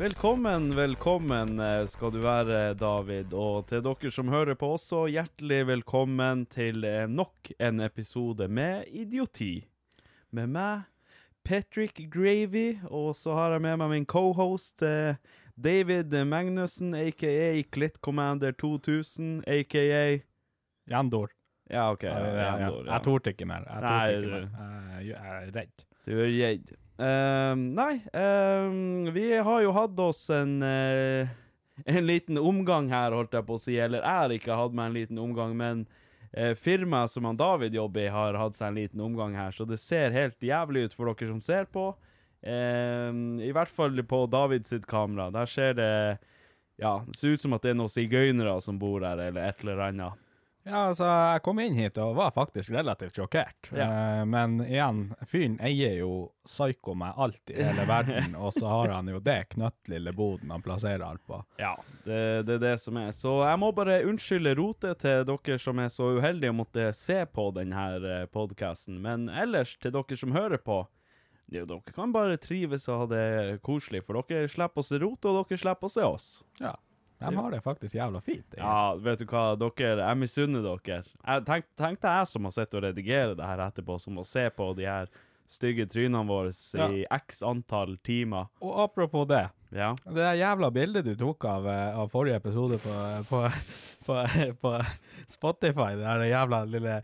Velkommen, velkommen eh, skal du være, David. Og til dere som hører på også, hjertelig velkommen til eh, nok en episode med Idioti. Med meg, Patrick Gravy, og så har jeg med meg min cohost eh, David Magnussen, aka Clit Commander 2000, aka Jandor. Ja, OK. Ja, ja, ja. Jeg torde ikke mer. Jeg, torde ikke mer. Jeg er redd. Du er redd. Ehm, nei, uh, vi har jo hatt oss en uh, En liten omgang her, holdt jeg på å si. Eller jeg har ikke hatt meg en liten omgang, men uh, firmaet som han David jobber i, har hatt seg en liten omgang her. Så det ser helt jævlig ut for dere som ser på. Ehm, I hvert fall på David sitt kamera. Der ser det Ja, det ser ut som at det er noen sigøynere som bor her, eller et eller annet. Ja, altså, jeg kom inn hit og var faktisk relativt sjokkert. Ja. Eh, men igjen, fyren eier jo psyko med alt i hele verden, og så har han jo det knøttlille boden han plasserer alt på. Ja, det, det er det som er. Så jeg må bare unnskylde rotet til dere som er så uheldige å måtte se på denne podkasten. Men ellers, til dere som hører på, jo, dere kan bare trives og ha det koselig, for dere slipper å se rotet, og dere slipper å se oss. Ja. De har det faktisk jævla fint. egentlig. Ja, vet du hva, dere, jeg misunner dere. Jeg tenk, tenkte jeg som har sett og redigere det her etterpå, som må se på de her stygge trynene våre i x antall timer. Og apropos det, Ja. det der jævla bildet du tok av, eh, av forrige episode på, på, på, på Spotify, det der jævla lille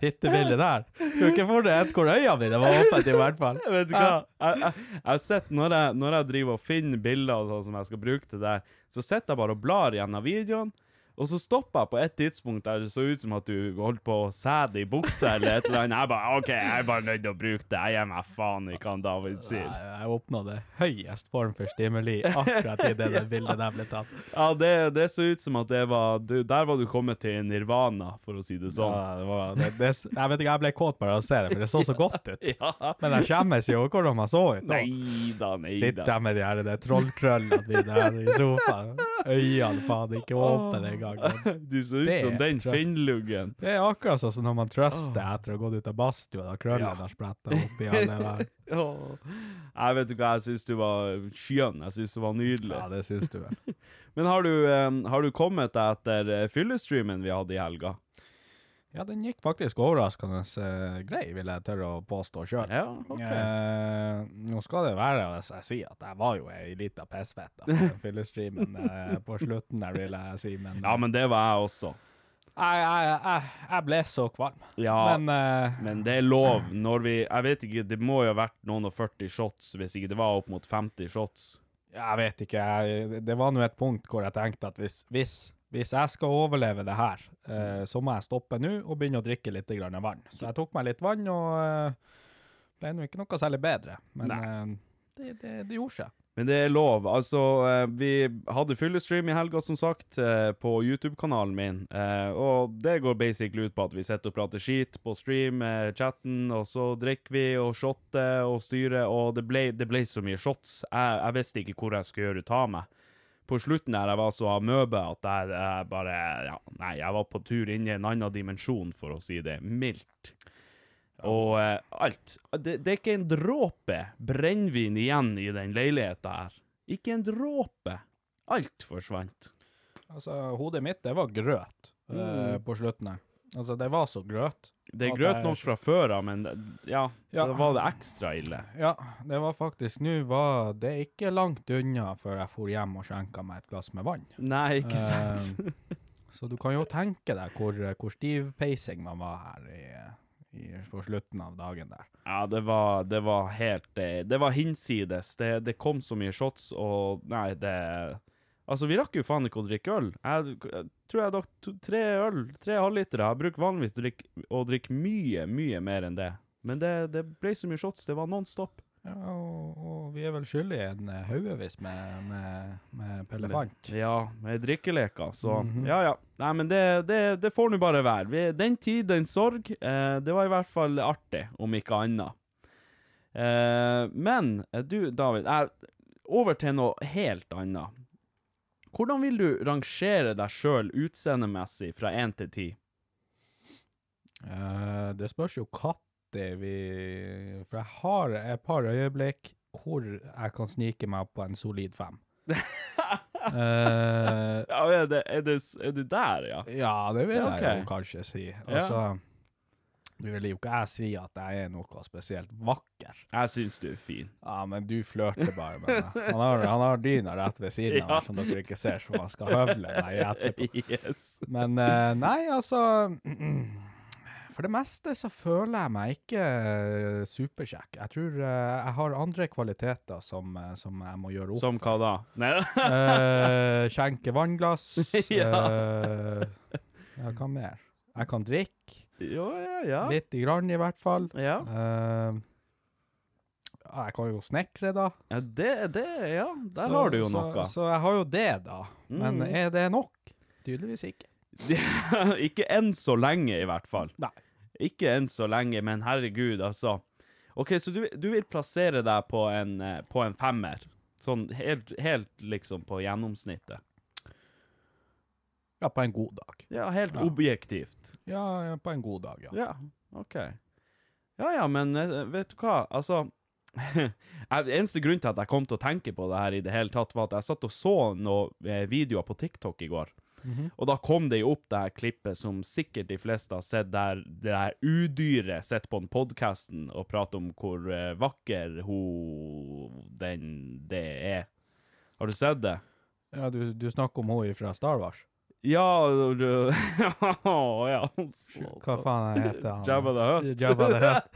fittebildet der. Du har ikke få det et hvor øynene dine var åpne, i hvert fall. Vet du hva? Jeg, jeg, jeg har sett når jeg, når jeg driver og finner bilder og sånn som jeg skal bruke til det, så sitter jeg bare og blar gjennom videoen, og så stoppa jeg på et tidspunkt der det så ut som at du holdt på å sæde i buksa eller et eller annet. Jeg bare OK, jeg er bare nødt til å bruke det. Jeg gir meg faen i hva David sier. Nei, Jeg oppnådde høyest form for stimuli akkurat i det, det bildet der ble tatt. Ja, det, det så ut som at det var du, Der var du kommet til nirvana, for å si det sånn. Ja, det var, det, jeg vet ikke, jeg ble kåt bare av å se det, for det så så godt ut. Ja. Men jeg skjemmes jo hvordan man så ut. da. Nei da, Sitter jeg med de her det trollkrøllene dine her i sofaen. Øynene faen ikke åpne det engang. men Du så ut som den finnluggen. Det er akkurat sånn som når man truster etter å ha gått ut av badstua, da krøllene Ja. har spretta opp i alle der. Jeg vet du hva, jeg syns du var skjønn. Jeg syns du var nydelig. Ja, det syns du vel. Men har du, um, har du kommet deg etter eh, fyllestreamen vi hadde i helga? Ja, den gikk faktisk overraskende eh, grei, vil jeg tørre å påstå sjøl. Ja, ok. Eh, nå skal det være hvis jeg sier at jeg var jo ei lita pissfette på fyllestreamen eh, på slutten der, vil jeg si, men, Ja, men det var jeg også. jeg, jeg, jeg, jeg ble så kvalm. Ja, men, Men det er lov når vi Jeg vet ikke, det må jo ha vært noen og 40 shots, hvis ikke det var opp mot 50 shots. jeg vet ikke, jeg, det var nå et punkt hvor jeg tenkte at hvis, hvis, hvis jeg skal overleve det her, eh, så må jeg stoppe nå og begynne å drikke litt grann vann. Så jeg tok meg litt vann, og eh, ble nå ikke noe særlig bedre. Men eh, det, det, det gjorde seg. Men det er lov. Altså, vi hadde fyllestream i helga, som sagt, på YouTube-kanalen min. Og det går basically ut på at vi sitter og prater skit på stream, chatten, og så drikker vi og shotter og styrer, og det ble, det ble så mye shots. Jeg, jeg visste ikke hvor jeg skulle gjøre ut av meg. På slutten der jeg var så amøbe at jeg, jeg bare Ja, nei, jeg var på tur inn i en annen dimensjon, for å si det mildt. Og uh, alt. Det, det er ikke en dråpe brennevin igjen i den leiligheta her. Ikke en dråpe. Alt forsvant. Altså, hodet mitt, det var grøt eh, på slutten her. Altså, det var så grøt. Det er grøt nok fra før av, men ja, Ja. da var det ekstra ille. Ja, det var faktisk Nå var det ikke langt unna før jeg for hjem og skjenka meg et glass med vann. Nei, ikke Eh, sant? Så du kan jo tenke deg hvor, hvor stiv peising man var her i, i, på slutten av dagen der. Ja, det var, det var helt eh, Det var hinsides. Det, det kom så mye shots, og Nei, det Altså, vi rakk jo faen ikke å drikke øl. Jeg, jeg tror jeg drakk to, tre øl, tre halvlitere. Jeg bruker vanligvis å drikke, å drikke mye, mye mer enn det. Men det, det ble så mye shots. Det var non stop. Ja, og, og vi er vel skyldige en eh, haugevis med, med, med Pellefant. Ja, med drikkeleker, så Ja, ja. Nei, men det, det, det får nå bare være. Vi, den tid, den sorg. Eh, det var i hvert fall artig, om ikke annet. Eh, men eh, du, David, jeg, over til noe helt annet. Hvordan vil du rangere deg sjøl utseendemessig fra én til ti? Eh, det spørs jo når vi For jeg har et par øyeblikk hvor jeg kan snike meg på en solid fem. uh, Ja, er, det, er, det, er du der, ja? ja, det vil Ja, jeg jo kanskje si. Altså, Nå vil jo ikke jeg si at jeg er noe spesielt vakker. Jeg syns du er fin. Ja, men du flørter bare med meg. Han har, han har dyna rett ved siden av Ja. meg, som dere ikke ser, så man skal høvle meg etterpå. Yes. Men eh, nei, altså For det meste så føler jeg meg ikke eh, superkjekk. Jeg tror eh, jeg har andre kvaliteter som, som jeg må gjøre opp Som hva da? Nei Eh, skjenke vannglass. Ja. ja, hva mer? Jeg kan drikke. Jo, ja, ja. Litt i grann, i hvert fall. Ja. Eh, jeg kan jo snekre, da. ja, det, det Ja, der Så- har du jo så, noe. Så jeg har jo det, da. Men Mm. er det nok? Tydeligvis ikke. ikke enn så lenge, i hvert fall. Nei. Ikke enn så lenge, men herregud, altså. OK, så du, du vil plassere deg på en, eh, på en femmer? Sånn helt, helt liksom på gjennomsnittet? Ja, på en god dag. Ja, helt Ja. objektivt. Ja, på en god dag, ja. Ja, OK. Ja ja, men eh, vet du hva, altså Eneste grunn til at jeg kom til å tenke på det her i det hele tatt, var at jeg satt og så noen eh, videoer på TikTok i går. Og da kom det jo opp det her klippet som sikkert de fleste har sett, der det her udyret sitter på den podkasten og prater om hvor eh, vakker hun den det er. Har du sett det? Ja, du, du snakker om hun fra Star Wars. Ja du Ja, så- Hva faen heter han? Jabba the Hutt. Jabba the Hutt.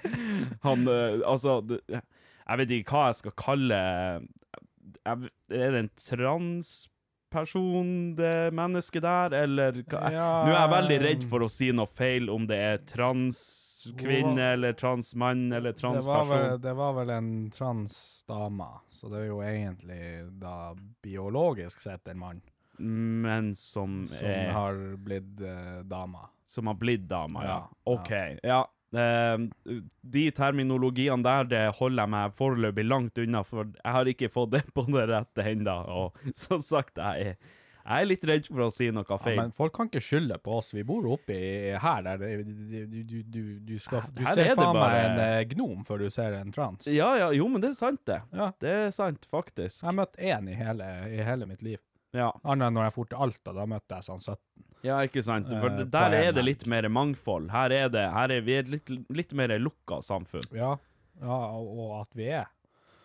Han eh, Altså, jeg vet ikke hva jeg skal kalle jeg, Er det en transperson, det mennesket der, eller hva? Ja. Nå er jeg veldig redd for å si noe feil om det er transkvinne eller transmann eller Det var, vel, transperson. det var vel en transdame, så det er jo egentlig da biologisk sett en mann Men som, som er, har blitt eh, dama. som har blitt dama, ja. Ja, OK. Ja. Eh, de terminologiene der, det holder jeg meg foreløpig langt unna, for jeg har ikke fått det på det rette ennå. Og som sagt, jeg er, jeg er litt redd for å si noe Ja, men folk kan ikke skylde på oss. Vi bor oppi her der du, du, du, du, skal, du er ser faen meg en eh, gnom før du ser en trans. Ja, ja, jo, men det er sant, det. Ja. Det er sant, faktisk. Jeg har møtt én i i hele mitt liv. Ja, Annet enn når jeg dro til Alta, da møtte jeg sånn 17. ja ikke sant. For Eh, der er det litt mer mangfold. Her er det her er vi et litt, litt mer lukka samfunn. Ja, ja og, at vi er.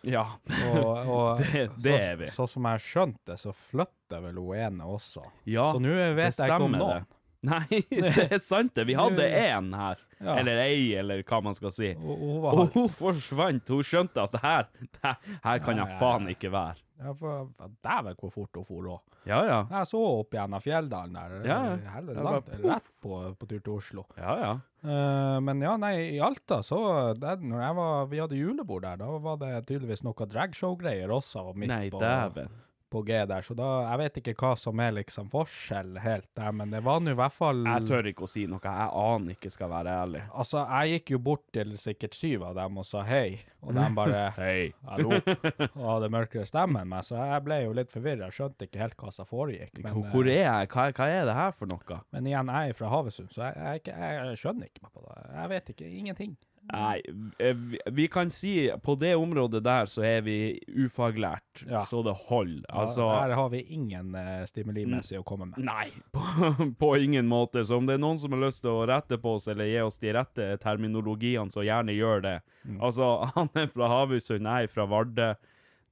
Ja. Og, og Det- det så, er vi. Så som jeg skjønte det, så flytter vel hun ene også. Ja, så nå vet jeg ikke om noen. det. Nei, det er sant det. Vi hadde én her. Ja. Eller ei, eller hva man skal si. Og, og hun forsvant. Hun skjønte at det her, her, her kan jeg faen ikke være. Ja, for, for Dæven, hvor fort hun for òg. Ja, ja. Jeg så opp gjennom Fjelldalen der. Ja, ja. Helvete langt. Rett på, på tur til Oslo. Ja, ja. Uh, men ja, nei, i Alta så det, Når jeg var, vi hadde julebord der, da var det tydeligvis noe dragshow-greier også midt Nei, dæven. På G der. Så da, jeg vet ikke hva som er liksom forskjell helt der, men det var nå i hvert fall Jeg tør ikke å si noe. Jeg aner ikke, skal være ærlig. Altså, jeg gikk jo bort til sikkert syv av dem og sa hei, og de bare Hei. hallo, og hadde mørkere stemme enn meg, så jeg ble jo litt forvirra, skjønte ikke helt hva som foregikk. Men, Hvor eh, er jeg? Hva, hva er det her for noe? men igjen, jeg er fra Havøysund, så jeg, jeg, jeg skjønner ikke på det. Jeg vet ikke, ingenting. Nei, eh, vi, kan si på det området der så er vi ufaglært, Ja. så det holder. Altså Her har vi ingen uh, stimulimessig å komme med. Nei, på, på ingen måte. Så om det er noen som har lyst til å rette på oss eller gi oss de rette terminologiene, så gjerne gjør det. Altså, han er fra Havøysund, jeg er fra Vardø.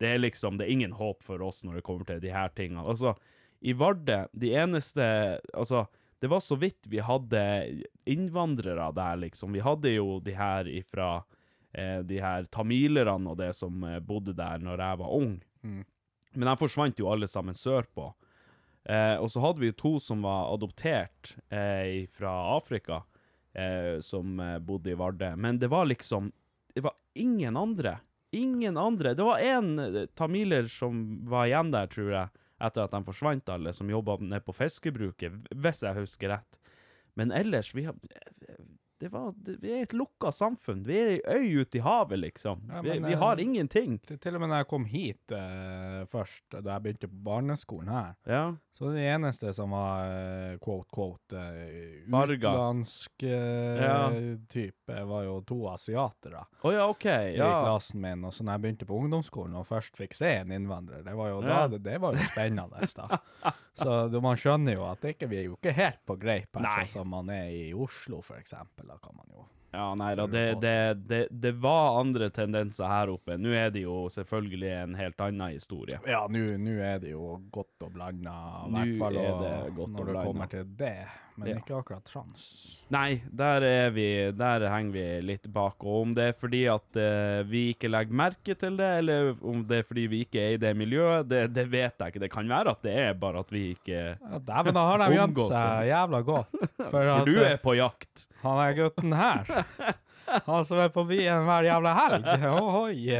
Det er liksom, det er ingen håp for oss når det kommer til de her tingene. Altså, i Vardø, de eneste Altså, det var så vidt vi hadde innvandrere der, liksom. Vi hadde jo de her ifra eh, De her tamilerne og det som eh, bodde der når jeg var ung. Men de forsvant jo alle sammen sørpå. Eh, og så hadde vi to som var adoptert eh, fra Afrika, eh, som eh, bodde i Vardø. Men det var liksom Det var ingen andre. Ingen andre. Det var én tamiler som var igjen der, tror jeg, etter at de forsvant alle, som jobba nede på fiskebruket, hvis jeg husker rett. Men ellers, vi har det var, det, Vi er et lukka samfunn. Vi er ei øy ute i havet, liksom. Ja, vi, men, vi vi, har ingenting. Til, til og med da jeg kom hit uh, først, da jeg begynte på barneskolen her, Ja. så det eneste som var uh, quote, quote, uh, utenlandsk eh, Ja. type, var jo to asiatere oh, ja, OK. i klassen min. Og så da jeg begynte på ungdomsskolen og først fikk se en innvandrer, det var jo, da, det, det var jo spennende. da. Så man skjønner jo at det ikke, vi er jo ikke helt på greip her, sånn som man er i Oslo, for eksempel. Da kan man jo Ja, nei da, det, det, det, det var andre tendenser her oppe. Nå er det jo selvfølgelig en helt annen historie. Ja, nå er det jo godt og blanda, i hvert fall når det kommer til det. Men Ja. ikke akkurat trans. Nei, der er vi Der henger vi litt bak. Og om det er fordi at uh, vi ikke legger merke til det, eller om det er fordi vi ikke er i det miljøet, det, det vet jeg ikke. Det kan være at det er bare at vi ikke Ja, Dæven, da har de gjemt seg jævla godt. For, For at, du eh, er på jakt. han er gutten her. Han som er på byen hver jævla helg. Ohoi.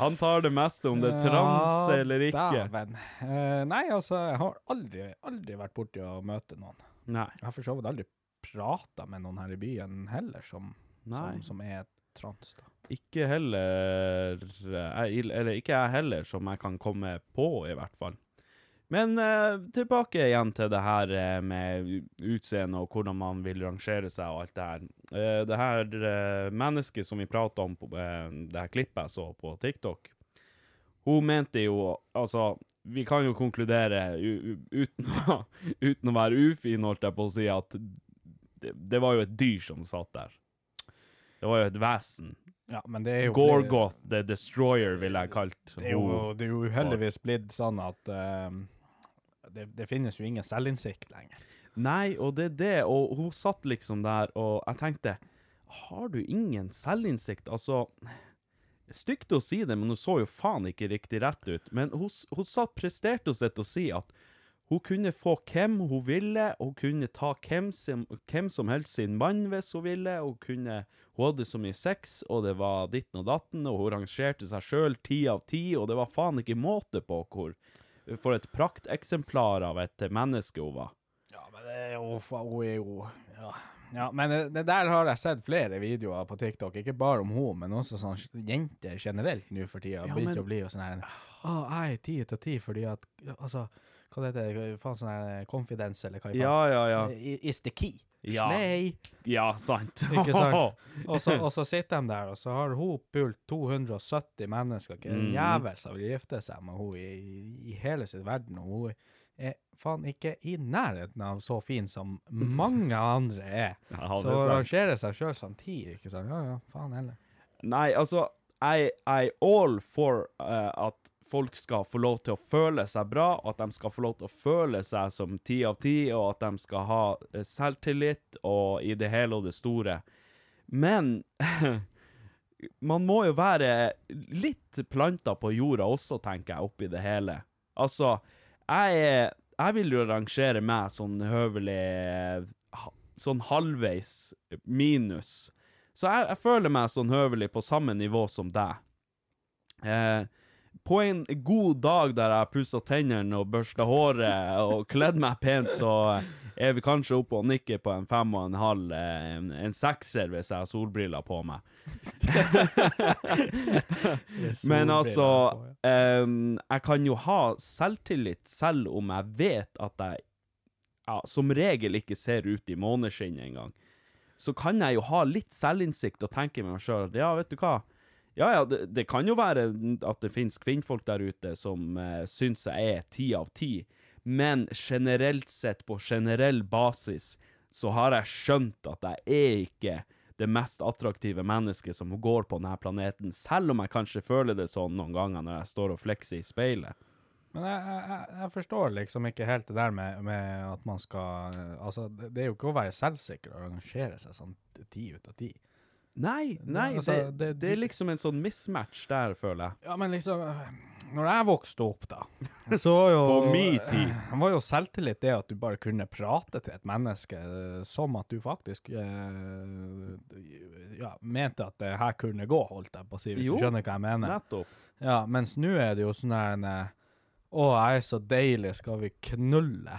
Han tar det meste, om det er trans Ja, eller ikke. Dæven. Eh, nei, altså, jeg har aldri, aldri vært borti å møte noen. Nei. Jeg har for så vidt aldri prata med noen her i byen heller som, som, som er trans. da. Ikke heller jeg, Eller ikke jeg heller, som jeg kan komme på, i hvert fall. Men eh, tilbake igjen til det her eh, med utseende og hvordan man vil rangere seg og alt det her. Eh, det her eh, mennesket som vi prata om på eh, det her klippet jeg så på TikTok, hun mente jo Altså, vi kan jo konkludere uten, å, uten å være ufin, holdt jeg på å si, at det, det var jo et dyr som satt der. Det var jo et vesen. Ja, men det er jo Gorgoth the Destroyer, ville jeg kalt Det er jo, det er jo uheldigvis blitt sånn at uh, det, det finnes jo ingen selvinnsikt lenger. Nei, og det er det, og hun satt liksom der, og jeg tenkte Har du ingen selvinnsikt? Altså Stygt å si det, men hun så jo faen ikke riktig rett ut. Men hun, hun satt, presterte seg til å si at hun kunne få hvem hun ville, hun kunne ta hvem som, hvem som helst sin mann hvis hun ville, hun kunne Hun hadde så mye sex, og det var ditten og datten, og hun rangerte seg sjøl ti av ti, og det var faen ikke måte på hvor For et prakteksemplar av et menneske hun var. Ja, men det er jo Hun er jo Ja, ja men det, det der har jeg sett flere videoer på TikTok, ikke bare om henne, men også sånn jenter generelt nå for tida. Ja, Begynte å bli sånn her Å, jeg er ti ut av ti fordi at Altså, hva det heter Faen sånn her confidence, eller hva i faen? Ja, ja, ja. Is the key. Ja. Slay. Ja, sant. Ikke sant? Og så, og så sitter de der, og så har hun pult 270 mennesker. Ikke en Mhm. jævel som vil gifte seg med henne i, i hele sin verden. Og hun faen ikke i nærheten av så fin som mange andre er. Ja, så er rangerer seg sjøl samtidig, ikke sant? Ja ja, faen heller. Nei, altså, I er all for uh, at folk skal få lov til å føle seg bra, og at de skal få lov til å føle seg som ti av ti, og at de skal ha eh, selvtillit og i det hele og det store. Men man må jo være litt planta på jorda også, tenker jeg, oppi det hele. Altså, jeg, er- jeg vil jo rangere meg sånn høvelig Sånn halvveis minus. Så jeg, jeg føler meg sånn høvelig på samme nivå som deg. Eh, på en god dag der jeg pussa tennene og børsta håret og kledd meg pent, så er vi kanskje oppe og nikker på en fem og en halv, eh, en, en sekser hvis jeg har solbriller på meg. Men altså um, Jeg kan jo ha selvtillit selv om jeg vet at jeg ja, som regel ikke ser ut i måneskinnet engang. Så kan jeg jo ha litt selvinnsikt og tenke med meg sjøl ja, vet du hva. Ja, ja, det, det kan jo være at det finnes kvinnfolk der ute som uh, syns jeg er ti av ti, men generelt sett, på generell basis, så har jeg skjønt at jeg er ikke det mest attraktive mennesket som går på denne planeten, selv om jeg kanskje føler det sånn noen ganger når jeg står og flekser i speilet. Men jeg, jeg, jeg- forstår liksom ikke helt det der med, med at man skal eh, Altså, det er jo ikke å være selvsikker og arrangere seg sånn ti ut av ti. Nei, nei, altså, det, det- det, er liksom en sånn mismatch der, føler jeg. Ja, men liksom Når jeg vokste opp, da, så jo På min tid. var jo selvtillit det at du bare kunne prate til et menneske øh, som at du faktisk øh, ja, mente at det her kunne gå, holdt jeg på å si, hvis Jo, du skjønner hva jeg mener. Nettopp. Ja, mens nå er det jo sånn her en, øh, Å, jeg er så deilig, skal vi knulle?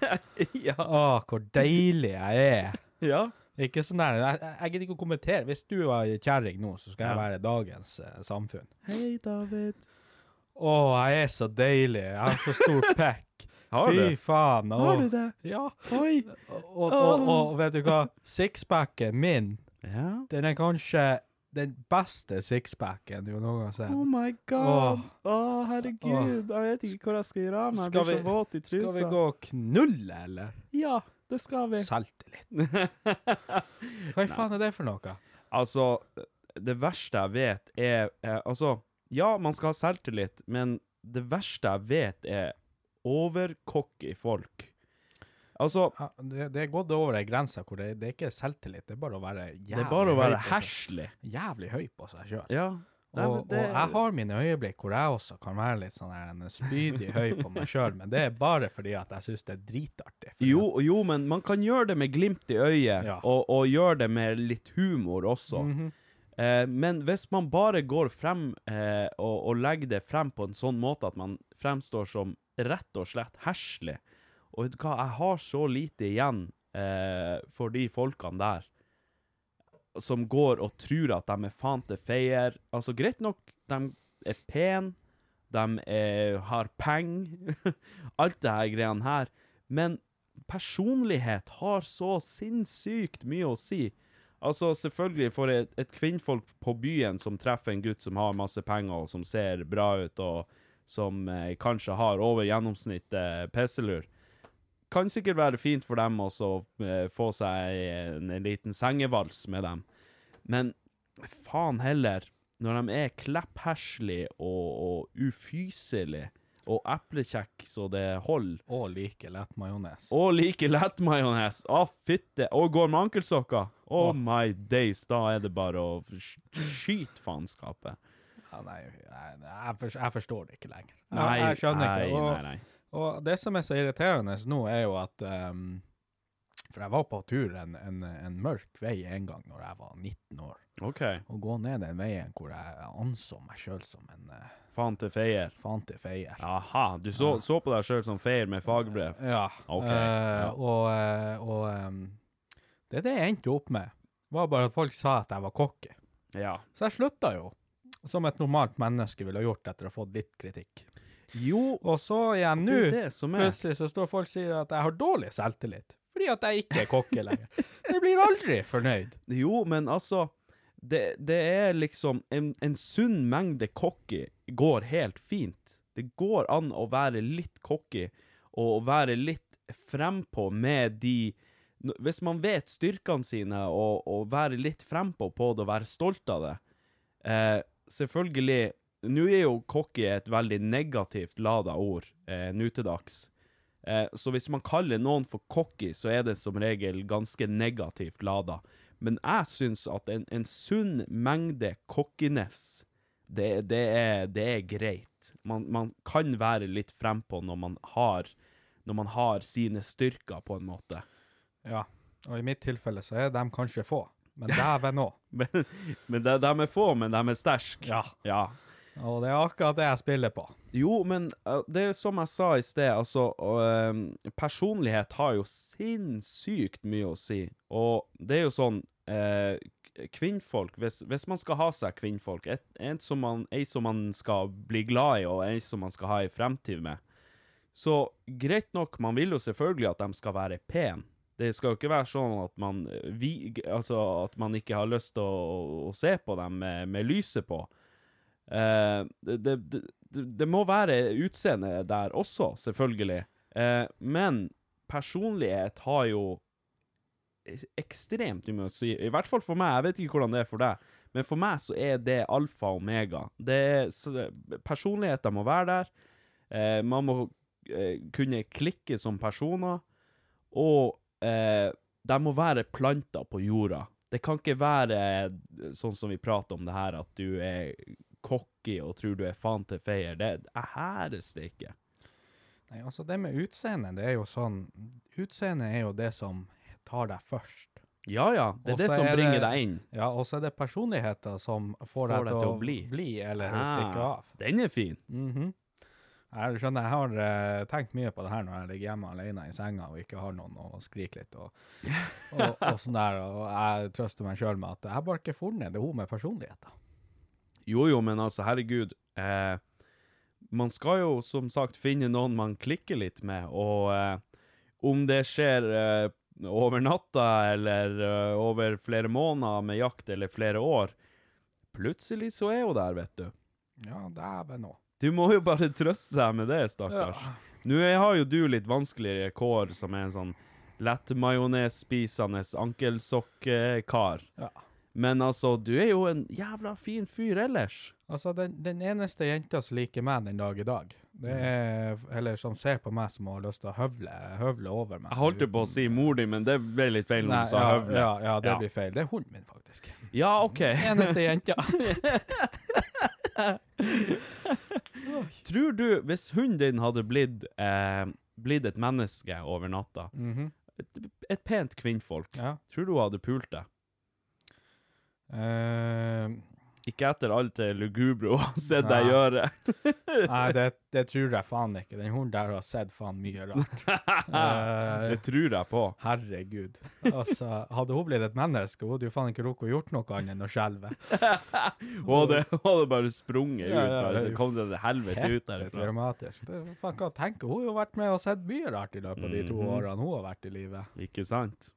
ja. Å, hvor deilig jeg er. ja. Ikke sånn der, jeg, jeg gidder ikke å kommentere. Hvis du var kjerring nå, så skal jeg være dagens eh, samfunn. Hei, David. Å, jeg er så deilig. Jeg har så stor pekk. Har Fy du? faen. Har du det? Ja. Oi. Og, og, og vet du hva? Sixpacken min, Ja. den er kanskje den beste sixpacken du noen gang har sett. Oh my god. Å, herregud. Jeg vet ikke hvor jeg skal gjøre av meg. Jeg Skal blir vi- så våt i trusa. Skal vi gå og knulle, eller? Ja, det skal vi. Selvtillit. Hva i faen er det for noe? Altså, det verste jeg vet er eh, Altså, ja, man skal ha selvtillit, men det verste jeg vet er overcocky folk. Altså, Ja, det, det er gått over ei grense hvor det, det er ikke selvtillit, det er bare å være jævlig det er bare å være høy på herselig. Jævlig høy på seg sjøl. Ja. Er- Og, det- og jeg har mine øyeblikk hvor jeg også kan være litt sånn her spydig høy på meg sjøl, men det er bare fordi at jeg syns det er dritartig. Jo, jo, men man kan gjøre det med glimt i øyet, Ja. og, og gjøre det med litt humor også. Mhm. eh, men hvis man bare går frem eh, og, og legger det frem på en sånn måte at man fremstår som rett og slett herselig Og vet du hva, jeg har så lite igjen eh, for de folkene der som går og tror at de er faen til feier. Altså, greit nok, de er pene, de er, har penger, alt det her greiene her, men personlighet har så sinnssykt mye å si. Altså, selvfølgelig for et, et kvinnfolk på byen som treffer en gutt som har masse penger, og som ser bra ut, og som eh, kanskje har over gjennomsnittet eh, pisselur, kan sikkert være fint for dem også å eh, få seg en, en liten sengevals med dem. Men faen heller, når de er kleppherslige og, og ufyselige og eplekjekk så det holder, Og like lett majones. og like lett majones. å fytte, og går med ankelsokker, oh Åh. my days, da er det bare å skyte faenskapet. Ja, nei, jeg, jeg, forstår, jeg forstår det ikke lenger. Jeg, Nei, jeg skjønner nei, ikke. Og, nei, nei. Og det som er så irriterende nå, er jo at um, For jeg var på tur en, en, en mørk vei en gang når jeg var 19 år. OK. Å gå ned den veien hvor jeg anså meg sjøl som en uh, Faen til feier. faen til feier. Aha, du så, så på deg sjøl som feier med fagbrev? Ja. Ok, Uh, ja. Og, eh, og um, det er det jeg endte opp med. var bare at folk sa at jeg var cocky. Ja. Så jeg slutta jo. Som et normalt menneske ville gjort etter å ha fått litt kritikk. Jo, Og så igjen nå, det det som plutselig så står folk og sier at jeg har dårlig selvtillit. Fordi at jeg ikke er kokke lenger. Jeg blir aldri fornøyd. Jo, men altså Det, det er liksom en, en sunn mengde cocky går helt fint. Det går an å være litt cocky og være litt frempå med de Hvis man vet styrkene sine og, og være litt frempå på det og være stolt av det eh, Selvfølgelig Nå er jo cocky et veldig negativt lada ord eh, nå til dags. Eh, så hvis man kaller noen for cocky, så er det som regel ganske negativt lada. Men jeg syns at en, en sunn mengde cockiness, det, det, er, det er greit. Man, man kan være litt frempå når man har når man har sine styrker, på en måte. Ja, og i mitt tilfelle så er de kanskje få. Men dæven òg. Men, men de, de er få, men de er sterke. Ja. ja. Og det er akkurat det jeg spiller på. Jo, men uh, det er som jeg sa i sted, altså um, Personlighet har jo sinnssykt mye å si. Og det er jo sånn uh, Kvinnfolk, hvis, hvis man skal ha seg kvinnfolk, et, som man, ei som man skal bli glad i, og ei som man skal ha i fremtid med, så greit nok, man vil jo selvfølgelig at de skal være pene. Det skal jo ikke være sånn at man, vi, altså, at man ikke har lyst til å, å se på dem med, med lyset på. Eh, det, det, det, må være utseende der også, selvfølgelig. Eh, men personlighet har jo ekstremt mye å si. I hvert fall for meg. Jeg vet ikke hvordan det er for deg. Men for meg så er det alfa og omega. Er, personligheter må være der. Eh, man må eh, kunne klikke som personer, og eh, de må være planter på jorda. Det kan ikke være eh, sånn som vi prater om det her, at du er cocky og tror du er faen til feier. Det jeg hæres det ikke. Nei, altså det med utseende, det er jo sånn Utseende er jo det som tar deg først. Ja ja, det er også det som er bringer det- deg inn. Ja, og så er det personligheter som får, deg, til å bli, eller stikke Ah, av. Den er fin. Mhm. Jeg skjønner, jeg har uh, tenkt mye på det her når jeg ligger hjemme alene i senga og ikke har noen å skrike litt og, og, og sånn der, og jeg trøster meg sjøl med at jeg bare ikke funnet det hun med personligheter. Jo jo, men altså, herregud. Eh, man skal jo som sagt finne noen man klikker litt med, og eh, om det skjer eh, over natta eller eh, over flere måneder med jakt eller flere år, plutselig så er hun der, vet du. Ja, dæven òg. Du må jo bare trøste seg med det, stakkars. Ja. Nå har jo du litt vanskeligere kår, som er en sånn lett majones-spisende ankelsokkekar. Ja. Men altså, du er jo en jævla fin fyr ellers. Altså, den, den eneste jenta som liker meg den dag i dag, det er, eller som ser på meg som har lyst til å høvle, høvle over meg. Jeg holdt på å si mor di, men det ble litt feil når du sa ja, høvle. Ja, ja, det Ja. blir feil. Det er hunden min, faktisk. Ja, OK. Den Eneste jenta. Tror du, hvis hunden din hadde blitt, eh, blitt et menneske over natta, Mhm. et, et pent kvinnfolk, Ja. tror du hun hadde pult deg? Eh, Ikke etter alt det lugubre hun har sett deg gjøre. nei, det, det tror jeg faen ikke. Den hunden der har sett faen mye rart. uh, Det tror jeg på. herregud. Altså, hadde hun blitt et menneske, hun hadde jo faen ikke rukket å gjort noe annet enn å skjelve. Hun hadde, bare sprunget Ja, ut. ja, det det kom til helvete ut derfra. dramatisk. Det, faen, hva tenker hun? Hun har vært med og sett mye rart i løpet av de to Mhm. årene hun har vært i livet. Ikke sant?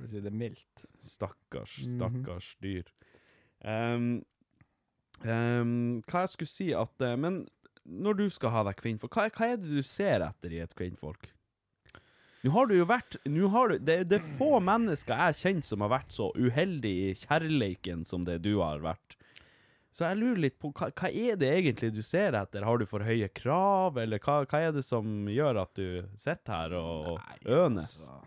For å si det mildt. Stakkars, Mhm. stakkars dyr. Um, um, hva jeg skulle si at eh, Men når du skal ha deg kvinnfolk, hva, hva er det du ser etter i et kvinnfolk? Nå har du jo vært har du, det, det er få mennesker jeg kjenner som har vært så uheldig i kjærleiken som det du har vært. Så jeg lurer litt på, hva, hva er det egentlig du ser etter? Har du for høye krav, eller hva, hva er det som gjør at du sitter her og, og ønes? Altså,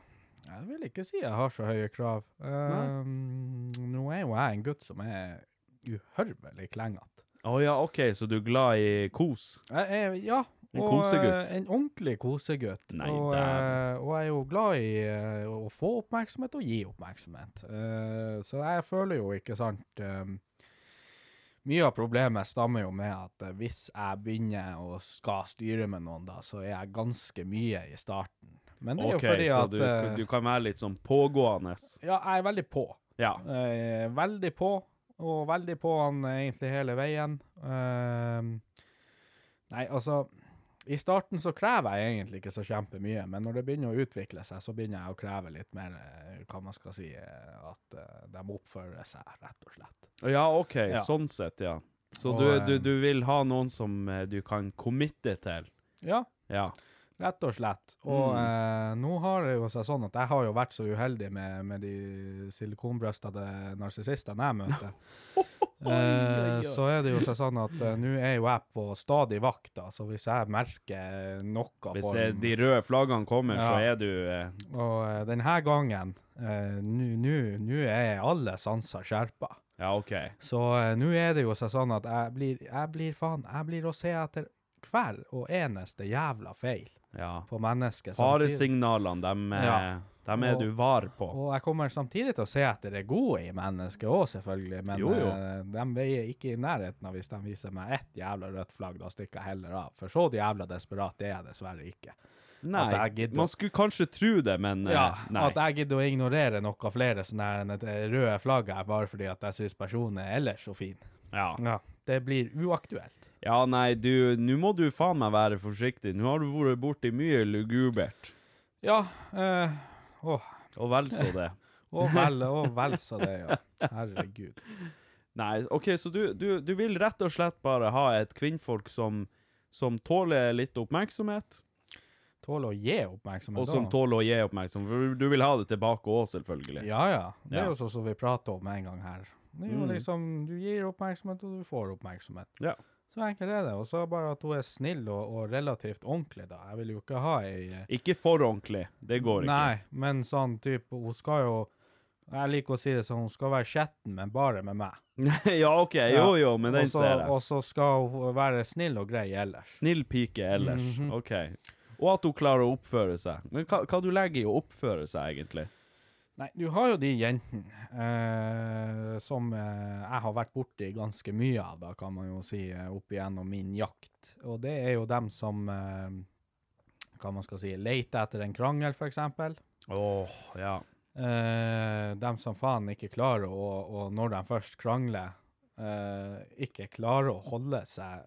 jeg vil ikke si jeg har så høye krav. Um, nå er jo jeg en gutt som er uhørvelig klengete. Å ja, OK, så du er glad i kos? Jeg er, ja. En og, kosegutt. eh, En ordentlig kosegutt. Nei, og, eh, og jeg er jo glad i eh, å få oppmerksomhet og gi oppmerksomhet. Uh, så jeg føler jo, ikke sant um, Mye av problemet stammer jo med at hvis jeg begynner å skal styre med noen, da, så er jeg ganske mye i starten. Men det er OK, jo fordi så at du, eh, du kan være litt sånn pågående. Ja, jeg er veldig på. Ja. Eh, veldig på, og veldig på han eh, egentlig hele veien. Ehm, nei, altså I starten så krever jeg egentlig ikke så kjempemye, men når det begynner å utvikle seg, så begynner jeg å kreve litt mer, eh, hva man skal si, eh, at eh, de oppfører seg, rett og slett. Ja, OK, Ja. sånn sett, ja. Så Og, du, eh, du, du vil ha noen som eh, du kan committe til? Ja, Ja. Rett og slett. Og Mm. eh, nå har det jo seg sånn at jeg har jo vært så uheldig med, med de silikonbrøstede narsissistene jeg møter. Eh, så er det jo seg sånn at eh, nå er jo jeg på stadig vakt, da, så hvis jeg merker noe Hvis form de røde flaggene kommer, så er du eh, Og eh, denne gangen, eh, nå- er alle sanser skjerpa. Ja, OK. Så eh, nå er det jo sånn at jeg blir, jeg blir faen, jeg blir å se etter hver og eneste jævla feil Ja. på mennesket. Faresignalene, dem, Ja. dem er Og- du var på. Og jeg kommer samtidig til å se etter det gode i mennesket òg, selvfølgelig. Men Jo, jo. eh, de veier ikke i nærheten av hvis de viser meg ett jævla rødt flagg. Da stikker jeg heller av. For så jævla desperat er jeg dessverre ikke. Nei, man skulle kanskje tro det, men eh, Ja, nei. At jeg gidder å ignorere noe flere sånne eh, røde flagg her bare fordi at jeg syns personen er ellers så fin. Ja. Ja, Det blir uaktuelt. ja, nei, du, nå må du faen meg være forsiktig. Nå har du vært borti mye lugubert. Ja, eh, åh, Og vel så det. og vel, vel så det, ja. Herregud. Nei, OK, så du, du, du vil rett og slett bare ha et kvinnfolk som, som tåler litt oppmerksomhet, Tåler å gi oppmerksomhet. og som da. tåler å gi oppmerksomhet. For du vil ha det tilbake òg, selvfølgelig. Ja, ja. Det er jo sånn som vi prater om en gang her. Det er jo Mm. liksom, Du gir oppmerksomhet, og du får oppmerksomhet. Ja. Så enkelt er det. Og så bare at hun er snill og, og relativt ordentlig, da. Jeg vil jo ikke ha ei eh, Ikke for ordentlig. Det går ikke. Nei, men sånn type Hun skal jo Jeg liker å si det sånn, hun skal være skjetten, men bare med meg. ja, OK. Jo, jo, men den og så, ser jeg. Og så skal hun være snill og grei ellers. Snill pike ellers. Mhm. OK. Og at hun klarer å oppføre seg. Men hva, hva du legger i å oppføre seg, egentlig? Nei, du har jo de jentene eh, som eh, jeg har vært borti ganske mye av, da kan man jo si, eh, opp igjennom min jakt. Og det er jo dem som eh, hva man skal si, leter etter en krangel, eksempel. Åh, ja. Eh, dem som faen ikke klarer å, og når de først krangler, eh, ikke klarer å holde seg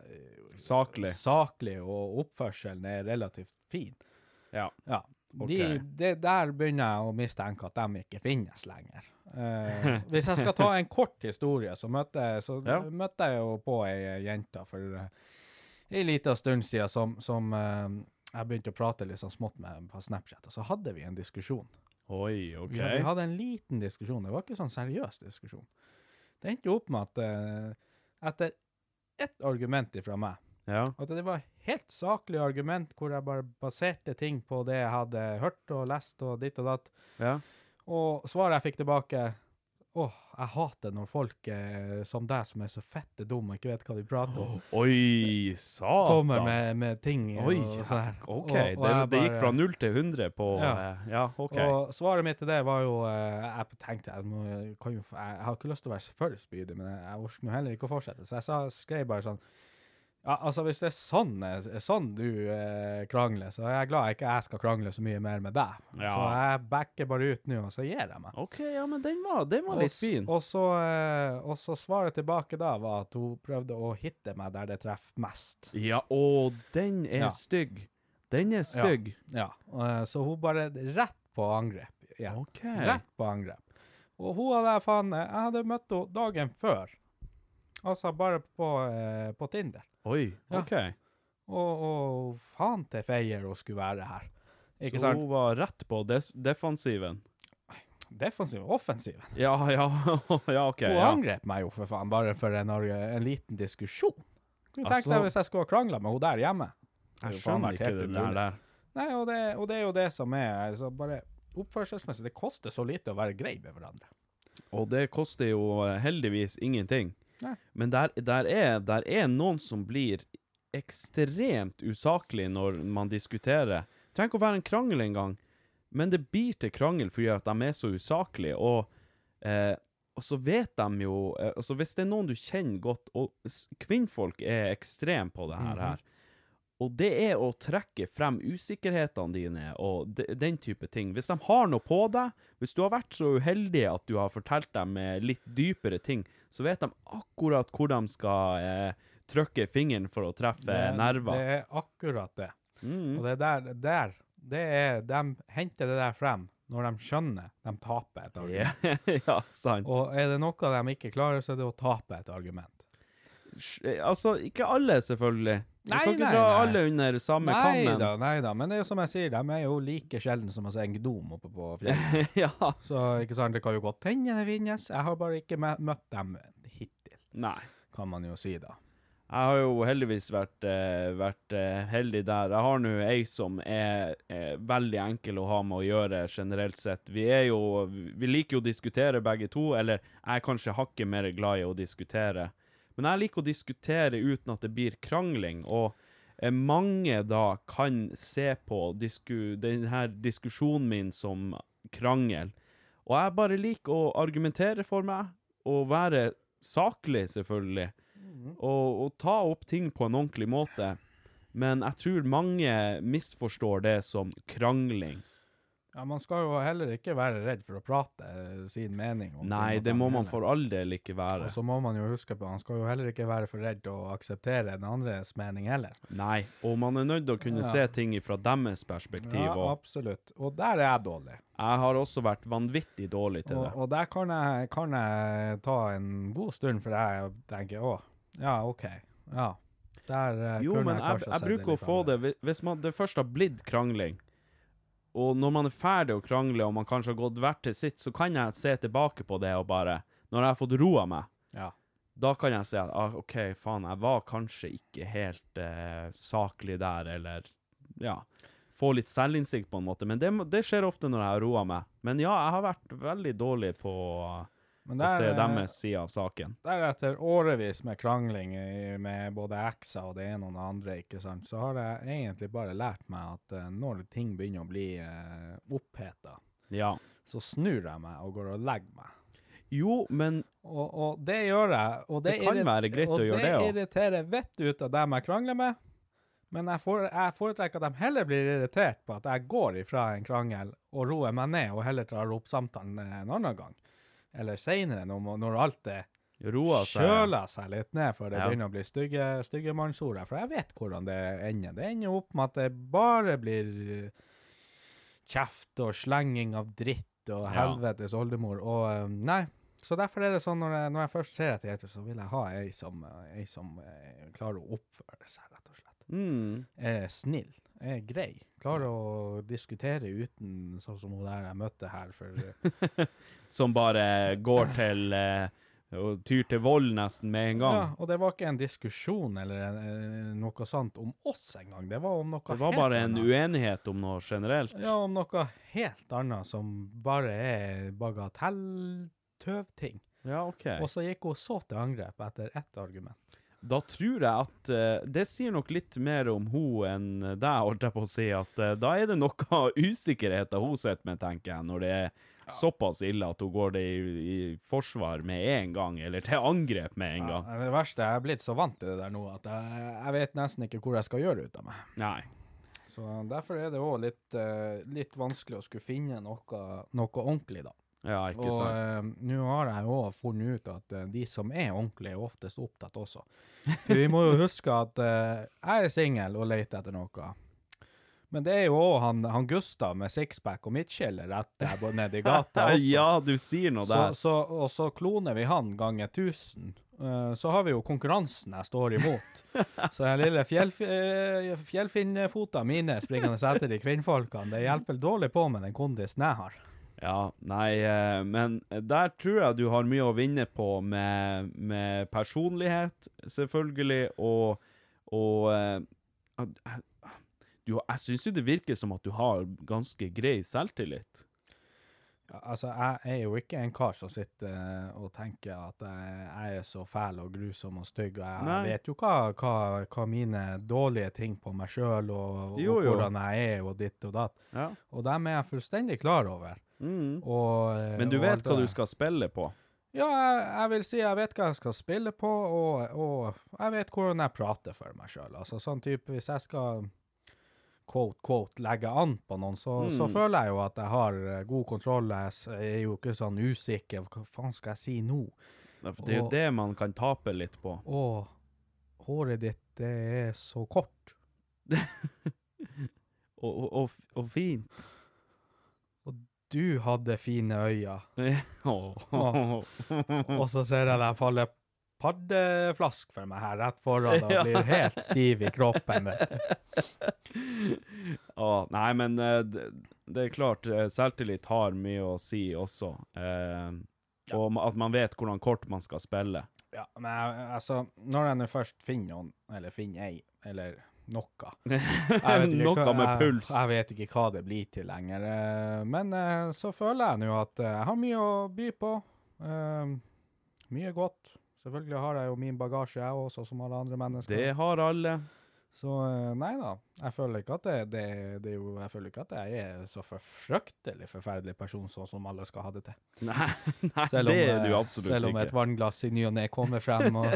Saklig. saklig, og oppførselen er relativt fin. Ja. Ja. Ok. De, de, der begynner jeg å mistenke at de ikke finnes lenger. Eh, hvis jeg skal ta en kort historie, så møtte så Ja. møtte jeg jo på ei jente for uh, en liten stund siden som, som uh, jeg begynte å prate litt sånn smått med på Snapchat, og så hadde vi en diskusjon. Oi, OK. Vi, vi hadde en liten diskusjon, det var ikke sånn seriøs diskusjon. Det endte jo opp med at uh, etter ett argument ifra meg, Ja. at det var helt saklig argument hvor jeg bare baserte ting på det jeg hadde hørt og lest og ditt og datt. ja. Og svaret jeg fikk tilbake Åh, jeg hater når folk eh, som deg, som er så fette dumme og ikke vet hva de prater om, Oi, satan. kommer med, med ting Oi, og sånn. OK. Og- og det, bare, det gikk fra null til 100 på Ja. eh, Ja, OK. Og svaret mitt til det var jo eh, Jeg tenkte jeg, må, jeg kan jo, jeg, jeg har ikke lyst til å være for spydig, men jeg, jeg orker nå heller ikke å fortsette. Så jeg sa, skrev bare sånn Ja, altså, hvis det er sånn, er sånn du eh, krangler, så er jeg glad ikke jeg skal krangle så mye mer med deg. Ja. Så jeg backer bare ut nå, og så gir jeg meg. OK, ja, men den var, den var litt fin. Og så, eh, og så svaret tilbake da var at hun prøvde å hitte meg der det treffer mest. Ja, og den er Ja. stygg. Den er stygg. Ja, eh, så hun bare rett på angrep. Ja. OK. Rett på angrep. Og hun jeg faen Jeg hadde møtt henne dagen før. Altså bare på, eh, på Tinder. Oi, Ja. OK. Og, og faen til feier hun skulle være her. Ikke Så sant? hun var rett på des defensiven. Defensiven? Offensiven? Ja, ja, ja, OK. hun Ja. angrep meg jo for faen, bare for en, en liten diskusjon. Kunne tenkte Altså- jeg hvis jeg skulle ha krangla med hun der hjemme. Jeg skjønner ikke det der. der. Nei, og det, og det er jo det som er altså bare Oppførselsmessig, det koster så lite å være grei med hverandre. Og det koster jo eh, heldigvis ingenting. Nei. Men der, der, er, der er noen som blir ekstremt usaklig når man diskuterer. Det trenger ikke å være en krangel engang, men det blir til krangel fordi at de er så usaklige. Og, eh, og så vet de jo eh, altså Hvis det er noen du kjenner godt Og kvinnfolk er ekstreme på det her, her. Og det er å trekke frem usikkerhetene dine og de, den type ting. Hvis de har noe på deg, hvis du har vært så uheldig at du har fortalt dem litt dypere ting, så vet de akkurat hvor de skal eh, trykke fingeren for å treffe Det, nerver. det er akkurat det. Mm. Og det der, der det er, De henter det der frem når de skjønner de taper et argument. Ja, ja, sant. Og er det noe de ikke klarer, så er det å tape et argument. Eh, Altså, ikke alle, selvfølgelig. Du kan ikke nei, dra nei. alle under samme Nei kammen. da, nei da. Men det er jo som jeg sier, de er jo like sjelden som altså, en gnom oppe på fjellet. ja. Så ikke sant, det kan jo godt hende det finnes. Jeg har bare ikke møtt dem hittil, Nei. kan man jo si da. Jeg har jo heldigvis vært, eh, vært eh, heldig der. Jeg har nå ei som er eh, veldig enkel å ha med å gjøre generelt sett. Vi er jo Vi liker jo å diskutere begge to, eller jeg er kanskje hakket mer glad i å diskutere. Men jeg liker å diskutere uten at det blir krangling, og eh, mange da kan se på disku, denne diskusjonen min som krangel. Og jeg bare liker å argumentere for meg, og være saklig, selvfølgelig og, og ta opp ting på en ordentlig måte. Men jeg tror mange misforstår det som krangling. Ja, Man skal jo heller ikke være redd for å prate eh, sin mening. om Nei, det må man for all del ikke være. Og så må man jo huske på, man skal jo heller ikke være for redd å akseptere den andres mening heller. Nei, og man er nødt til å kunne Ja. se ting fra deres perspektiv. Ja, og absolutt. Og der er jeg dårlig. jeg har også vært vanvittig dårlig til Og, det. og der kan jeg, kan jeg ta en god stund for jeg og tenke å, ja, OK. Ja. Der eh, Jo, men jeg, kanskje jeg bruker å få det hvis- Hvis man, det først har blitt krangling, og når man er ferdig å krangle, og man kanskje har gått hvert til sitt, så kan jeg se tilbake på det og bare Når jeg har fått roa meg, Ja. da kan jeg si at ah, OK, faen, jeg var kanskje ikke helt eh, saklig der, eller ja Få litt selvinnsikt, på en måte. Men det, det skjer ofte når jeg har roa meg. Men ja, jeg har vært veldig dårlig på Men å se der, eh, deres side av saken. Deretter årevis med krangling med både ekser og det ene og det andre, ikke sant, så har jeg egentlig bare lært meg at eh, når ting begynner å bli uh, oppheta, Ja. så snur jeg meg og går og legger meg. Jo, men Og, og det gjør jeg. Og det, Det kan være greit å gjøre det Og det irriterer vett ut av dem jeg krangler med. Men jeg, for, jeg foretrekker at de heller blir irritert på at jeg går ifra en krangel og roer meg ned, og heller tar opp samtalen en annen gang. Eller seinere, når, når alt er roa seg kjøler seg litt ned før det Ja. begynner å bli stygge, stygge mannsord. For jeg vet hvordan det ender. Det ender opp med at det bare blir eh, kjeft og slenging av dritt og Ja. helvetes oldemor. Og eh, nei, så derfor er det sånn når jeg, når jeg først ser etter jenter, så vil jeg ha ei som, ei som eh, klarer å oppføre seg, rett og slett. mm. Er snill, er grei. Klarer å diskutere uten sånn som hun der jeg møtte her for eh, Som bare går til eh, og tyr til vold nesten med en gang. Ja, og det var ikke en diskusjon eller eh, noe sånt om oss engang. Det var om noe Det var bare en annet. uenighet om noe generelt. Ja, om noe helt annet som bare er bagatelltøvting. Ja, OK. Og så gikk hun så til angrep etter ett argument. Da tror jeg at uh, Det sier nok litt mer om hun enn deg, holdt jeg på å si. At uh, da er det noe usikkerheter hun sitter med, tenker jeg, når det er såpass ille at hun går det i, i forsvar med en gang, eller til angrep med en gang. Det verste, jeg er blitt så vant til det der nå at jeg, jeg vet nesten ikke hvor jeg skal gjøre ut av meg. Nei. Så derfor er det òg litt, uh, litt vanskelig å skulle finne noe, noe ordentlig, da. Ja, ikke Og sant. Uh, nå har jeg jo funnet ut at uh, de som er ordentlige, er oftest opptatt også. For vi må jo huske at uh, jeg er singel og leter etter noe. Men det er jo òg han, han Gustav med sixpack og midtskille rett der nede i gata også. ja, du sier noe der. så, og så kloner vi han ganger 1000. Eh, så har vi jo konkurransen jeg står imot. så den lille fjellf fjellfinnfota mine springende etter de kvinnfolkene, det hjelper dårlig på med den kondisen jeg har. Ja, nei, eh, men der tror jeg du har mye å vinne på med, med personlighet, selvfølgelig, og, og eh, du, Jeg syns jo det virker som at du har ganske grei selvtillit. Ja, altså, jeg er jo ikke en kar som sitter eh, og tenker at jeg, jeg er så fæl og grusom og stygg, og jeg, Nei. vet jo hva, hva, hva mine dårlige ting på meg sjøl og, og Jo, jo. hvordan jeg er og ditt og datt. Ja. Og dem er jeg fullstendig klar over. Mm. Og, eh, Men du og vet hva du skal spille på. Ja, jeg, jeg vil si jeg vet hva jeg skal spille på, og, og jeg vet hvordan jeg prater for meg sjøl. Altså sånn type hvis jeg skal quote, quote, legge an på noen, så, så Mm. føler jeg jo at jeg har eh, god kontroll. Jeg er jo ikke sånn usikker. Hva faen skal jeg si nå? Ja, For det er jo det man kan tape litt på. Og håret ditt, det er så kort. Og, og, og, og fint. Du hadde fine øyne. Og så ser jeg deg falle paddeflask for meg her rett foran og blir helt stiv i kroppen. vet. Åh, nei, men eh, det, det er klart, eh, selvtillit har mye å si også. Eh, Og ma- at man vet hvordan kort man skal spille. Ja, men altså, når jeg nå først finner noen, eller finner ei, eller noe jeg Noe med puls. Jeg vet ikke hva det blir til lenger. eh, Men eh, så føler jeg nå at eh, jeg har mye å by på. Mye godt. Selvfølgelig har jeg jo min bagasje, jeg også, som alle andre mennesker. Det har alle. Så eh, nei da, jeg føler ikke at det, det, det jo, jeg føler ikke at jeg er så forfryktelig forferdelig person sånn som alle skal ha det til. Nei, nei om, det er du absolutt ikke. selv om et vannglass i ny og ne kommer frem, og,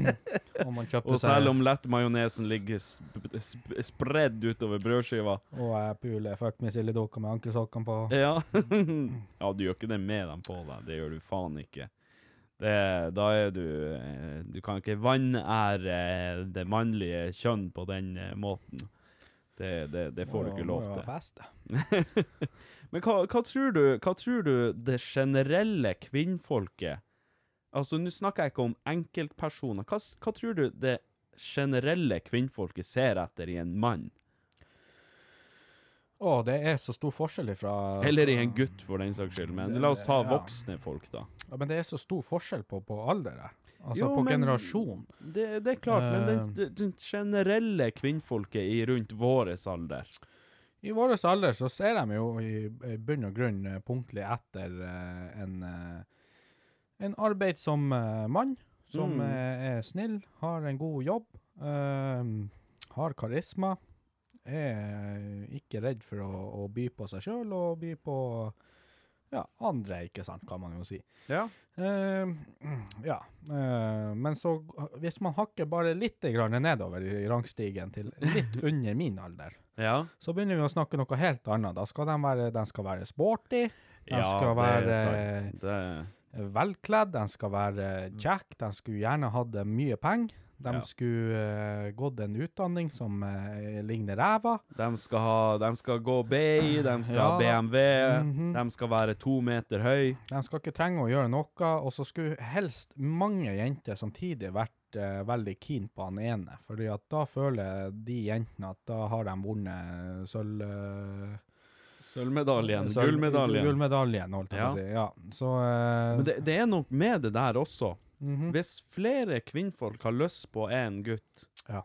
og man kjøpte seg Og selv om lettmajonesen ligger sp sp spredd utover brødskiva. Og jeg puler fuck med sildedokker med ankelsokkene på. Ja. ja, du gjør ikke det med dem på deg. Det gjør du faen ikke. Det, da er du eh, Du kan ikke vanære det mannlige kjønn på den eh, måten. Det, det, det får du ikke lov Må til. feste. Men hva, hva, tror du, hva tror du det generelle kvinnfolket Altså, nå snakker jeg ikke om enkeltpersoner. Hva, hva tror du det generelle kvinnfolket ser etter i en mann? Å, det er så stor forskjell ifra Eller i en gutt, for den saks skyld. Men Det- la oss ta ja. voksne folk, da. Ja, men det er så stor forskjell på, på alder. Altså Jo, på men- generasjon. Det, det er klart, men Eh. det, det, det generelle kvinnfolket i rundt våres alder I vår alder så ser de jo i, i bunn og grunn eh, punktlig etter uh, en, uh, en arbeidsom eh, mann som Mm. eh, er snill, har en god jobb, eh, har karisma, er ikke redd for å, å by på seg sjøl og by på ja, andre, ikke sant, kan man jo si. Ja. Uh, ja, Uh, men så hvis man hakker bare litt grann nedover i rangstigen til litt under min alder, Ja, så begynner vi å snakke noe helt annet. Da skal de være, de skal være sporty, de ja skal det være er sant. Det, velkledd, de skal være kjekk, de skulle gjerne hatt mye penger. De Ja. skulle uh, gått en utdanning som uh, ligner ræva. de, skal ha, de skal gå BI, de skal ha BMW, BMW, -hmm. de skal være to meter høy. De skal ikke trenge å gjøre noe, og så skulle helst mange jenter samtidig vært uh, veldig keen på han ene, fordi at da føler de jentene at da har de vunnet sølv... Sølvmedaljen, gullmedaljen. Gullmedaljen, holdt jeg på å si. Ja, så... Men det, det er noe med det der også. Mhm. Hvis flere kvinnfolk har lyst på en gutt, Ja.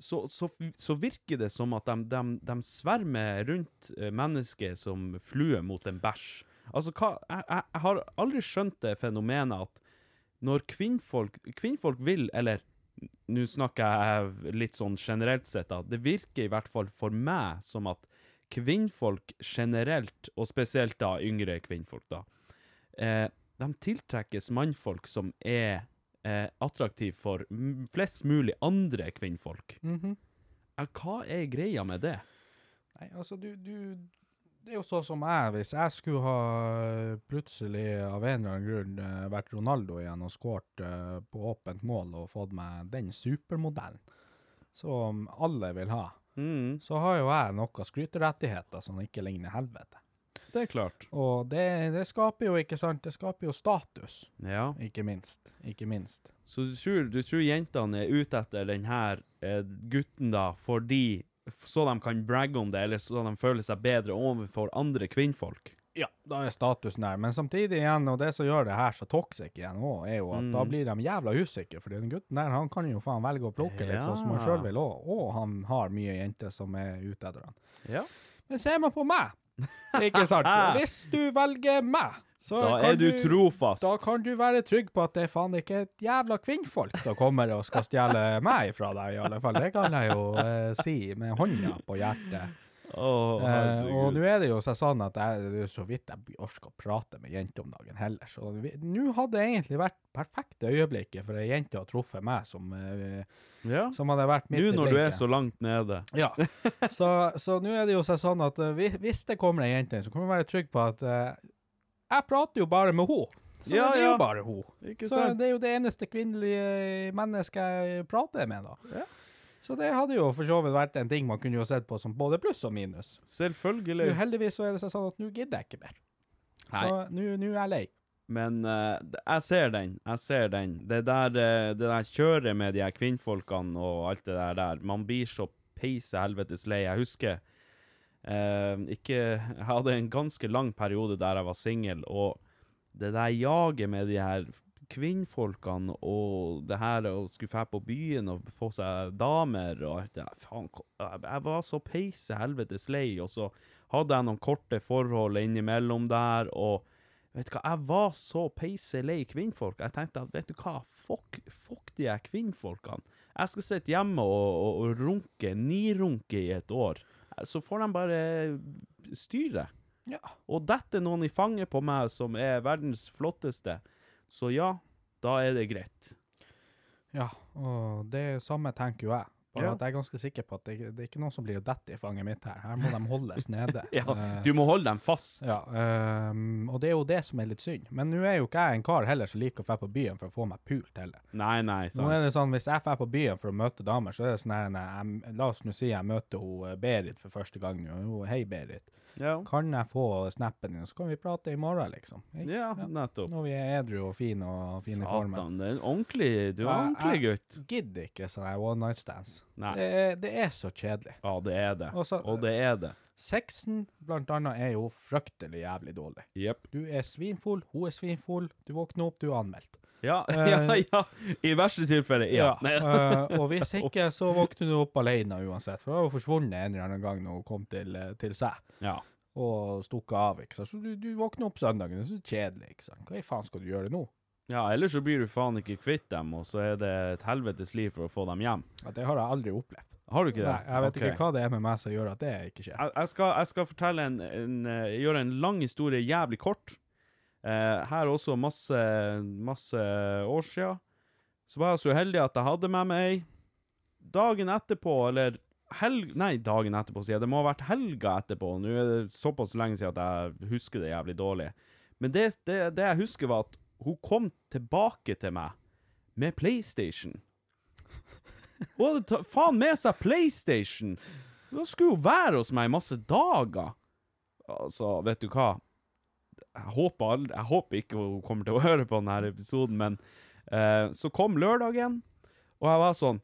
så, så, så virker det som at de, de, de svermer rundt eh, mennesket som flue mot en bæsj. Altså, hva, jeg, jeg, jeg har aldri skjønt det fenomenet at når kvinnfolk, kvinnfolk vil, eller nå snakker jeg litt sånn generelt sett, da, det virker i hvert fall for meg som at kvinnfolk generelt, og spesielt da yngre kvinnfolk, da, eh, de tiltrekkes mannfolk som er eh, attraktive for flest mulig andre kvinnfolk. Mm -hmm. Hva er greia med det? Nei, altså du, du Det er jo sånn som jeg, hvis jeg skulle ha eh, plutselig av en eller annen grunn eh, vært Ronaldo igjen og skåret eh, på åpent mål og fått meg den supermodellen som alle vil ha, Mm, så har jo jeg noen skryterettigheter som ikke ligner helvete. Det er klart. Og det, det skaper jo, ikke sant, det skaper jo status, Ja. ikke minst. Ikke minst. Så du tror, du tror jentene er ute etter den her eh, gutten da, fordi så de kan bragge om det, eller så de føler seg bedre overfor andre kvinnfolk? Ja, da er statusen der. Men samtidig igjen, og det som gjør det her så toxic igjen òg, er jo at da Mm. blir de jævla usikre. For den gutten der, han kan jo faen velge å plukke litt sånn som han Ja. sjøl vil òg. Og han har mye jenter som er ute etter han. Ja. Men ser man på meg, ikke sant? Hvis du velger meg, så Da kan er du trofast. Da kan du være trygg på at det faen ikke et jævla kvinnfolk som kommer og skal stjele meg fra deg, i alle fall. Det kan jeg jo eh, si med hånda på hjertet. Å, Eh, og nå er det jo sånn at jeg, det så vidt jeg orker å prate med jenter om dagen heller. Så nå hadde det egentlig vært perfekte øyeblikket for ei jente å truffe meg som, eh, ja. som hadde vært midt Nå i når du er så langt nede. Ja. Så, så nå er det jo sånn at eh, hvis- det kommer ei jente, så kan vi være trygg på at eh, jeg prater jo bare med henne. Så Ja, det er ja. jo bare hun. Ikke Så sant? det er jo det eneste kvinnelige mennesket jeg prater med, da. Ja. Så det hadde jo for så vidt vært en ting man kunne jo sett på som både pluss og minus. Selvfølgelig. Nå, heldigvis så er det sånn at nå gidder jeg ikke mer. Så nå nå er jeg lei. Men uh, jeg ser den. Jeg ser den. Det der, uh, det der kjøret med de her kvinnfolkene og alt det der der, man blir så peise helvetes lei. Jeg husker uh, ikke Jeg hadde en ganske lang periode der jeg var singel, og det der jaget med de her kvinnfolkene og det her å skulle dra på byen og få seg damer og alt det faen, jeg var så peise helvetes lei, og så hadde jeg noen korte forhold innimellom der, og Vet du hva, jeg var så peise lei kvinnfolk. Jeg tenkte at, vet du hva, fuck, fuck de her kvinnfolkene. Jeg skal sitte hjemme og, og, og runke, nirunke i et år. Så får de bare styre. Ja. Og dette er noen i fanget på meg som er verdens flotteste. Så ja, da er det greit. Ja, og det samme tenker jo jeg. Bare Ja. at jeg er ganske sikker på at det, det er ikke noen som blir å dette i fanget mitt her. Her må de holdes nede. Ja, Eh, du må holde dem fast. ja, um, og det er jo det som er litt synd. Men nå er jo ikke jeg en kar heller som liker å dra på byen for å få meg pult heller. Nei, nei, sant. Nå er det sånn, Hvis jeg drar på byen for å møte damer, så er det sånn her La oss nå si jeg møter hun eh, Berit for første gang. nå. Hei, Berit. Ja, Kan jeg få snappen din, så kan vi prate i morgen, liksom? Ikke? ja nettopp. Når vi er edru og fine og fine i formen. Satan, det er en ordentlig, du er Ja, ordentlig jeg- Gidder ikke sånne one night stands. Nei. Det er, det er så kjedelig. Ja, det er det. Også, Og det er det. Sexen, blant annet, er jo fryktelig jævlig dårlig. Yep. Du er svinfull, hun er svinfull, du våkner opp, du er anmeldt. Ja, ja, ja. I verste tilfelle, ja. ja. eh, og hvis ikke, så våkner du opp alene uansett, for hun har forsvunnet en eller annen gang når hun kom til, eh, til seg. Ja. Og stukket av, ikke sant. Så du, du våkner opp søndagen, det er så kjedelig, ikke sant. Hva i faen skal du gjøre nå? ja, ellers så blir du faen ikke kvitt dem, og så er det et helvetes liv for å få dem hjem. Ja, det har jeg aldri opplevd. Har du ikke det? Nei, jeg vet okay. ikke hva det er med meg som gjør at det ikke skjer. Jeg, jeg, skal, jeg skal en, en eh, gjøre en lang historie jævlig kort. Eh, her også masse, masse år siden. Så var jeg så heldig at jeg hadde med meg ei. Dagen etterpå, eller helg... Nei, dagen etterpå, sier jeg. Det må ha vært helga etterpå. Nå er det såpass lenge siden at jeg husker det jævlig dårlig. Men det, det, det jeg husker, var at hun kom tilbake til meg med PlayStation. Hun hadde faen med seg PlayStation! Da skulle hun være hos meg i masse dager. Altså, vet du hva? Jeg håper, aldri, jeg håper ikke hun kommer til å høre på denne episoden, men eh, så kom lørdagen, og jeg var sånn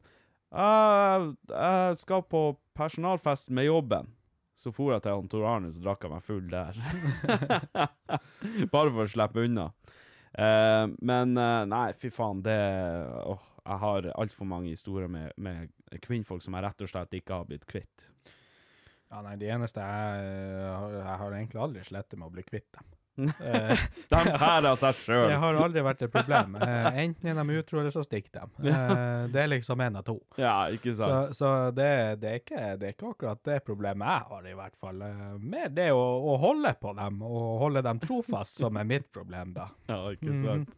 «Jeg- Jeg skal på personalfest med jobben. Så for jeg til Tor Arne, så drakk jeg meg full der. Bare for å slippe unna. Eh, men eh, nei, fy faen, det åh, Jeg har altfor mange historier med, med kvinnfolk som jeg rett og slett ikke har blitt kvitt. Ja, nei, det eneste jeg, har, jeg har egentlig aldri slettet med å bli kvitt dem. Eh, De færer seg sjøl. det har aldri vært et problem. Eh, enten er de utro, eller så stikker de. Eh, det er liksom en av to. Ja, ikke Så, sant? så det, det, er ikke, det er ikke akkurat det problemet jeg har, i hvert fall. Mer det å, å holde på dem, og holde dem trofast, som er mitt problem, da. Ja, ikke sant?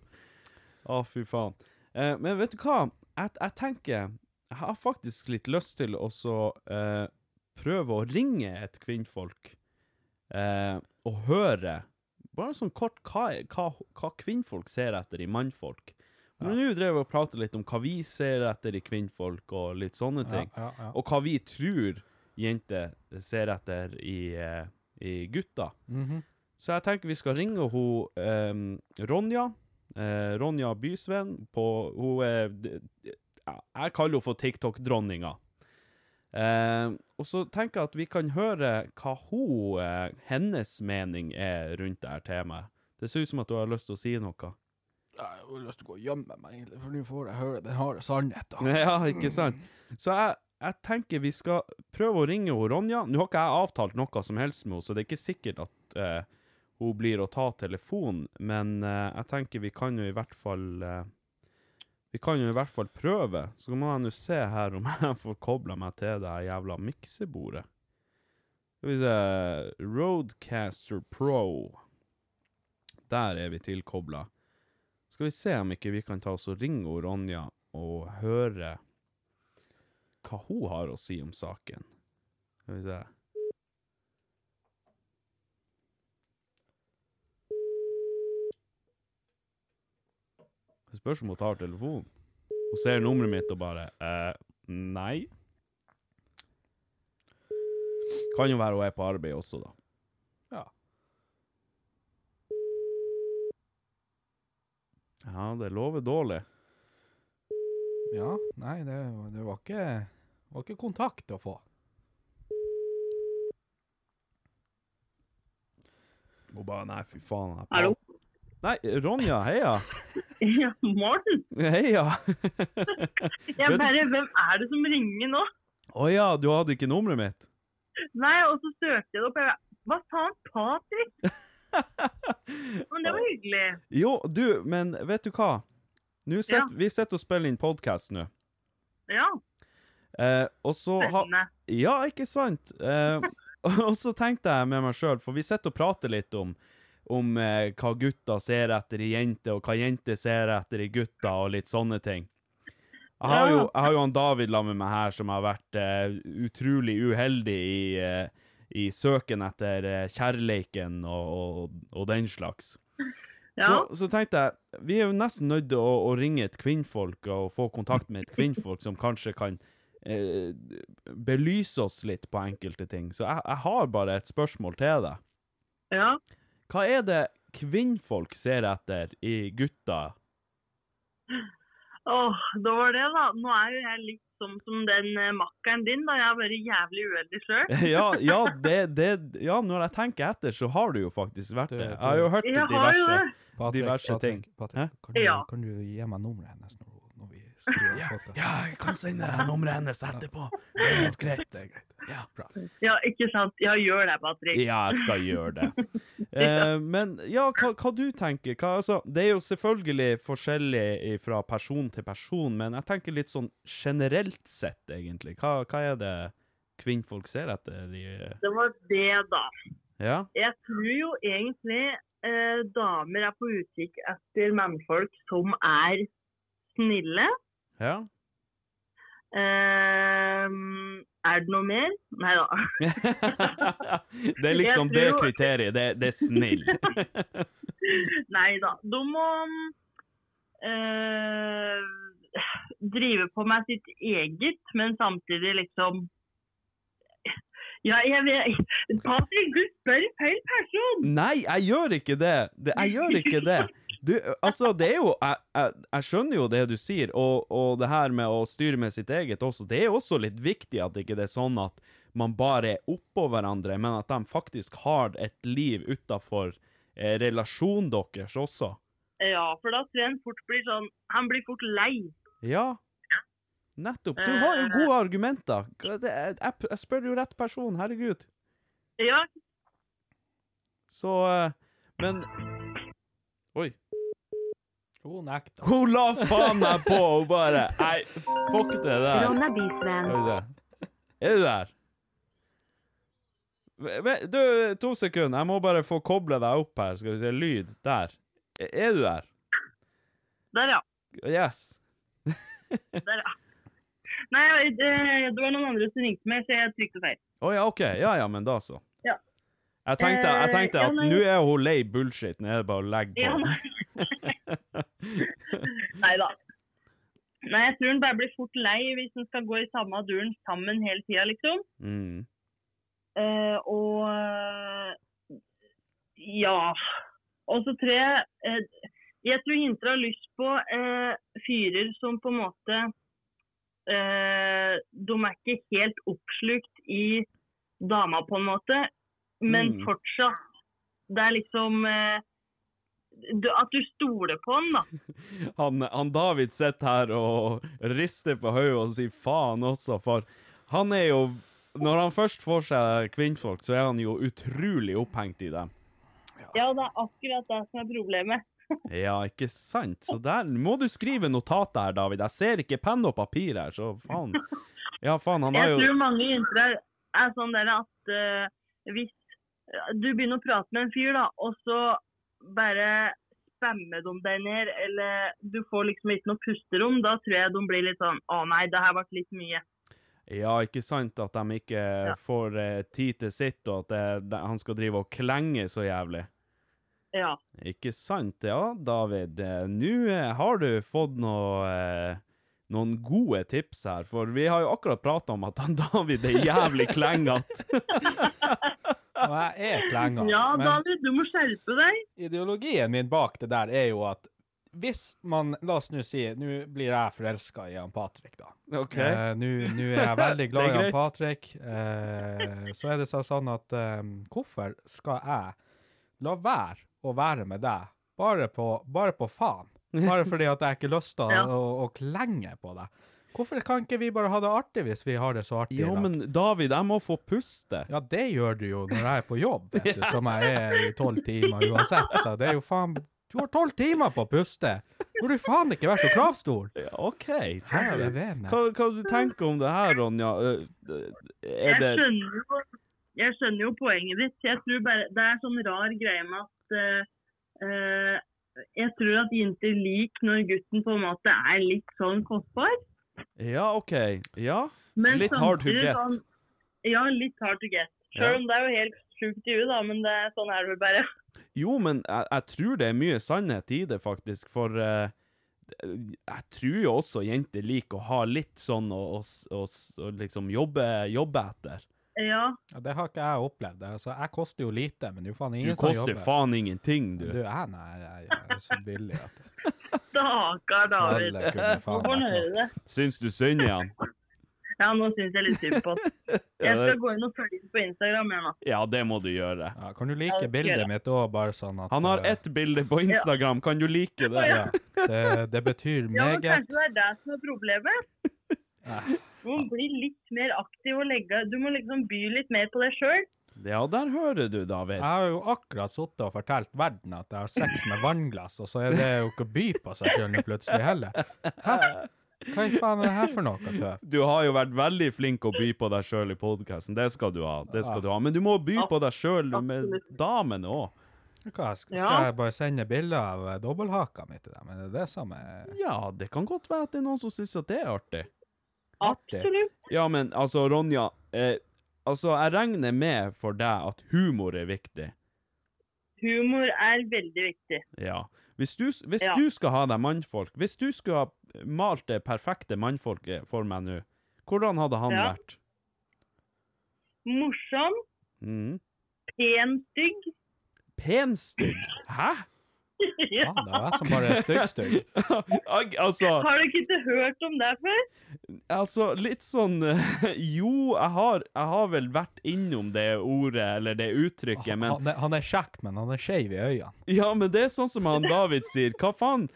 Å, fy faen. Eh, men vet du hva? Jeg, jeg tenker Jeg har faktisk litt lyst til å så eh, prøve å ringe et kvinnfolk eh, og høre bare sånn kort hva, hva, hva kvinnfolk ser etter i mannfolk. Men nå drev vi og pratet litt om hva vi ser etter i kvinnfolk, og litt sånne ting. Ja, ja, ja. Og hva vi tror jenter ser etter i, eh, i gutter. Mhm. Så jeg tenker vi skal ringe hun um, Ronja. Uh, Ronja Bysveen på Hun er Jeg kaller henne for TikTok-dronninga. Eh, og så tenker jeg at vi kan høre hva hun, eh, hennes mening er rundt det her temaet. Det ser ut som at du har lyst til å si noe. Jeg har lyst til å gå og gjemme meg, egentlig, for nå får jeg høre den harde sannheten. Ja, ikke sant? Så jeg, jeg tenker vi skal prøve å ringe hun Ronja. Nå har ikke jeg avtalt noe som helst med henne, så det er ikke sikkert at eh, hun blir å ta telefonen, men eh, jeg tenker vi kan jo i hvert fall eh, Vi kan jo i hvert fall prøve. Så må jeg nå se her om jeg får kobla meg til det her jævla miksebordet. Skal vi se Roadcaster Pro. Der er vi tilkobla. Skal vi se om ikke vi kan ta oss og ringe hun Ronja og høre hva hun har å si om saken. Skal vi se. Det spørs om hun tar telefonen. Hun ser nummeret mitt og bare eh, Nei. Kan jo være hun er på arbeid også, da. Ja. Ja, det lover dårlig. Ja, nei, det, det var ikke, var ikke kontakt å få. Hun bare Nei, fy faen. Jeg Hallo? Nei, Ronja, heia. Ja, Morten. Heia. Jeg bare, hvem er det som ringer nå? Å ja, du hadde ikke nummeret mitt? Nei, og så søkte jeg det opp. Jeg, Hva sa han? Patrick? Men det var hyggelig. Jo, du, men vet du hva? Nå Ja. Vi sitter og spiller inn podkast nå. Ja, Eh, og så ha. Ja, ikke sant? Eh, og så tenkte jeg med meg sjøl, for vi sitter og prater litt om, om eh, hva gutter ser etter i jenter, og hva jenter ser etter i gutter, og litt sånne ting. Jeg har, jo, jeg har jo han David sammen med meg her, som har vært eh, utrolig uheldig i, eh, i søken etter eh, kjærleiken og, og, og den slags. Ja. Så, så tenkte jeg, vi er jo nesten nødt til å, å ringe et kvinnfolk og få kontakt med et kvinnfolk som kanskje kan eh, belyse oss litt på enkelte ting. Så jeg, jeg har bare et spørsmål til deg. Ja. Hva er det kvinnfolk ser etter i gutter? Åh, da var det, da. Nå er jo jeg litt som, som den eh, makkeren din, da. Jeg har vært jævlig uheldig sjøl. Ja, ja, det, det, ja, når jeg tenker etter, så har du jo faktisk vært det. Jeg har jo hørt Jeg diverse det. Patrick, Diverse Patrick, ting. Patrick, kan, du, Ja. kan du gi meg nummeret hennes når, når vi Ja, ja, jeg kan sende deg nummeret hennes etterpå. Det er helt greit. Det er greit. Ja. Ja, ikke sant. Ja, gjør det, Patrick. Ja, jeg skal gjøre det. Eh, men ja, hva, hva du tenker? Hva, altså, det er jo selvfølgelig forskjellig fra person til person, men jeg tenker litt sånn generelt sett, egentlig. Hva, hva er det kvinnfolk ser etter? I, Det var det, da. ja? Jeg tror jo egentlig eh, damer er på utkikk etter mannfolk som er snille. Ja? Eh, er det noe mer? Nei da. det er liksom tror... det kriteriet. Det, det er snill. Nei da. De må øh, drive på med sitt eget, men samtidig liksom Ja, jeg vet Patrick, du spør feil person! Nei, jeg gjør ikke det. det jeg gjør ikke det. Du, altså, det er jo Jeg, jeg, jeg skjønner jo det du sier, og, og det her med å styre med sitt eget også. Det er også litt viktig at ikke det er sånn at man bare er oppå hverandre, men at de faktisk har et liv utafor eh, relasjonen deres også. Ja, for da tror jeg han fort blir sånn Han blir fort lei. Ja. Nettopp. Du har jo gode argumenter. Jeg spør jo rett person, herregud. Ja, Så eh, Men Oi. Hun nekta. Hun la faen meg på Hun bare Nei, fuck det der. Er du der? Er du der? To sekunder. Jeg må bare få koble deg opp her. Skal vi se. Lyd. Der. E- Er du der? der, ja. Yes. Der, ja. Nei, det, det var noen andre som ringte meg, så jeg trykte feil. Å ja, OK. Ja ja, men da så. Jeg tenkte, jeg Eh, tenkte at ja, nå er hun lei bullshit. Nå er det bare å legge på. Ja, Nei da. Nei, jeg tror han bare blir fort lei hvis han skal gå i samme duren sammen hele tida, liksom. Mm. Eh, og eh, ja. Og så tror jeg eh, Jeg tror jenter har lyst på eh, fyrer som på en måte eh, De er ikke helt oppslukt i dama, på en måte, men Mm. fortsatt Det er liksom eh, du, At du stoler på han, da. han, han David sitter her og rister på hodet og sier faen også, for han er jo Når han først får seg kvinnfolk, så er han jo utrolig opphengt i dem. Ja, det er akkurat det som er problemet. Ja, ikke sant? Så der må du skrive notat her, David. Jeg ser ikke penn og papir her, så faen. Ja, faen, han har Jeg tror mange jenter er, er sånn der at uh, hvis du begynner å prate med en fyr, da, og så bare spammer de deg ned, eller du får liksom ikke noe pusterom, da tror jeg de blir litt sånn Å nei, det her ble litt mye. Ja, ikke sant at de ikke får eh, tid til sitt, og at det, det, han skal drive og klenge så jævlig. Ja. Ikke sant? Ja, David. eh, Nå eh, har du fått noe, eh, noen gode tips her, for vi har jo akkurat prata om at han David er jævlig klengete. Og jeg er klenga. ja, David, du må skjerpe deg. ideologien min bak det der er jo at hvis man La oss nå si Nå blir jeg forelska i han Patrick, da. OK? Eh, Nå er jeg veldig glad i han. Patrick. Eh, så er det sånn at eh, hvorfor skal jeg la være å være med deg bare på, bare på faen? Bare fordi at jeg ikke har lyst til å, Ja. å, å klenge på deg. Hvorfor kan ikke vi bare ha det artig hvis vi har det så artig? Ja, men David, jeg må få puste. Ja, det gjør du jo når jeg er på jobb, vet du, som jeg er i tolv timer uansett. Så det er jo faen Du har tolv timer på å puste! Burde du faen ikke være så kravstor? Ja, OK. Herre vene. Hva, hva du tenker om det her, Ronja? Er Er Jeg skjønner, jo, jeg skjønner jo poenget ditt. Jeg tror bare, Det er sånn rar greie med at uh, eh, Jeg tror at jenter liker når gutten på en måte er litt sånn kostbar. Ja, OK. Ja. Men Litt hard to get. Sånn, ja, litt hard to get. Selv om det er jo helt sjukt i huet, da, men det, sånn er det vel bare. Jo, men jeg, jeg tror det er mye sannhet i det, faktisk, for uh, jeg tror jo også jenter liker å ha litt sånn å liksom jobbe, jobbe etter. Ja. Ja, det har ikke jeg opplevd. Altså, jeg koster jo lite, men det er jo faen ingen som jobber. Du koster faen ingenting, du. Du, jeg, nei, jeg, jeg er så billig at Stakkar David. Hvor fornøyd noe. det. Syns du synd i han? Ja, nå syns jeg litt synd på han. Jeg skal gå inn og følge ham på Instagram igjen. Ja, det må du gjøre. Ja, kan du like Ja, bildet mitt òg, bare sånn at Han har eh, ett bilde på Instagram, kan du like det? Ja, det, det betyr Ja, men meget. kanskje det er det som er problemet. Du må bli litt mer aktiv og legge Du må liksom by litt mer på deg sjøl. Ja, der hører du, David. Jeg har jo akkurat sittet og fortalt verden at jeg har sex med vannglass, og så er det jo ikke å by på seg sjøl plutselig heller. Hæ? Hva i faen er det her for noe tøv? Du har jo vært veldig flink å by på deg sjøl i podkasten. Det skal du ha. det skal du ha. Men du må by på deg sjøl med damene òg. Hva, skal, Ja. jeg bare sende bilder av dobbelthaka mi til dem? Er det det som er Ja, det kan godt være at det er noen som syns at det er artig. Absolutt. Ja, men altså, Ronja. Eh, altså, jeg regner med for deg at humor er viktig. Humor er veldig viktig. Ja. Hvis du, hvis Ja. du skal ha deg mannfolk Hvis du skulle ha malt det perfekte mannfolket for meg nå, hvordan hadde han Ja. vært? Morsom, Mm. pen, stygg. Penstygg? Hæ? Ja. Faen, det var som bare er stygg-stygg. Altså, Har du ikke hørt om det før? altså, litt sånn Jo, jeg har, jeg har vel vært innom det ordet, eller det uttrykket, men Han, er- han er kjekk, men han er skeiv i øynene. Ja, men det er sånn som han David sier. Hva faen?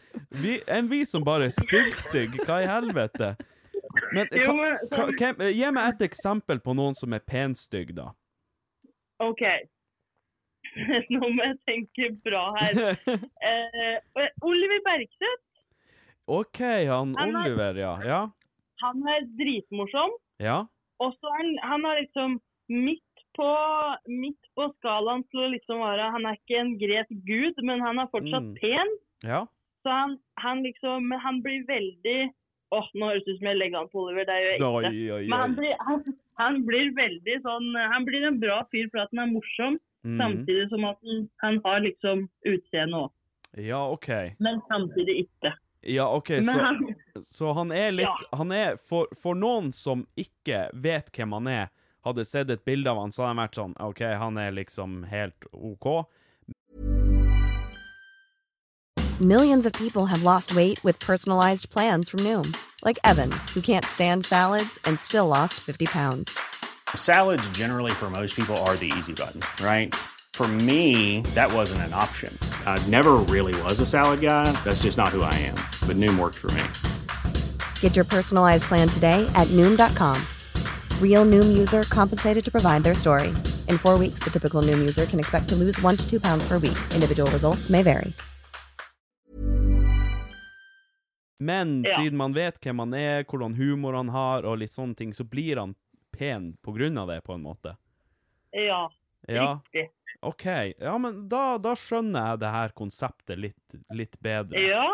Vi, en vi som bare er stygg-stygg? Hva i helvete? Men, Jo, men hva, sånn- hvem, gi meg et eksempel på noen som er penstygg, da. OK. Nå må jeg tenke bra her. Eh, Oliver Bergseth, OK, han Han er- Oliver, ja. Ja. han er dritmorsom. ja. Og så er han, han er liksom midt på, midt på skalaen til å liksom være Han er ikke en gresk gud, men han er fortsatt Mm. pen. Ja. Så han, han liksom Men han blir veldig Åh, nå høres det ut som jeg legger an på Oliver, det ekte. Oi, oi, Men han blir, han, han blir veldig sånn Han blir en bra fyr for at han er morsom, Mhm. samtidig som at han, han har liksom utseende òg. Ja, OK. Men samtidig ikke. Ja, OK, så, han, så han er litt Ja. Han er for, for noen som ikke vet hvem han er, hadde sett et bilde av han, så hadde han vært sånn OK, han er liksom helt OK. Millions of people have lost weight with personalized plans from Noom, like Evan, who can't stand salads and still lost 50 pounds. Salads, generally, for most people, are the easy button, right? For me, that wasn't an option. I never really was a salad guy. That's just not who I am. But Noom worked for me. Get your personalized plan today at Noom.com. Real Noom user compensated to provide their story. In four weeks, the typical Noom user can expect to lose one to two pounds per week. Individual results may vary. Men Ja. siden man vet hvem han er, hvordan humor han har, og litt sånne ting, så blir han pen av det, på en måte. ja, Ja, riktig. OK. Ja, men da, da skjønner jeg det her konseptet litt, litt bedre. Ja,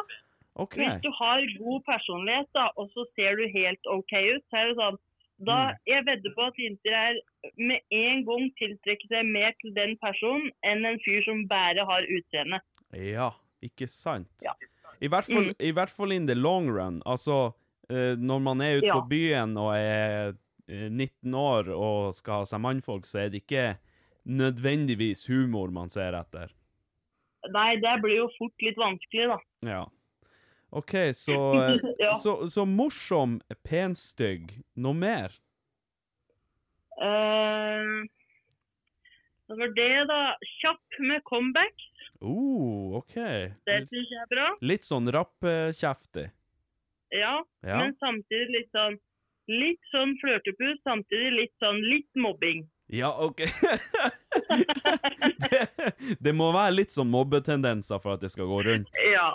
Okay. hvis du har god personlighet, da, og så ser du helt OK ut, så er det sånn da, Mm. Jeg vedder på at jenter er med en gang tiltrekker seg mer til den personen enn en fyr som bare har utseende. Ja, ikke sant? Ja. I, hvert fall, Mm. I hvert fall in the long run. Altså, eh, når man er ute Ja. på byen og er 19 år og skal ha seg mannfolk, så er det ikke nødvendigvis humor man ser etter. Nei, det blir jo fort litt vanskelig, da. Ja. OK, så, eh, Ja. så, så morsom, penstygg. Noe mer? Uh, det var det, da. Kjapp med comeback. Oh, OK. Det syns jeg er bra. litt sånn rappkjeftig. Ja, Ja. men samtidig litt sånn Litt sånn flørtepus, samtidig litt sånn litt mobbing. Ja, OK. det, det må være litt sånn mobbetendenser for at det skal gå rundt. Ja,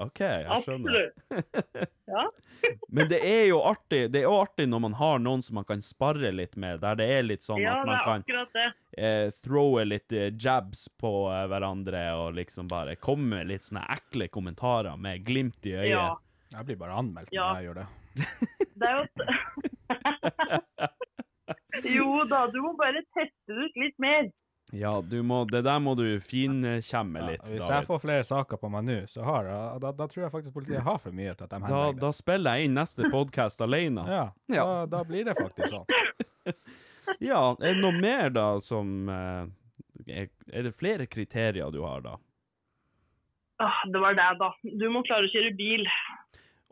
OK, jeg skjønner. absolutt. Ja. Men det er jo artig Det er jo artig når man har noen som man kan sparre litt med, der det er litt sånn ja, at man kan eh, throwe litt eh, jabs på eh, hverandre og liksom bare komme med litt sånne ekle kommentarer med glimt i øyet. Ja. Jeg blir bare anmeldt Ja. når jeg gjør det. Det er jo Jo da, du må bare teste det ut litt mer. Ja, du må, det der må du finkjemme Ja, litt, hvis jeg får flere saker på meg nå, så har jeg, da, da tror jeg faktisk politiet har for mye til at de Da, henlegger det. da spiller jeg inn neste podkast alene. Ja, Ja. Da, da blir det faktisk sånn. Ja, er det noe mer da som eh, er, er det flere kriterier du har da? Ah, det var det, da. Du må klare å kjøre bil.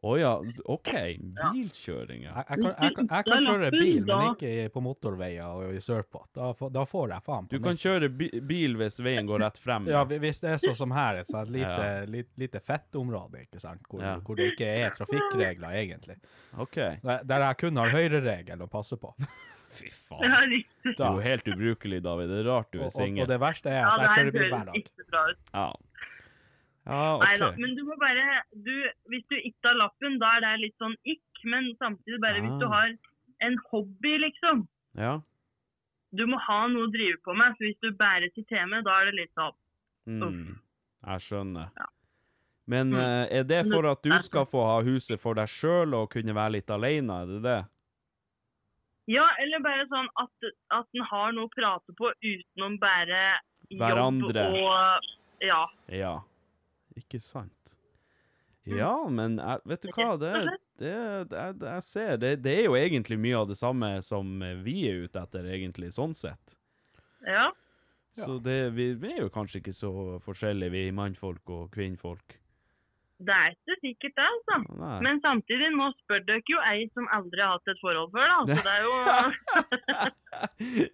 Å ja, OK. Bilkjøring, ja. Jeg, jeg, kan, jeg, jeg kan kjøre bil, men ikke på motorveier og i sørpå. Da, får- da får jeg faen på Du kan kjøre bil hvis veien går rett frem. Ja, hvis det er sånn som her, et sånt lite, Ja. lite, lite fettområde, ikke sant, hvor, Ja. hvor det ikke er trafikkregler, egentlig. OK. Der, der jeg kun har høyreregel å passe på. Fy faen. Du er jo helt ubrukelig, David. Det er rart du er singel. og det verste er at jeg kjører bil hver dag. Ja, det høres dag. ikke bra ut. Ja. Ja, Nei da, men du må bare du, Hvis du ikke har lappen, da er det litt sånn ikk. Men samtidig bare hvis du Ah. har en hobby, liksom. Ja. Du må ha noe å drive på med. Så hvis du bærer til temaet, da er det litt sånn Mm. Jeg skjønner. Ja. Men Mm. eh, er det for at du skal få ha huset for deg sjøl og kunne være litt alene, er det det? Ja, eller bare sånn at, at en har noe å prate på utenom bare jobb og Ja. Ja. Ikke sant? Mm. Ja, men jeg, vet du hva, det, det, det, det jeg ser det, det er jo egentlig mye av det samme som vi er ute etter, egentlig, sånn sett. ja. Så det, vi, vi er jo kanskje ikke så forskjellige, vi mannfolk og kvinnfolk. Det er ikke sikkert, det, altså. Nei. Men samtidig, nå spør dere jo ei som aldri har hatt et forhold før, da. Så det er jo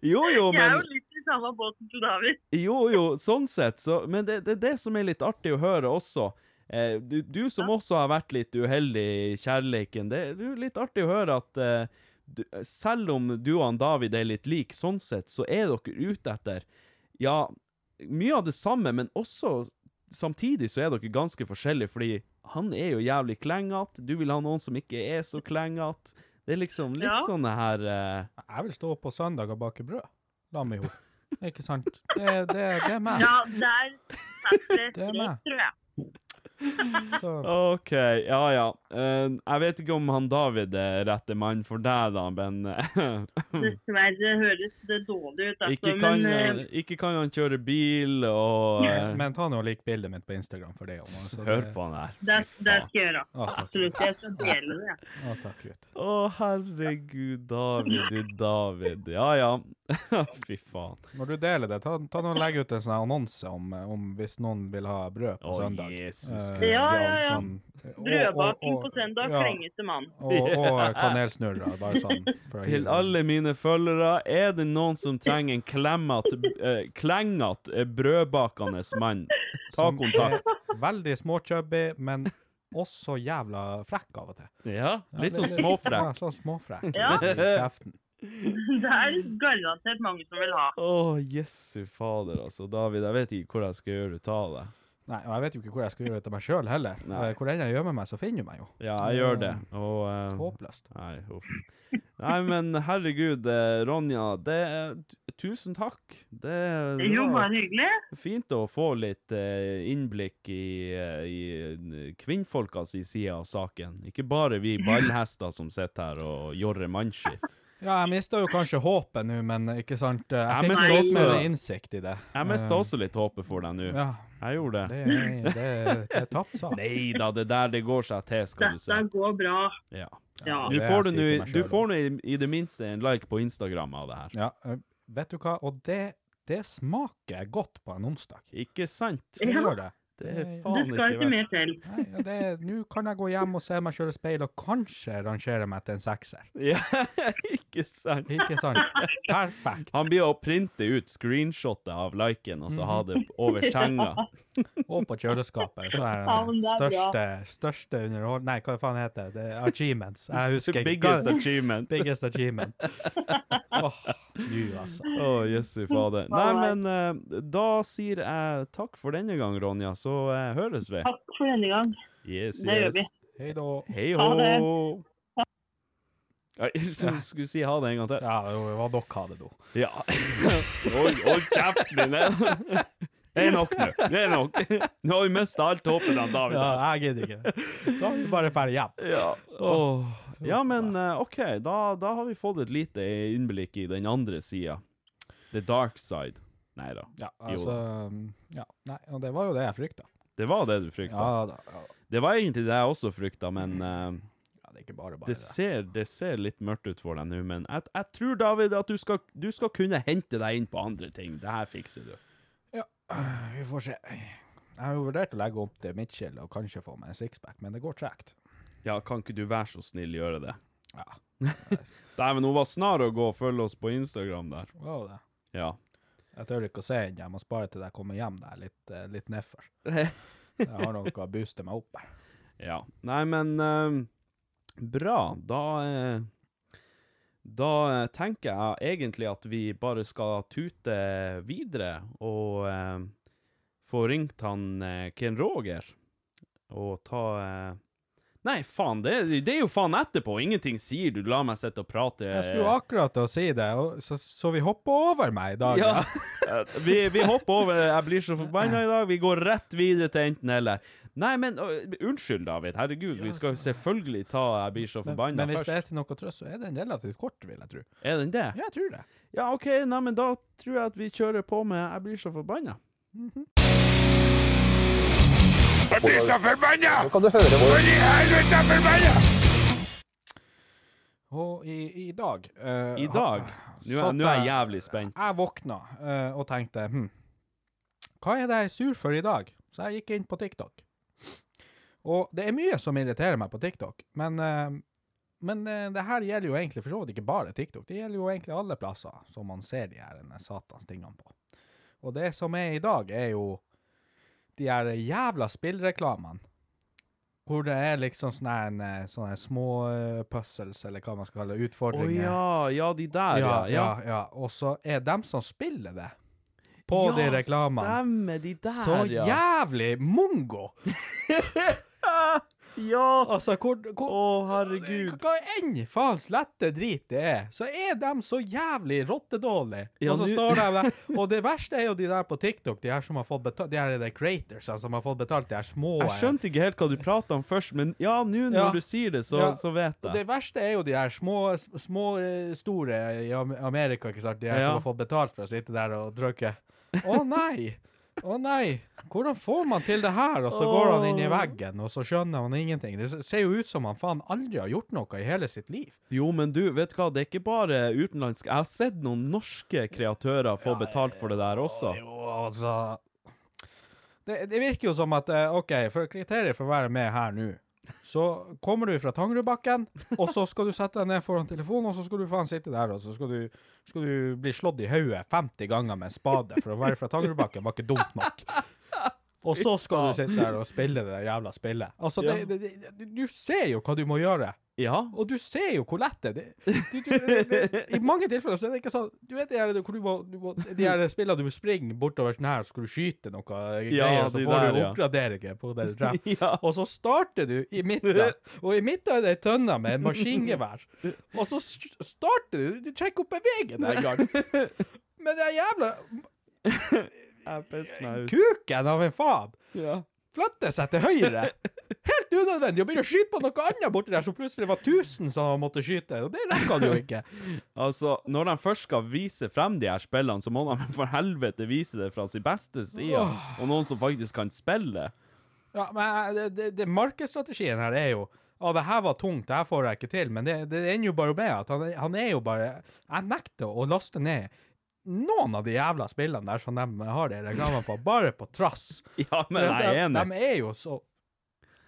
jo, jo, Jeg er jo litt i samme båten til David. Jo, jo, sånn sett, så Men det, det er det som er litt artig å høre også. Eh, du, du som også har vært litt uheldig i kjærligheten, det er litt artig å høre at eh, du, selv om du og David er litt like sånn sett, så er dere ute etter Ja, mye av det samme, men også samtidig så er dere ganske forskjellige, fordi han er jo jævlig klengete, du vil ha noen som ikke er så klengete. Det er liksom litt Ja. sånne her uh... Jeg vil stå på søndag og bake brød. La meg jo. Ikke sant? Det, det, det er meg. Ja, der setter det strek, tror jeg. Så, OK, ja ja. Uh, jeg vet ikke om han David er rette mann for deg, da, men Dessverre høres det dårlig ut, altså. ikke, kan, men uh, ikke kan han kjøre bil og uh, men ta nå og lik bildet mitt på Instagram for det. Om, Hør det- på han her. det, det skal jeg gjøre. Absolutt. Jeg skal dele det. Å, takk gutt. Å, herregud, David, du David. Ja ja. Fy faen. Når du deler det, ta, ta nå og legg ut en sånn annonse om, om hvis noen vil ha brød på Å, søndag. Jesus Eh. Ja, ja, ja. Brødbaking på søndag, ja, klengete mann. Og, og kanelsnurrer, bare sånn. Til alle mine følgere, er det noen som trenger en klemmete, eh, klengete, eh, brødbakende mann, ta som kontakt. Veldig småchubby, men også jævla frekk av og til. Ja, litt sånn småfrekk. Ja, sånn småfrekk Ja. i kjeften. Det er garantert mange som vil ha. Å, jesu fader, altså. David, jeg vet ikke hvor jeg skal gjøre ut av det. Nei, og jeg vet jo ikke hvor jeg skal gjøre det til meg sjøl heller. Nei. Eh, Hvor enn jeg gjemmer meg, så finner du meg jo. Ja, jeg gjør det, og uh, Håpløst. Nei, uff. Nei, men herregud, eh, Ronja, det Tusen takk. Det, det Jo, var bare hyggelig. fint å få litt uh, innblikk i, i kvinnfolka si side av saken. Ikke bare vi ballhester som sitter her og jorrer mannskitt. Ja, jeg mista jo kanskje håpet nå, men ikke sant Jeg Jeg fikk også, litt mer innsikt i det. Jeg mista også litt håpet for deg nå. Ja, Jeg gjorde det. det det det er tapt sak. Nei da, det der det går seg til, skal du se. Dette går bra. Ja. Ja. Du får, du, du får nå i, i det minste en like på Instagram av det her. Ja, vet du hva, og det, det smaker godt på en onsdag. Ikke sant? Det Ja. gjør det. Det er Det faen skal ikke ikke mer verst. til. Nei, ja, Nå kan jeg gå hjem og se meg sjøl i speilet, og kanskje rangere meg til en sekser. Ja, ikke sant? Ikke sant? Perfekt. Han blir å printe ut screenshotet av liken og så ha det over senga. Og på kjøleskapet. Så er det er største, største underhold... Nei, hva faen heter det? det? Achievements. Jeg husker ikke. Biggest achievement. Biggest achievement. Åh, du altså. Å, jesu fader. Nei, men uh, da sier jeg takk for denne gang, Ronja, så uh, høres vi. Takk for denne gang. Yes, Det gjør vi. Hei da. Hei hå. Ja, jeg skulle si ha det en gang til. Ja, det var nok ha det, da. Ja. Hold, hold kjeften din. Det er nok nå. Det er nok. Nå har vi mista alt håpet av David. Ja, jeg gidder ikke. Da er vi bare ferdig hjem. Ja, Oh. ja men eh, OK, da, da har vi fått et lite innblikk i den andre sida. The dark side. Nei da. Ja, altså Ja, nei, og det var jo det jeg frykta. Det var det du frykta. Ja da. Ja. Det var egentlig det jeg også frykta, men eh, Ja, det ikke bare bare Det ser, det ser litt mørkt ut for deg nå, men jeg, jeg tror, David, at du skal, du skal kunne hente deg inn på andre ting. Det her fikser du. Vi får se. Jeg har jo vurdert å legge opp til Mitchell og kanskje få meg en sixpack, men det går tregt. Ja, kan ikke du være så snill gjøre det? Ja, Dæven, hun var snar å gå og følge oss på Instagram der. Wow, det. Ja. Jeg tør ikke å se henne, Jeg må spare til jeg kommer hjem der, litt, eh, litt nedfor. Jeg har noe å booste meg opp her. Ja. Nei, men uh, bra. Da eh, Da eh, tenker jeg egentlig at vi bare skal tute videre og eh, få ringt han eh, Ken Roger og ta eh, Nei, faen, det, det er jo faen etterpå. Ingenting sier du La meg sitte og prate. Jeg skulle jo akkurat til å si det, så, så vi hopper over meg i dag. Ja. Eh, vi, vi hopper over Jeg blir så forbanna i dag. Vi går rett videre til enten-eller. Nei, men uh, unnskyld, David. Herregud, vi skal selvfølgelig ta Jeg blir så forbanna først. men hvis det er til noe trøst, så er den relativt kort, vil jeg tro. Er den det? Ja, jeg tror det. Ja, OK, nei, men da tror jeg at vi kjører på med Jeg blir så forbanna. Jeg blir så forbanna! Nå kan du høre hvor i helvete er forbanna! Og i, i dag uh, I dag Nå er, nå er jeg jævlig spent. Jeg våkna uh, og tenkte hm, hva er det jeg er sur for i dag? Så jeg gikk inn på TikTok. Og det er mye som irriterer meg på TikTok, men, eh, men eh, det her gjelder jo egentlig for så vidt ikke bare TikTok. Det gjelder jo egentlig alle plasser som man ser de her satans tingene på. Og det som er i dag, er jo de her jævla spillreklamene. Hvor det er liksom sånne, eh, sånne små puzzles, eller hva man skal kalle det, Å oh, ja, ja, de der, Ja, ja. ja, ja. Og så er dem som spiller det, på de Ja, reklamene, Stemmer, de der, så ja. jævlig mongo! Ja! Altså, hvor, hvor Å, herregud. Hva enn faen slette drit det er, så er de så jævlig rottedårlige. Ja, og så nu- står de der, og det verste er jo de der på TikTok, de her som har fått betalt, de her er de creators, altså, som har fått betalt de her små Jeg skjønte ikke helt hva du prata om først, men ja, nå når Ja. du sier det, så, Ja. så vet Og jeg. det verste er jo de her små, små eh, store i Amerika, ikke sant? De her Ja. som har fått betalt for å sitte der og trykke. Å nei! Å nei! Hvordan får man til det her? Og så går han inn i veggen, og så skjønner han ingenting. Det ser jo ut som han faen aldri har gjort noe i hele sitt liv. Jo, men du, vet du hva, det er ikke bare utenlandsk. Jeg har sett noen norske kreatører få betalt for det der også. Jo, altså det, det virker jo som at eh, OK, for kriteriet for å være med her nå, så kommer du fra Tangerudbakken, og så skal du sette deg ned foran telefonen, og så skal du faen sitte der, og så skal du, skal du bli slått i hodet 50 ganger med en spade for å være fra Tangerudbakken, var ikke dumt nok. Og så skal du sitte der og spille det jævla spillet. Altså, det, det, det, du- ser jo hva du må gjøre. Ja. Og du ser jo hvor lett det er. Det, det, det, I mange tilfeller så er det ikke sånn Du vet de her, hvor du må, du må, de her spillene du må springe bortover sånn her, så skal du skyte noe greier, så får der, du ja. oppgraderinger på det du treffer. Ja. Og så starter du i midten, og i midten er det ei tønne med maskingevær. Og så starter du Du trekker opp bevegen en gang. Men det er jævla Jeg pisser meg ut. kuken av en faen Ja. Flytter seg til høyre. Helt unødvendig å begynne å skyte på noe annet borti der som plutselig var 1000 som måtte skyte. Og det rekker han jo ikke. Altså, når de først skal vise frem de her spillene, så må de for helvete vise det fra sin beste side. Og noen som faktisk kan spille. Ja, men eh, det, det, det markedsstrategien her er jo Å, det her var tungt, det her får jeg ikke til. Men det, det ender jo bare med at han, han er jo bare Jeg nekter å laste ned noen av de jævla spillene der som de har de reklamene på, bare på trass. Ja, men jeg er enig. de er jo så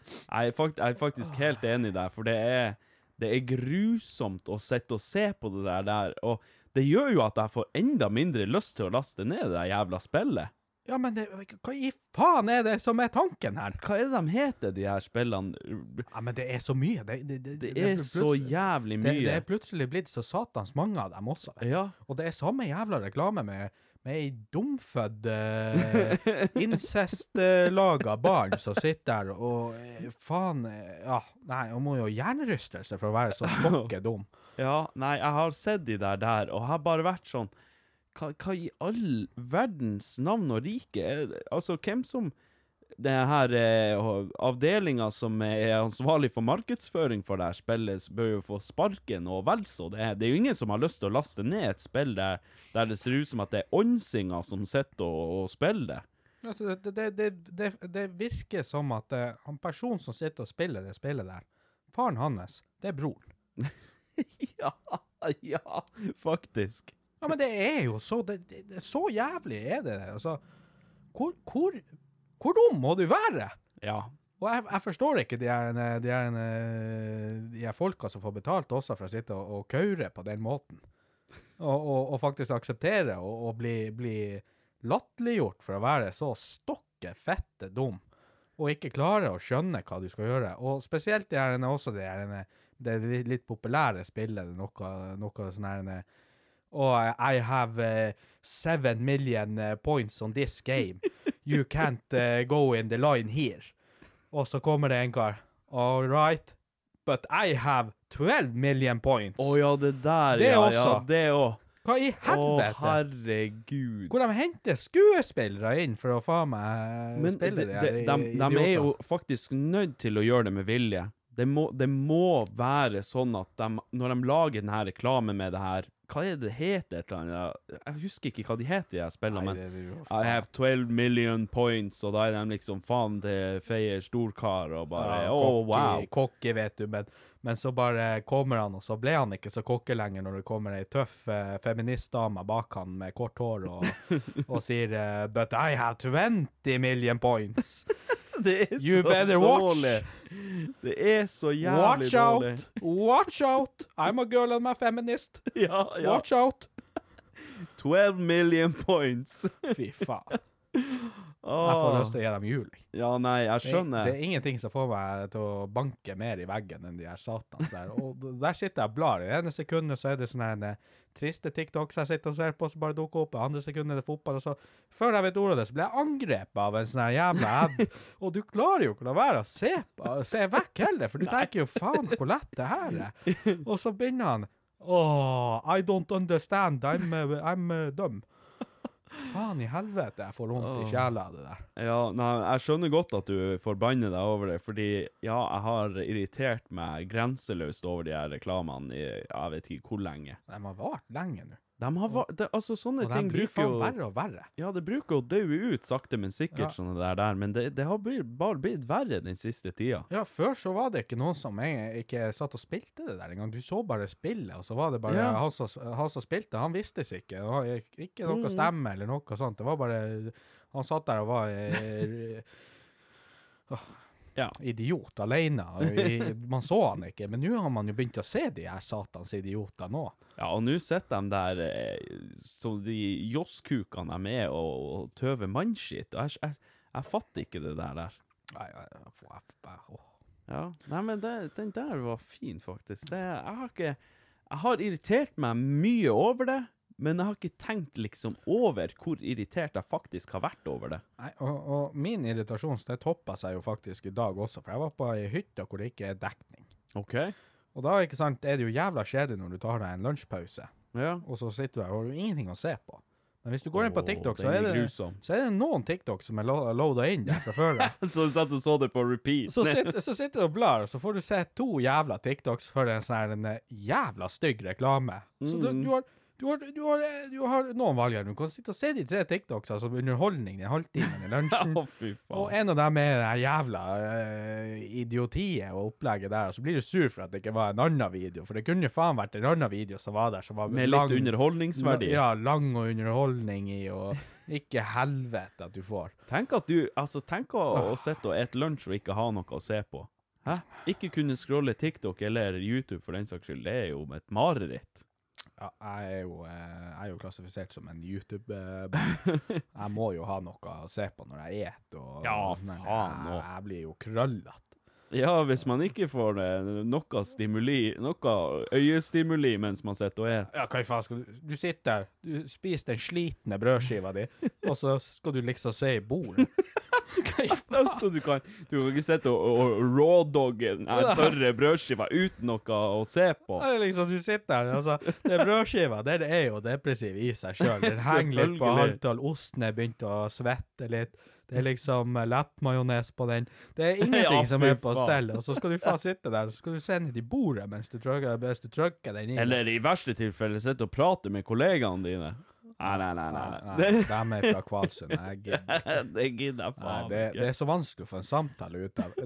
Jeg er, fakt jeg er faktisk helt enig der, for det er, det er grusomt å sitte og se på det der, der. Og det gjør jo at jeg får enda mindre lyst til å laste ned det der jævla spillet. Ja, men det, hva i faen er det som er tanken her? Hva er det de heter, de her spillene? Ja, men det er så mye. Det, det, det, Det er så jævlig det, det er plutselig blitt så satans mange av dem også. Ja. Og det er samme jævla reklame med, med ei dumfødd uh, incestlaga barn som sitter der og uh, faen eh, Ja, nei, hun må jo ha hjernerystelse for å være så smokke dum. Ja, nei, jeg har sett de der der, og har bare vært sånn Hva, hva i all verdens navn og rike er det? Altså, hvem som det her eh, avdelinga som er ansvarlig for markedsføring for det her spillet, bør jo få sparken og vel så. Det det er jo ingen som har lyst til å laste ned et spill der, der det ser ut som at det er åndsinger som sitter og, og spiller det. Altså, det, det, det, det, det virker som at eh, han personen som sitter og spiller det spillet der, Faren hans, det er broren. Ja, ja, faktisk. Ja, men det er jo så det, det, det, Så jævlig er det. Altså, hvor, hvor, hvor dum må du være? Ja. Og jeg, jeg forstår ikke de her, de, her, de her folka som får betalt også for å sitte og, og kaure på den måten. Og, og, og faktisk akseptere og, bli, bli latterliggjort for å være så stokke fette dum. Og ikke klare å skjønne hva du skal gjøre. Og spesielt de her, også de her, det litt populære spillet, noe, noe sånn her og I have uh, seven million uh, points on this game. You can't uh, go in the line here. Og så kommer det en kar. All right, but I have 12 million points. Å ja, det der, Det ja. også. Ja, det òg. Hva i Å, helvete? herregud. Hvor de henter skuespillere inn for å faen meg Men spille de, de, de, de, er jo faktisk nødt til å gjøre det med vilje. Det må, det må være sånn at de, når de lager denne reklamen med det her Hva er det heter? et eller annet? Jeg husker ikke hva de heter, de spillene. Men I have 12 million points, og da er de liksom faen til feier storkar og bare Ja, oh, cocky, wow. cocky, vet du, men, men så bare kommer han, og så ble han ikke så cocky lenger når det kommer ei tøff eh, feministdame bak han med kort hår og, og sier eh, But I have 20 million points. Det er You så better watch. dårlig. Det er så jævlig Watch dårlig. out! Watch out! I'm a girl and my feminist. Ja, ja. Watch out! 12 million points. Fy faen. Jeg får lyst til å gi dem jul. Ja, nei, jeg Det, skjønner. det er ingenting som får meg til å banke mer i veggen enn de her satans der. Og d- der sitter jeg og blar. I det ene sekundet så er det sånn her, eh, triste TikToks jeg sitter og ser på, som bare dukker opp. Andre sekundet er det fotball. Og så, før jeg vet ordet av det, så blir jeg angrepet av en sånn her jævla ad. Og du klarer jo ikke å la være å se, se vekk heller, for du tenker jo faen hvor lett det her er. Og så begynner han Oh, I don't understand. I'm, uh, I'm uh, dumb. Faen i helvete, jeg får vondt i sjela av det der. Ja, nei, jeg skjønner godt at du forbanner deg over det, fordi ja, jeg har irritert meg grenseløst over de her reklamene i jeg vet ikke hvor lenge. De har vart lenge nå. De har va- det, Altså, sånne Og ting bruker jo verre og verre. Ja, det bruker å daue ut sakte, men sikkert, Ja. sånne der, der. men det, det har bare blitt verre den siste tida. Ja, før så var det ikke noen som jeg, ikke satt og spilte det der engang. Du så bare spillet, og så var det bare Ja. han, som, han som spilte, han visste seg ikke. Ikke noe Mm. stemme eller noe sånt. Det var bare Han satt der og var eh, Ja. idiot alene. I, man så han ikke, men nå har man jo begynt å se de her satans idiotene nå. Ja, og nå sitter de der eh, som de josskukene de er, og, og tøver mannskitt. Og jeg, jeg, jeg fatter ikke det der der. Nei, jeg, jeg, jeg. Ja, Nei, men det, den der var fin, faktisk. Det, jeg har ikke Jeg har irritert meg mye over det, men jeg har ikke tenkt liksom over hvor irritert jeg faktisk har vært over det. Nei, og, og min irritasjon det toppa seg jo faktisk i dag også, for jeg var på ei hytte hvor det ikke er dekning. OK? Og da ikke sant, er det jo jævla kjedelig når du tar deg en lunsjpause, Ja. og så sitter du der og har jo ingenting å se på. Men hvis du går inn på TikTok, oh, så er, det, så er det noen TikTok som er lo loada inn der fra før. av. Så du satt og så det på repeat? Så, sitter, så sitter du og blar, og så får du se to jævla TikToks for en sånn eh, jævla stygg reklame. Så du, Mm. du, har, du, har, du, har, du har noen valg her. Du kan sitte og se de tre TikToks som underholdning den halvtimen i lunsjen. oh, Og en av dem er det jævla uh, idiotiet og opplegget der, og så blir du sur for at det ikke var en annen video, for det kunne faen vært en annen video som var der, som var Med litt underholdningsverdi. Ja, lang og underholdning i, og ikke helvete at du får. Tenk at du Altså, tenk å, å sitte og ete lunsj og ikke ha noe å se på. Hæ? Ikke kunne scrolle TikTok eller YouTube for den saks skyld. Det er jo et mareritt. Ja, jeg er jo, eh, jeg er jo klassifisert som en YouTube-barn. jeg må jo ha noe å se på når jeg og Ja, faen òg. jeg, jeg blir jo krøllete. Ja, hvis man ikke får eh, noe stimuli, noe øyestimuli mens man sitter og et. Ja, hva i faen skal du Du sitter der, du spiser den slitne brødskiva di, og så skal du liksom se i bordet. Hva i faen? Så du kan, du kan ikke sitte og, og rawdogge den her tørre brødskiva uten noe å se på. Det er liksom, du sitter der, altså, det brødskiva, det er jo depressiv i seg sjøl. Den henger litt på halvtall, osten er begynt å svette litt. Det er liksom lett lettmajones på den. Det er ingenting Ja, som er på stell. Og så skal du faen sitte der, så skal du se ned i bordet mens du trykker den inn. Eller i verste tilfelle sitte og prate med kollegaene dine. Nei, nei, nei. nei, Nei. De er fra Kvalsund. Jeg gidder ikke. Det gidder jeg faen ikke. det er så vanskelig å få en samtale ut av.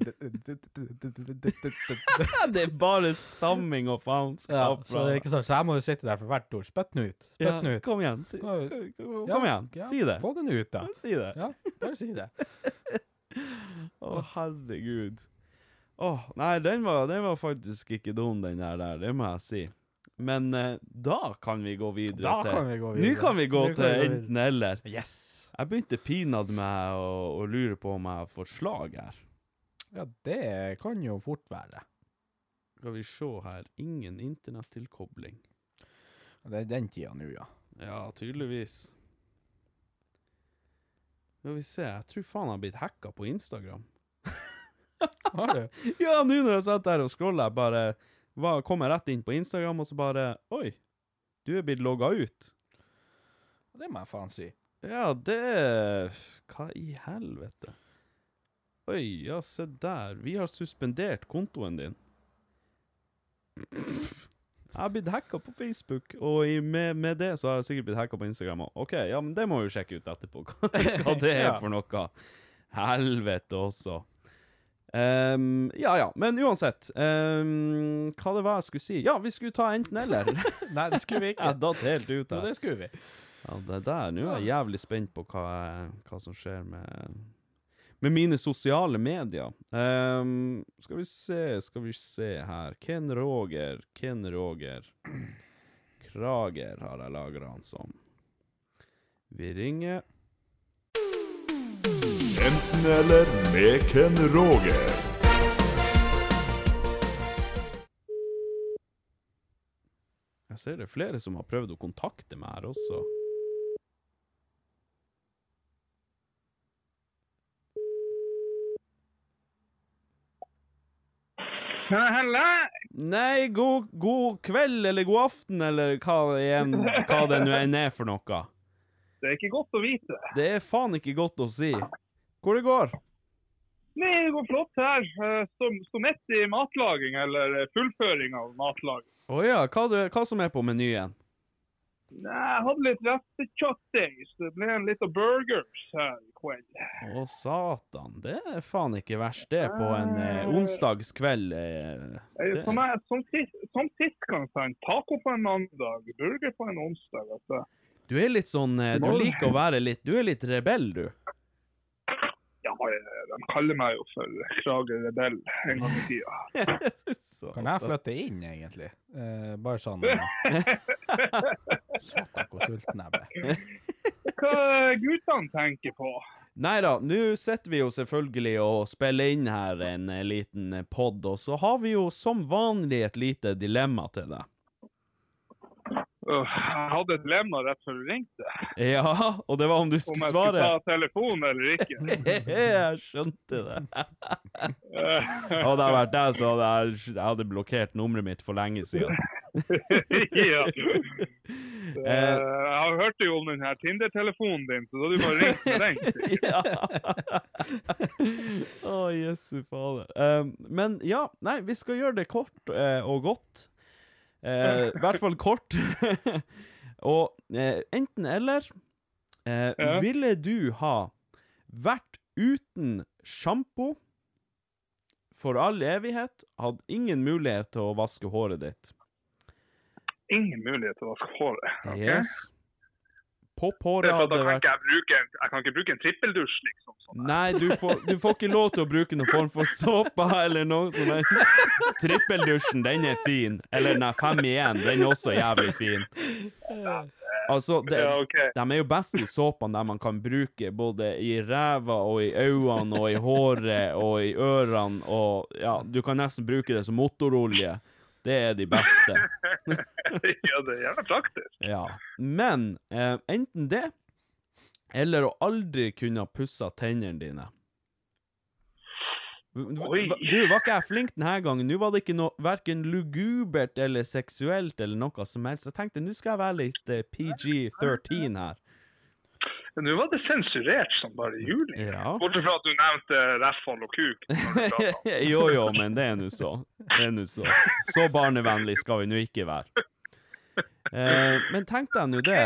Det er bare stamming og Ja, så sånn, så jeg må jo sitte der for hvert ord. Spytt den ut. Spytt den ut. Kom igjen. Si, Kom- igjen. ja, Si det. Få den ut, da. Si det. Ja, bare si det. Å, herregud. Åh, nei, den var, den var faktisk ikke dum, den der, der. Det må jeg si. Men eh, da kan vi gå videre Da til kan vi gå Nå videre. kan vi gå Nå til enten-eller. Yes. Jeg begynte pinadø med å, å lure på om jeg får slag her. Ja, det kan jo fort være. Skal vi se her. Ingen internettilkobling. Det er den tida nå, ja. Ja, tydeligvis. Skal vi se. Jeg tror faen jeg har blitt hacka på Instagram. Har du? Ja, nå når jeg sitter der og scroller, jeg bare var, kom jeg rett inn på Instagram, og så bare Oi, du er blitt logga ut. Det må jeg faen si. Ja, det Hva i helvete? Oi, ja, se der. Vi har suspendert kontoen din. Jeg har blitt hacka på Facebook, og i, med, med det så har jeg sikkert blitt hacka på Instagram òg. OK, ja, men det må vi jo sjekke ut etterpå, hva, hva det er for noe. Helvete også. Ehm, ja ja, men uansett. Um, hva det var jeg skulle si? Ja, vi skulle ta enten-eller. Nei, det skulle vi ikke. Jeg datt helt ut Jo, her. det skulle vi. Ja, det der, Nå er jeg jævlig spent på hva, hva som skjer med, med mine sosiale medier. Um, skal vi se, skal vi se her. Ken Roger, Ken Roger. Krager har jeg lagra han som. Vi ringer. Enten eller med Ken Roger. Jeg ser det er flere som har prøvd å kontakte meg her også. Helle! Nei, god, god kveld eller god aften eller hva, igjen, hva det nå enn er for noe. Det er ikke godt å vite. Det er faen ikke godt å si. Hvor det går? Nei, det går flott her. Står Stå, stå midt i matlaging, eller eh, fullføring av matlaging. Å ja, hva, du, hva som er på menyen? Nei, Jeg hadde litt restekjøttdeig, så det ble en liten burgers her i kveld. Å satan, det er faen ikke verst det på en eh, onsdagskveld. Eh, Eh, det, Som, jeg, som, sist, som sist kan jeg si, taco på en mandag, burger på en onsdag. Altså. du er litt sånn eh, Du liker å være litt Du er litt rebell, du. Ja, de kaller meg jo for Krage Rebell en gang i tida. Kan jeg flytte inn, egentlig? Eh, bare sånn eh, Satan, hvor sulten jeg ble. Hva guttene tenker på? Nei da, nå sitter vi jo selvfølgelig og spiller inn her en eh, liten pod, og så har vi jo som vanlig et lite dilemma til deg. Jeg hadde et dilemma rett før du ringte. Ja, og det var om du skulle svare. Om jeg skulle ta telefonen eller ikke. jeg skjønte det. Eh, Hadde jeg vært deg, så hadde jeg, jeg hadde blokkert nummeret mitt for lenge siden. ja. Eh, Eh, Jeg har hørt jo om den her Tinder-telefonen din, så da hadde du bare ringt med den. ja. Å, jesu fader. Um, men ja, nei, vi skal gjøre det kort eh, og godt. Eh, I hvert fall kort. og eh, enten eller eh. Ville du ha vært uten sjampo for all evighet, hadde ingen mulighet til å vaske håret ditt? Ingen mulighet til å vaske håret. Okay. Yes. Popphåret hadde kan vært jeg, bruke en, jeg kan ikke bruke en trippeldusj, liksom. Sånn. Nei, du får, du får ikke lov til å bruke noen form for såpe eller noe er Trippeldusjen, den er fin. Eller den er fem igjen, den er også jævlig fin. Altså, de, Ja, okay. de er jo best i såpene der man kan bruke både i ræva og i øynene og i håret og i ørene og Ja, du kan nesten bruke det som motorolje. Det er de beste. ja, det er gjerne praktisk. Ja. Men eh, enten det, eller å aldri kunne pussa tennene dine. Oi. Du, var ikke jeg flink denne gangen? Nå var det ikke noe verken lugubert eller seksuelt eller noe som helst. Jeg tenkte nå skal jeg være litt eh, PG-13 her. Men Nå var det sensurert som bare juling. Ja. Bortsett fra at du nevnte rævhold og kuk. du jo, jo, men det er nå så. Det er nå så. Så barnevennlig skal vi nå ikke være. Eh, men tenk deg nå det.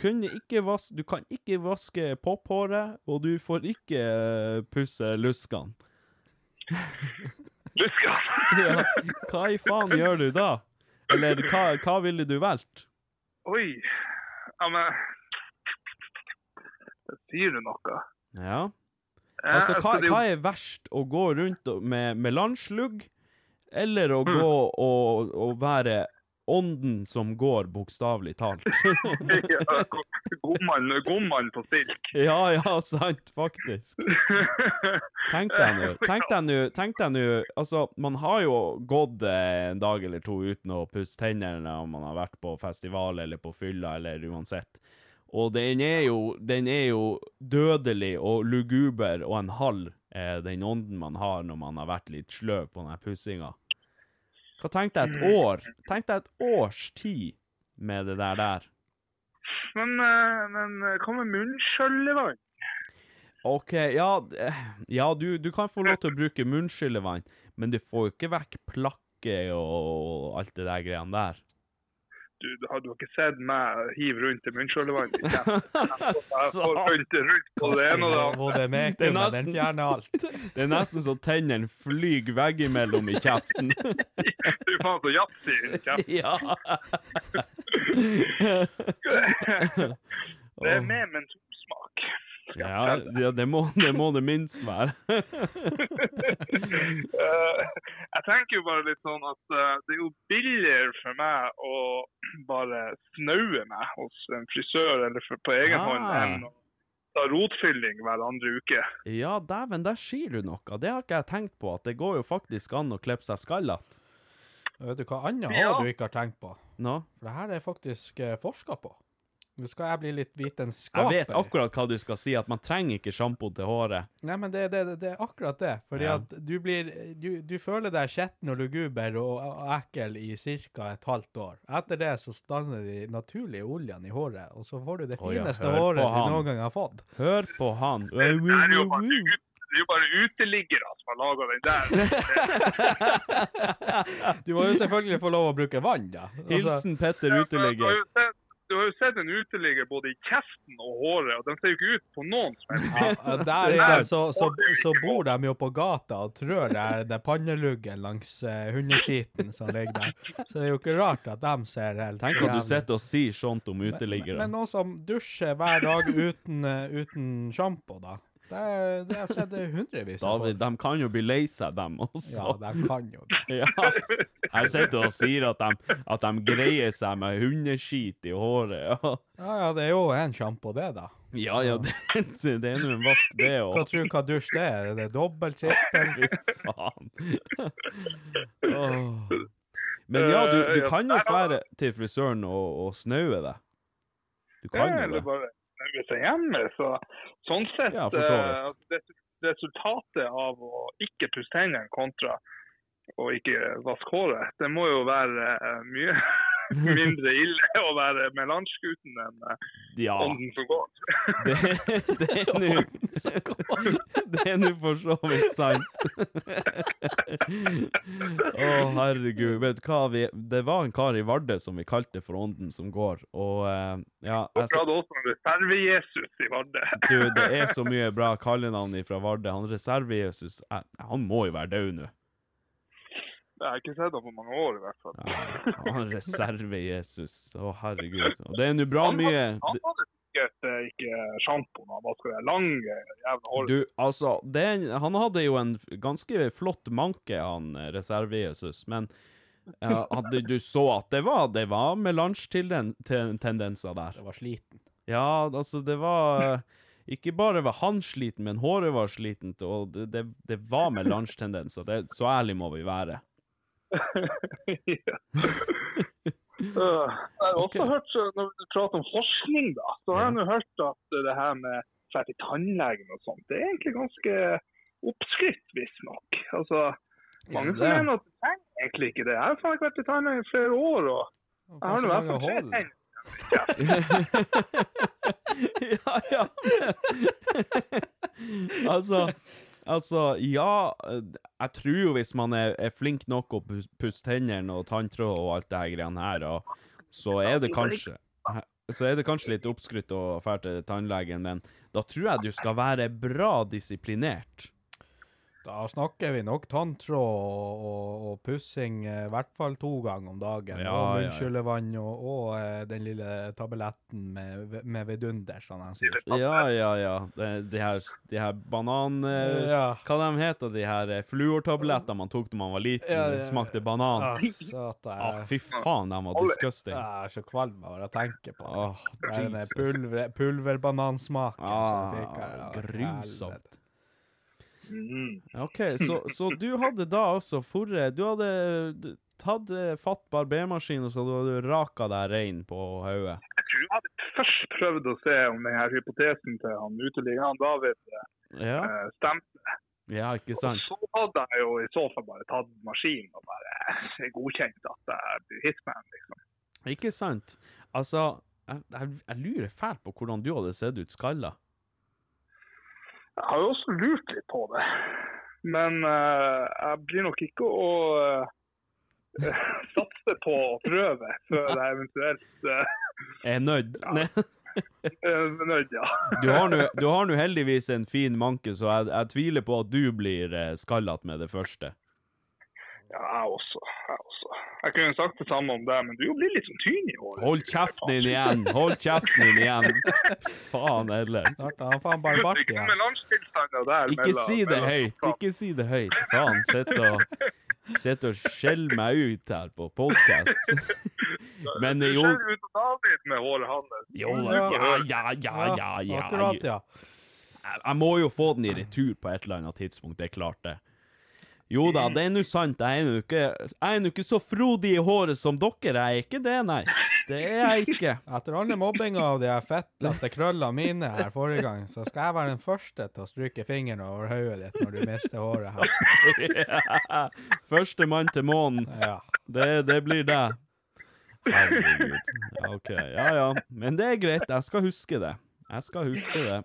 kunne ikke vas du kan ikke vaske popphåret, og du får ikke eh, pusse luskene. Luskene? Ja, hva i faen gjør du da? Eller hva, hva ville du valgt? Oi. Ja, men sier du noe. Ja. Altså, hva, hva er verst? Å gå rundt med, med landslugg, eller å Mm. gå og, og være ånden som går, bokstavelig talt? Ja, Gommann på stilk. ja, ja, sant, faktisk. Tenk deg nå, tenk deg nå, tenk deg nå, altså, man har jo gått eh, en dag eller to uten å pusse tennene om man har vært på festival eller på fylla eller uansett. Og den er jo, den er jo dødelig og luguber og en halv, eh, den ånden man har når man har vært litt sløv på denne pussinga. Hva tenk deg et år? Tenk deg et års tid med det der der. Men, eh, men eh, hva med munnskjøllevann? OK, ja, eh, ja du, du kan få lov til å bruke munnskyllevann, men du får jo ikke vekk plakke og alt det der greiene der. Du, du har ikke sett meg hive rundt i får rundt, rundt på det ene og det andre. Det er nesten- er så tennene flyr veggimellom i kjeften. Du faen så yatzy i kjeften. ja. Det er med mentolsmak. Ja, ja det, må, det må det minst være. Eh, jeg tenker jo bare litt sånn at eh, det er jo billigere for meg å bare snaue meg hos en frisør eller for, på egen Ah. hånd enn å ta rotfylling hver andre uke. Ja, dæven, der sier du noe. Det har ikke jeg tenkt på, at det går jo faktisk an å klippe seg skallete. Vet du hva annet Ja. har du ikke har tenkt på? Nå? For det her er faktisk eh, forska på. Nå skal jeg bli litt Jeg vet akkurat hva du skal si, at man trenger ikke sjampo til håret. Nei, men det, det, det er akkurat det. Fordi Ja. at du blir du, du føler deg skitten og luguber og, og ekkel i ca. et halvt år. Etter det så stanner de naturlige oljene i håret, og så får du det fineste oh, ja. håret du noen gang har fått. Hør på han. Det er jo bare, ut, det er jo bare uteliggere som har laga den der. Du må jo selvfølgelig få lov å bruke vann, da. Altså, Hilsen Petter uteligger. Du har jo sett en uteligger både i kjeften og håret, og de ser jo ikke ut på noen som helst. ja, der er så, så, så bor de jo på gata og trør der det panneluggen langs uh, hundeskiten som ligger der. Så det er jo ikke rart at de ser helt Tenk at du sitter og sier sånt om Men, uteliggere. men noen som dusjer hver dag uten, uh, uten sjampo, da. Det, det har jeg sett hundrevis av David, folk. de kan jo bli lei seg, dem også. Ja, de kan jo det. Ja. Her sitter du og sier at de, at de greier seg med hundeskit i håret. Ja, Ja, ja, det er jo en sjampo, det, da. ja, ja det, det er nå en vask, det Hva òg. tror du hva dusj det er? Er det dobbelt, trippel? Fy faen. Oh. Men ja, du, du kan jo fære til frisøren og, og snaue deg. Du kan jo det. Bare seg hjemme. Så, sånn sett, Ja, så eh, altså, res- resultatet av å ikke pusse tennene kontra å ikke vaske håret, det må jo være eh, mye mindre ille å være melanjgutten enn eh, Ja, ånden som går. det, det er nå Det er nå for så vidt sant. Å, herregud. Vet du hva, vi, det var en kar i Vardø som vi kalte for Ånden som går, og eh, ja jeg, så en reserve-Jesus i Vardø. Du, det er så mye bra kallenavn fra Vardø. Han reserve-Jesus, eh, han må jo være død nå. Jeg har ikke sett ham på mange år, i hvert fall. Ja, han reserve-Jesus. Å, herregud. Og det er nå bra Han hadde- mye Han hadde sikkert eh, ikke sjampo da han skulle det lang jævla håret. Du, altså, det, han hadde jo en ganske flott manke, han eh, reserve-Jesus, men ja, hadde du så at det var, det var melange-tendenser der. Det var sliten. Ja, altså, det var eh, Ikke bare var han sliten, men håret var slitent, og det, det, det var melange-tendenser. Så ærlig må vi være. Ja. Øh, Jeg har også okay. hørt, når du prater om forskning, da, så har jeg nå hørt at det her med å til tannlegen og sånt, det er egentlig ganske oppskrytt, visstnok. Altså, mange som mener at du trenger egentlig ikke det. Jeg har ikke vært til tannlegen i flere år, og jeg har nå i hvert tre tenner. ja, ja. altså, altså, ja eh, Jeg tror jo hvis man er, er flink nok å pusse tennene og tanntråd og alt det her greiene her, og, så er det kanskje så er det kanskje litt oppskrytt å dra til tannlegen, men da tror jeg du skal være bra disiplinert. Da snakker vi nok tanntråd og, og, og pussing eh, i hvert fall to ganger om dagen. Ja, og ja, ja. og, og eh, den lille tabletten med, med vidunder, som de sier. Ja, ja, ja. De, de her, de her banan... eh, Ja. Hva de heter de her fluortablettene man tok da man var liten? Ja, Smakte banan. Ah, jeg, Ah, fy faen, de var disgusting. jeg er så kvalm av å tenke på det. Oh, den pulver, pulverbanansmaken som jeg fikk Ah, her. Ja, grusomt. Mm. OK, så, så du hadde da altså forre Du hadde tatt eh, fatt barbermaskinen så hadde du raka deg rein på hodet. Jeg tror jeg hadde først prøvd å se om denne hypotesen til han uteliggeren David Ja, uh, stemte. ja ikke sant? Og så hadde jeg jo i så fall bare tatt maskinen og bare eh, godkjent at jeg blir hitman, liksom. Ikke sant? Altså, jeg, jeg, jeg lurer fælt på hvordan du hadde sett ut skalla. Jeg har jo også lurt litt på det. Men uh, jeg blir nok ikke å uh, satse på å prøve før jeg eventuelt uh, Er nødt. Ja. nødt, ja. Du har nå- du har nå heldigvis en fin manke, så jeg, jeg tviler på at du blir skallet med det første. Ja, jeg også. Jeg også. Jeg kunne sagt det samme om deg, men du blir litt sånn tynn i håret. Hold kjeften din igjen! Hold kjeften din igjen! Faen Edle. Snart har han faen bare bart igjen. Ikke si det høyt! Ikke si det høyt. Faen, sitt og Sitter og skjeller meg ut her på podkast. Men Du jo ser ut som David med håret hans. Jo, ja, ja, ja, ja, ja. Akkurat, ja. Jeg jeg må jo få den i retur på et eller annet tidspunkt, det er klart det. Jo da, det er nå sant. Jeg er nå ikke, ikke så frodig i håret som dere. Jeg er ikke det, nei. Det er jeg ikke. Etter alle mobbinga av de fettlette krøllene mine her forrige gang, så skal jeg være den første til å stryke fingeren over hodet ditt når du mister håret her. Førstemann til månen. Ja. Det, det blir det. Herregud. OK. Ja ja. Men det er greit. Jeg skal huske det. Jeg skal huske det.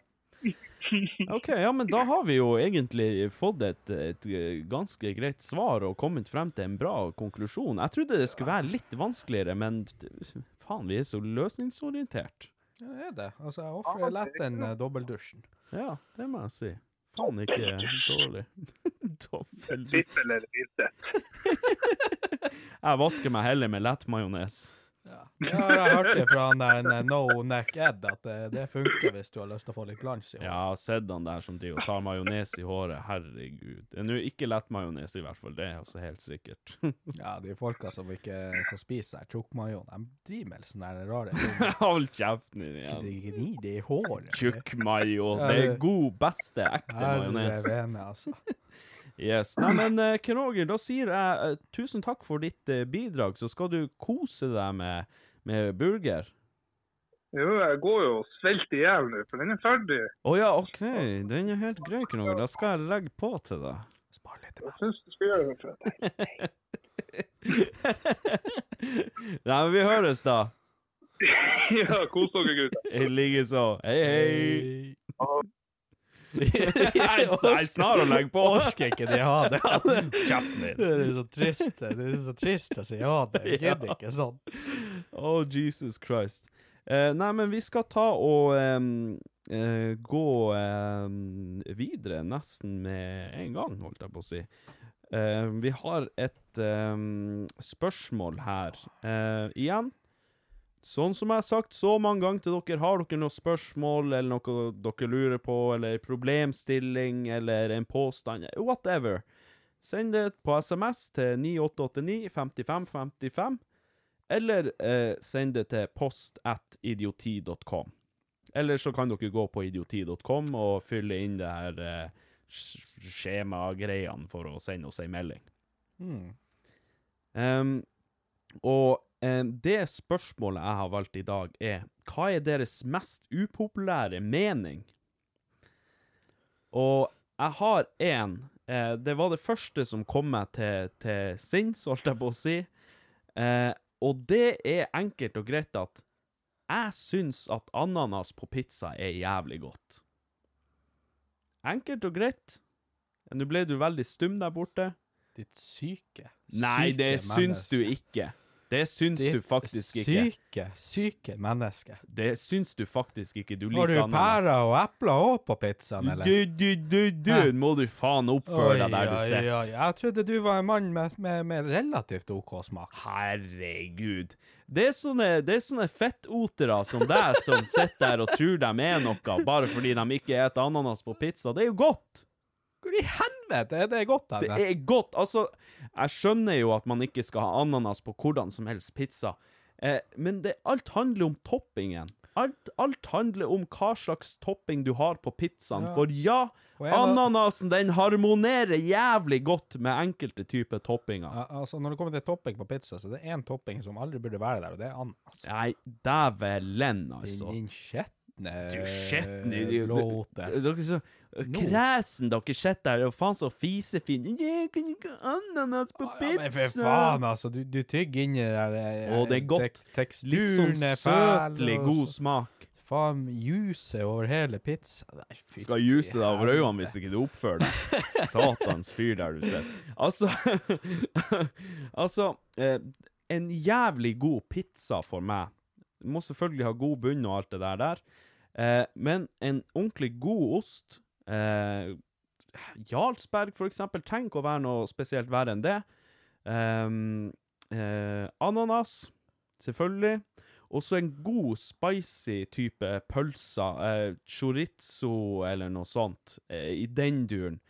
OK, ja, men da har vi jo egentlig fått et, et ganske greit svar og kommet frem til en bra konklusjon. Jeg trodde det skulle være litt vanskeligere, men faen, vi er så løsningsorientert. Ja, det er det. Altså, jeg ofrer lett den uh, dobbeldusjen. Ja, det må jeg si. Faen ikke dårlig. Dobbelt. Sitt eller lite? Jeg vasker meg heller med lettmajones. Ja. Jeg har hørt det fra han der eh, No Neck Ed, at det, det funker hvis du har lyst til å få litt glans i håret. Ja, jeg har sett han der som driver og tar majones i håret. Herregud. Det er nå ikke lettmajones, i hvert fall. Det er altså helt sikkert. Ja, de folka som ikke som spiser tjukkmajon, de driver med sånne der rare ting. Hold kjeften din igjen. gni det i håret. Tjukkmajo. Det er god, beste, ekte majones. Herre majones. vene, altså. Yes. Nei, men uh, Ken da sier jeg uh, tusen takk for ditt uh, bidrag. Så skal du kose deg med, med burger. Jo, jeg går jo og svelter i hjel nå, for den er ferdig. Å ja, OK. Den er helt grei, Ken Roger. Da skal jeg legge på til deg. Spar litt. Jeg syns du skal gjøre det for deg. Nei, men vi høres, da. ja, kos dere, gutter. I likeså. Hei, hei. Jeg jeg er snar å legge på. Orker ikke de ha det. Kjeften din. Det er så trist Det er så trist å si ja det. Jeg gidder ikke sånn. Oh, Jesus Christ. Eh, nei, men vi skal ta og um, uh, gå um, videre nesten med en gang, holdt jeg på å si. Uh, vi har et um, spørsmål her. uh, igjen, sånn som jeg har sagt så mange ganger til dere, har dere noe spørsmål eller noe dere lurer på, eller problemstilling, eller en påstand, whatever, send det på SMS til 9889 5555. Eller eh, send det til post at idioti.com. Eller så kan dere gå på idioti.com og fylle inn det her eh, sk- skjemagreiene for å sende oss ei melding. Mm. Um, og det spørsmålet jeg har valgt i dag, er hva er deres mest upopulære mening? Og jeg har én. Eh, det var det første som kom meg til, til sinns, holdt jeg på å si. Eh, og det er enkelt og greit at jeg syns at ananas på pizza er jævlig godt. Enkelt og greit. Nå ble du veldig stum der borte. Ditt syke, Nei, det syns menneske. du ikke. Det syns det du faktisk ikke. Syke, syke menneske. Det syns du faktisk ikke. Du Har du pærer og epler òg på pizzaen, eller? Du, du, du, du, Hæ? må du faen oppføre deg der du sitter. Jeg trodde du var en mann med, med, med relativt OK smak. Herregud. Det er sånne, det er sånne fettotere som deg som sitter der og tror de er noe, bare fordi de ikke spiser ananas på pizza. Det er jo godt! Hvor i helvete er det godt? Det er godt. Altså, jeg skjønner jo at man ikke skal ha ananas på hvordan som helst pizza, eh, men det, alt handler om toppingen. Alt, alt handler om hva slags topping du har på pizzaen. Ja. For ja, ananasen den harmonerer jævlig godt med enkelte typer toppinger. Ja, altså, når det kommer til topping på pizza, så det er én topping som aldri burde være der, og det er ananas. Nei, dævelen, Din, altså. din skjetne Du skjetne du- du- Dere er så Kresen dere sitter der og faen så fisefin. Jeg kan ikke ananas på Ja, men for faen, altså. Du, du tygger inni der eh, Å, det er godt. tek- Teksturen sånn er fæl, søtlig, god smak. Faen, juice over hele pizza. Nei, fy Skal juse deg over øynene hvis ikke du oppfører deg. Satans fyr der du sitter. Altså Altså, eh, en jævlig god pizza for meg. Du må selvfølgelig ha god bunn og alt det der der. Eh, men en ordentlig god ost eh, Jarlsberg, for eksempel, trenger å være noe spesielt verre enn det. Ehm, eh, ananas, selvfølgelig. Også en god, spicy type pølser. Eh, chorizo eller noe sånt. Eh, I den duren.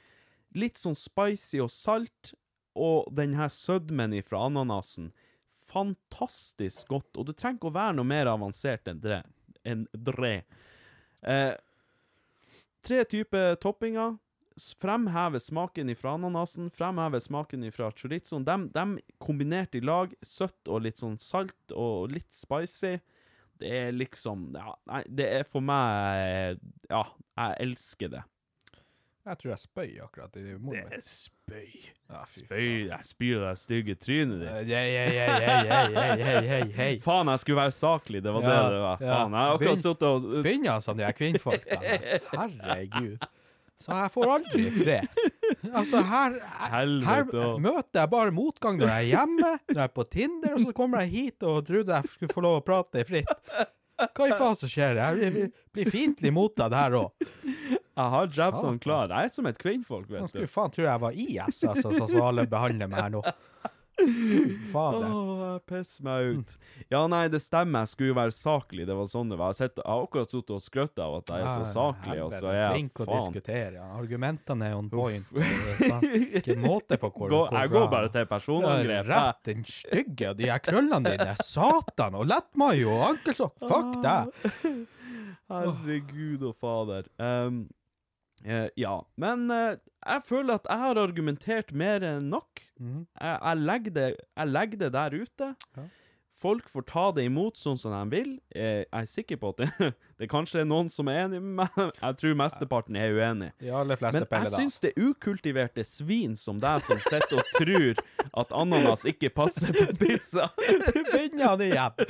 Litt sånn spicy og salt, og den her sødmen fra ananasen. Fantastisk godt. Og det trenger ikke å være noe mer avansert enn det. En det. Eh, tre typer toppinger. Fremheve smaken fra ananasen, fremheve smaken fra chorizoen. De, de kombinert i lag, søtt og litt sånn salt og litt spicy. Det er liksom Ja, nei, det er for meg Ja, jeg elsker det. Jeg tror jeg spøy akkurat i munnen. Det er spøy. Ja, spøy, jeg spyr det stygge trynet ditt. Hei, hei, hei, hei, Faen, jeg skulle være saklig, det var ja, det det var. Ja. Faen, jeg har akkurat sittet og Begynner sånn, altså, de kvinnfolk Herregud. Så jeg får aldri fred. Altså, her, her, møter jeg bare motgang når jeg er hjemme, når jeg er på Tinder, og så kommer jeg hit og trodde jeg skulle få lov å prate fritt. Hva i faen som skjer? Jeg blir fiendtlig mottatt her òg. Jeg har jabsene Satan. klar. Jeg er som et kvinnfolk, vet du. Nå skulle faen tro jeg var IS, altså, sånn som alle behandler meg her nå. Fader. Åh, jeg pisser meg ut. Ja, nei, det stemmer. Jeg skulle jo være saklig. Det var sånn det var. Jeg, sitter, jeg har akkurat sittet og skrøtt av at jeg er så saklig, og så er jeg Flink å faen diskutere. Ja. Argumentene er on point. Ikke måte på hvor, Gå, hvor Jeg bra- går bare til personangrep. Rett den stygge, og de her krøllene dine. Satan! Og lettmayo og ankelsokk. Fuck deg! Herregud og fader. Um, eh, ja, men uh, jeg føler at jeg har argumentert mer enn nok. Mhm. Jeg, jeg, legger det, jeg legger det der ute. Ja. Folk får ta det imot sånn som de vil. Eh, jeg er sikker på at det, det kanskje er noen som er enig med meg. Jeg tror mesteparten er uenig. Men jeg syns det er ukultiverte svin som deg, som sitter og tror at ananas ikke passer på pizza. Begynner han igjen.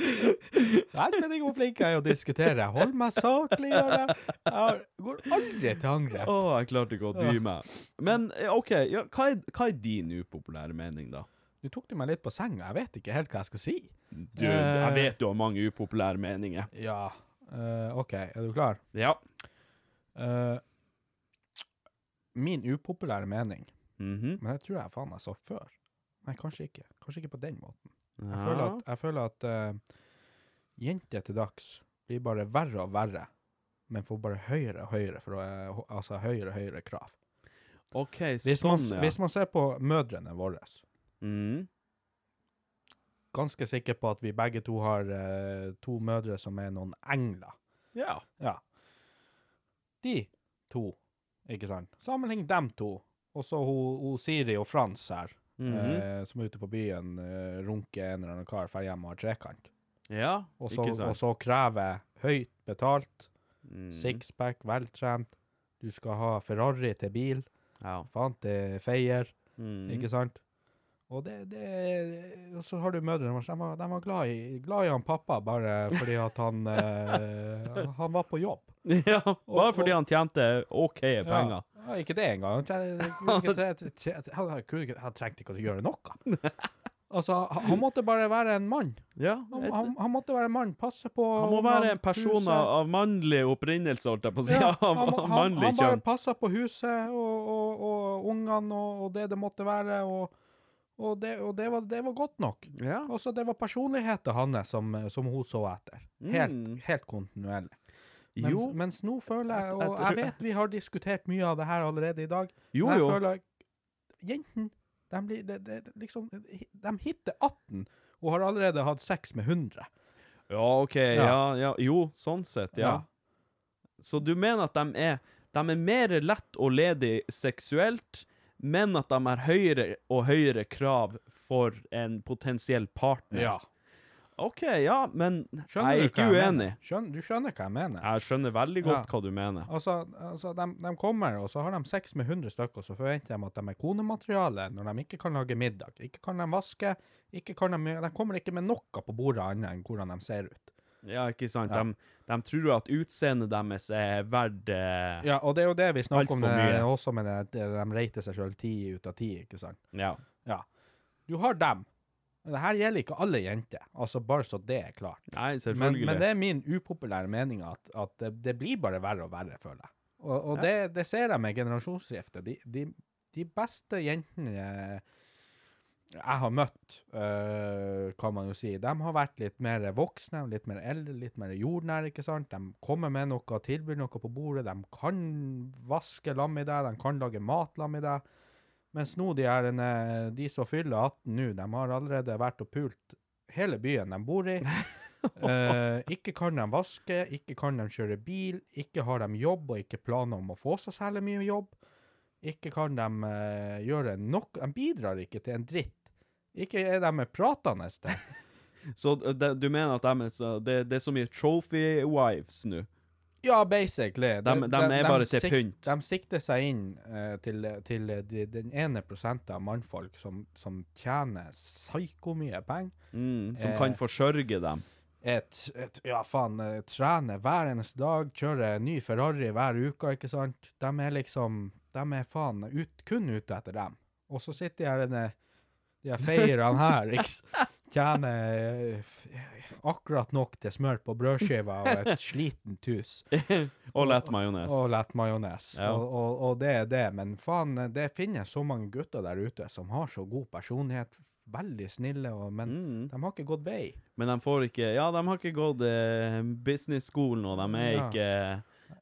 Helvete hvor flink jeg er å diskutere. Holder meg saklig. Jeg går aldri til angrep. Å, jeg klarte ikke å dy meg. Men eh, OK, ja, hva, er, hva er din upopulære mening, da? Du tok meg litt på senga. Jeg vet ikke helt hva jeg skal si. Du, Eh. jeg vet du har mange upopulære meninger. Ja, Uh, OK. Er du klar? Ja. Uh, min upopulære mening, Mhm. men det tror jeg faen jeg sa før. Nei, kanskje ikke. Kanskje ikke på den måten. Jeg føler at, jeg føler at uh, jenter til dags blir bare verre og verre, men får bare høyere og høyere, for eh, altså høyere og høyere krav. OK, Hvis, man, sånn, ja. hvis man ser på mødrene våre, Mhm. ganske sikker på at vi begge to har eh, to mødre som er noen engler. Ja. Ja. De to, ikke sant? Sammenlign dem to, og så hun, hun Siri og Frans her, Mhm. eh, som er ute på byen, eh, runker en eller annen kar, drar hjem og har trekant. ja, også, ikke sant? og så krever høyt betalt, Mhm. sixpack, veltrent, du skal ha Ferrari til bil, Ja. Fant det feier, Mhm. ikke sant? Og det, det og så har du mødrene våre, de var, de var glad, i, glad i han pappa bare fordi at han, eh, han var på jobb. ja, bare og- fordi han tjente OK penger. Ja, ikke det engang. Han, trengte ikke å gjøre noe. Altså, han, han måtte bare være en mann. Ja, Han, han, han måtte være en mann, passe på han må være en person huset. av, mannlig opprinnelse, holdt jeg på å si. Ja, han, han, bare passa på huset og, og, og ungene og, og det det måtte være, og, og, det, og det, var, det var godt nok. Ja. Altså, det var personligheten hans som, som hun så etter. Helt, Mm. helt kontinuerlig. Mens, Jo, mens nå føler jeg, og jeg vet vi har diskutert mye av det her allerede i dag, jo. men jeg jo. føler jentene de, blir, de, de, liksom, de hitter 18 og har allerede hatt sex med 100. Ja, OK. Ja. ja, Jo, sånn sett, ja. Ja. Så du mener at de er, de er mer lett og ledig seksuelt, men at de har høyere og høyere krav for en potensiell partner? Ja. OK, ja, men Skjønner jeg er ikke uenig. Skjønner, du skjønner hva jeg mener? Jeg skjønner veldig godt Ja. hva du mener. Altså, altså de, de kommer, og så har de sex med 100 stykker, og så forventer de at de er konemateriale når de ikke kan lage middag. Ikke kan de vaske, ikke kan de, de kommer ikke med noe på bordet annet enn hvordan de ser ut. Ja, ikke sant? Ja. De, de tror at utseendet deres er verdt eh, Ja, og det er jo det vi snakker om det, også med det, det, de rater seg sjøl ti ut av ti, ikke sant. ja. Du har dem. Men det her gjelder ikke alle jenter, altså bare så det er klart. Nei, selvfølgelig. men det er min upopulære mening at, at det, det blir bare verre og verre, føler jeg. Og, og det, det ser jeg med generasjonsskiftet. De, de, de beste jentene jeg har møtt, øh, kan man jo si, de har vært litt mer voksne, litt mer eldre, litt mer jordnære, ikke sant? De kommer med noe, tilbyr noe på bordet, de kan vaske lam i deg, de kan lage mat lam i deg. Mens nå de er en, de som fyller 18 nå, de har allerede vært og pult hele byen de bor i. uh, ikke kan de vaske, ikke kan de kjøre bil, ikke har de jobb og ikke planer om å få seg særlig mye jobb. Ikke kan de uh, gjøre nok, de bidrar ikke til en dritt. Ikke er de pratende til. Så de, du mener at de er så, det, det er så mye trophy wives nå? Ja, basically. De- de er bare til pynt. De sikter seg inn uh, til, til de, den ene prosenten av mannfolk som, som tjener psyko mye penger. Mm, som Eh, kan forsørge dem? et, et ja faen, Trener trene hver eneste dag, kjøre ny Ferrari hver uke, ikke sant? De er liksom, de er faen ut, kun ute etter dem. Og så sitter de her, denne- de feirene her, ikke tjener akkurat nok til smør på brødskiva og et sliten tus. Og lett majones. Og lett majones. Ja. Og, og, og det er det. Men faen, det finnes så mange gutter der ute som har så god personlighet. Veldig snille, og, men Mm. de har ikke gått vei. Men de får ikke Ja, de har ikke gått eh, business-skolen, og de er Ja. ikke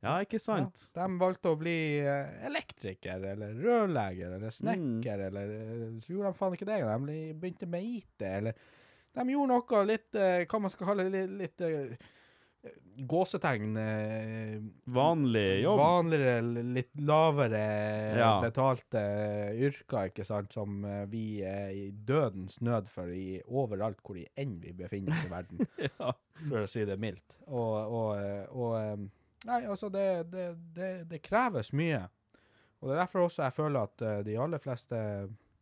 Ja, ikke sant? Ja, de valgte å bli eh, elektriker, eller rørlegger, eller snekker, Mm. eller eh, Så gjorde de faen ikke det. De begynte med IT, eller De gjorde noe litt eh, Hva man skal kalle det, litt, litt gåsetegn Vanlig jobb. Vanligere, litt lavere Ja. betalte yrker, ikke sant, som vi er i dødens nød for i overalt hvor enn vi befinner oss i verden, Ja. for å si det mildt. Og, og, og Nei, altså, det, det, det, det kreves mye. Og det er derfor også jeg føler at eh, de aller fleste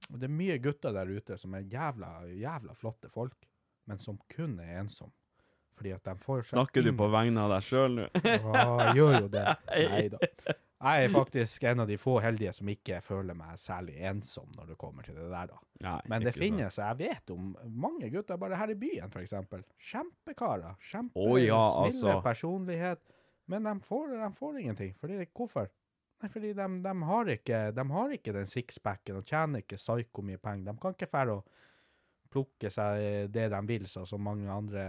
Det er mye gutter der ute som er jævla, jævla flotte folk, men som kun er ensomme. Fordi at de får Snakker du på vegne av deg sjøl nå? ja, jeg gjør jo det. Nei da. Jeg er faktisk en av de få heldige som ikke føler meg særlig ensom når det kommer til det der, da. Nei, Men det finnes, jeg vet om mange gutter bare her i byen, eksempel. Kjempekarer. Kjempesnille oh, ja, altså. personlighet. Men de får, de får ingenting. Fordi, hvorfor? Nei, fordi de, de, har ikke, de har ikke den sixpacken og tjener ikke psyko mye penger. De kan ikke fære å plukke seg det de vil, sånn som mange andre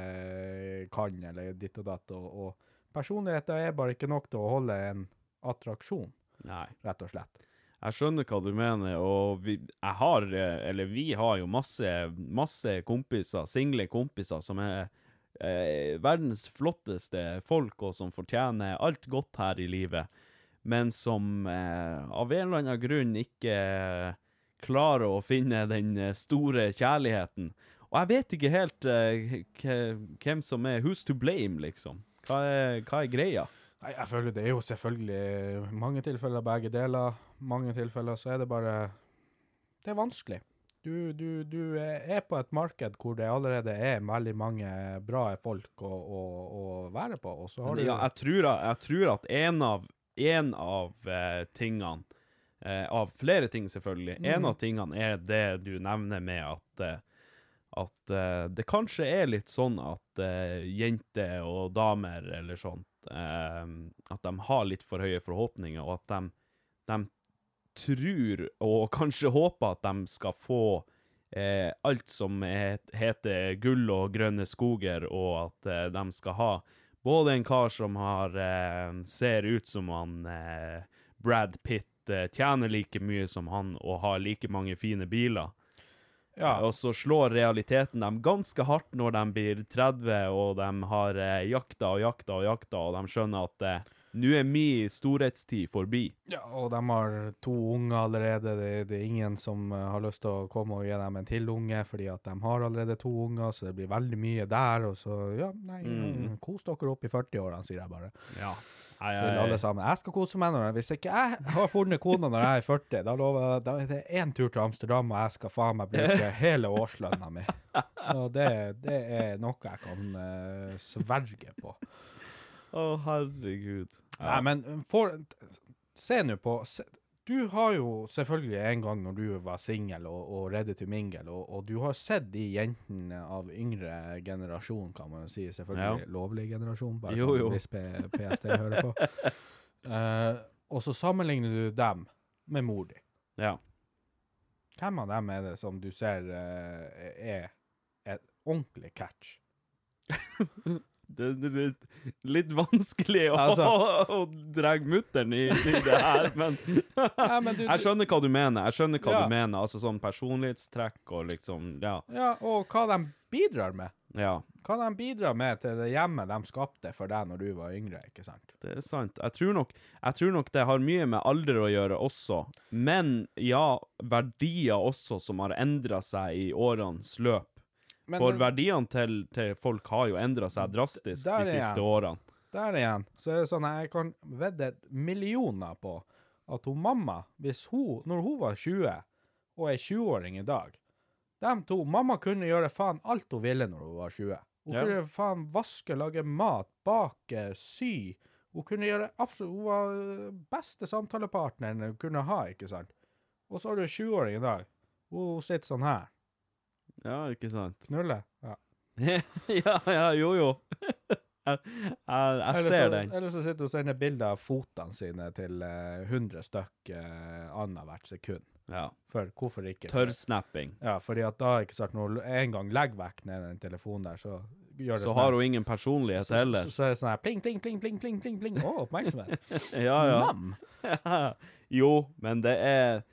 kan, eller ditt og datt. Og, og personligheter er bare ikke nok til å holde en attraksjon, Nei. rett og slett. Jeg skjønner hva du mener, og vi, jeg har, eh, eller vi har jo masse, masse kompiser, single kompiser, som er eh, verdens flotteste folk, og som fortjener alt godt her i livet, men som eh, av en eller annen grunn ikke klarer å finne den eh, store kjærligheten. Og jeg vet ikke helt eh, hvem som er who's to blame, liksom. Hva er, hva er greia? Nei, jeg føler det er jo selvfølgelig mange tilfeller begge deler. Mange tilfeller så er det bare Det er vanskelig. Du, du, du er på et marked hvor det allerede er veldig mange bra folk å, å, å være på, og så har du Ja, jeg tror, jeg tror at en av, en av eh, tingene, eh, av flere ting selvfølgelig, en Mm. av tingene er det du nevner med at, eh, at eh, det kanskje er litt sånn at eh, jenter og damer eller sånt, eh, at de har litt for høye forhåpninger, og at de, de tror og kanskje håper at de skal få eh, alt som er, heter gull og grønne skoger, og at eh, de skal ha både en kar som har, eh, ser ut som han eh, Brad Pitt, eh, tjener like mye som han og har like mange fine biler. Ja. Og så slår realiteten dem ganske hardt når de blir 30 og de har eh, jakta og jakta og jakta, og de skjønner at eh, nå er min storhetstid forbi. Ja, og de har to unger allerede. Det, det er ingen som eh, har lyst til å komme og gi dem en til unge, fordi at de har allerede to unger, så det blir veldig mye der. Og så, ja, nei, Mm. kos dere opp i 40-årene, sier jeg bare. Ja. Nei, Til alle sammen. Jeg skal kose meg når Hvis ikke jeg har funnet kona når jeg er 40, da lover da er det én tur til Amsterdam, og jeg skal faen meg bruke hele årslønna mi. Og det, det er noe jeg kan uh, sverge på. Å, herregud. Nei, men for, se nå på se, Du har jo selvfølgelig en gang når du var singel og, og ready to mingle, og, og du har sett de jentene av yngre generasjon, kan man jo si. Selvfølgelig lovlig generasjon, bare Jo, sånn jo. hvis PST hører på. Uh, og så sammenligner du dem med mor di. Ja. Hvem av dem er det som du ser uh, er et ordentlig catch? Det er litt, litt vanskelig å, Altså- å dra mutteren i, i det her, men Ja, men du, jeg skjønner hva du mener. Jeg skjønner hva Ja. du mener. Altså sånn personlighetstrekk og liksom Ja. ja, og hva de bidrar med. ja. Hva de bidrar med til det hjemmet de skapte for deg når du var yngre, ikke sant? Det er sant. Jeg tror, nok, jeg tror nok det har mye med alder å gjøre også. Men ja, verdier også som har endra seg i årenes løp. Men For verdiene til, til folk har jo endra seg drastisk de siste igjen. årene. Der igjen, så er det sånn jeg kan vedde millioner på at hun mamma, hvis hun, når hun var 20, og er 20-åring i dag, de to, mamma kunne gjøre faen alt hun ville når hun var 20. Hun Ja. kunne faen vaske, lage mat, bake, sy. Hun kunne gjøre absolutt, hun var beste samtalepartneren hun kunne ha, ikke sant? Og så har du 20-åring i dag. Hun sitter sånn her. Ja, ikke sant? Knulle. Ja. ja, ja, jo, jo. jeg jeg, jeg Eller ser så, den. Eller så sitter hun og sender bilder av fotene sine til eh, 100 stykk uh, annethvert sekund. Ja. For hvorfor ikke? Tørrsnapping. Ja, fordi at da, ikke sant, når hun en gang legger vekk ned den telefonen der, så gjør det Så sånn har her. hun ingen personlighet så, heller. så, så er det sånn her pling, pling, pling, pling, pling, pling, pling. Å, oppmerksomhet. Ja, ja. Nam. jo, men det er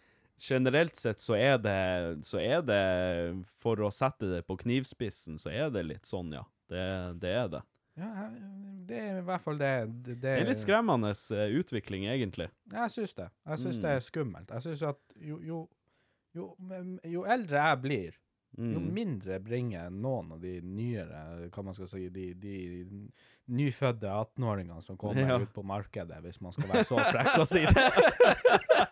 Generelt sett så er det Så er det For å sette det på knivspissen, så er det litt sånn, ja. Det, det er det. Ja, det er i hvert fall det Det, Det er litt skremmende eh, utvikling, egentlig. Jeg syns det. Jeg syns Mm. det er skummelt. Jeg syns at jo, jo, jo, jo eldre jeg blir, jo Mm. mindre bringer noen av de nyere, hva man skal si, de, de nyfødte 18-åringene som kommer Ja. ut på markedet, hvis man skal være så frekk å si det.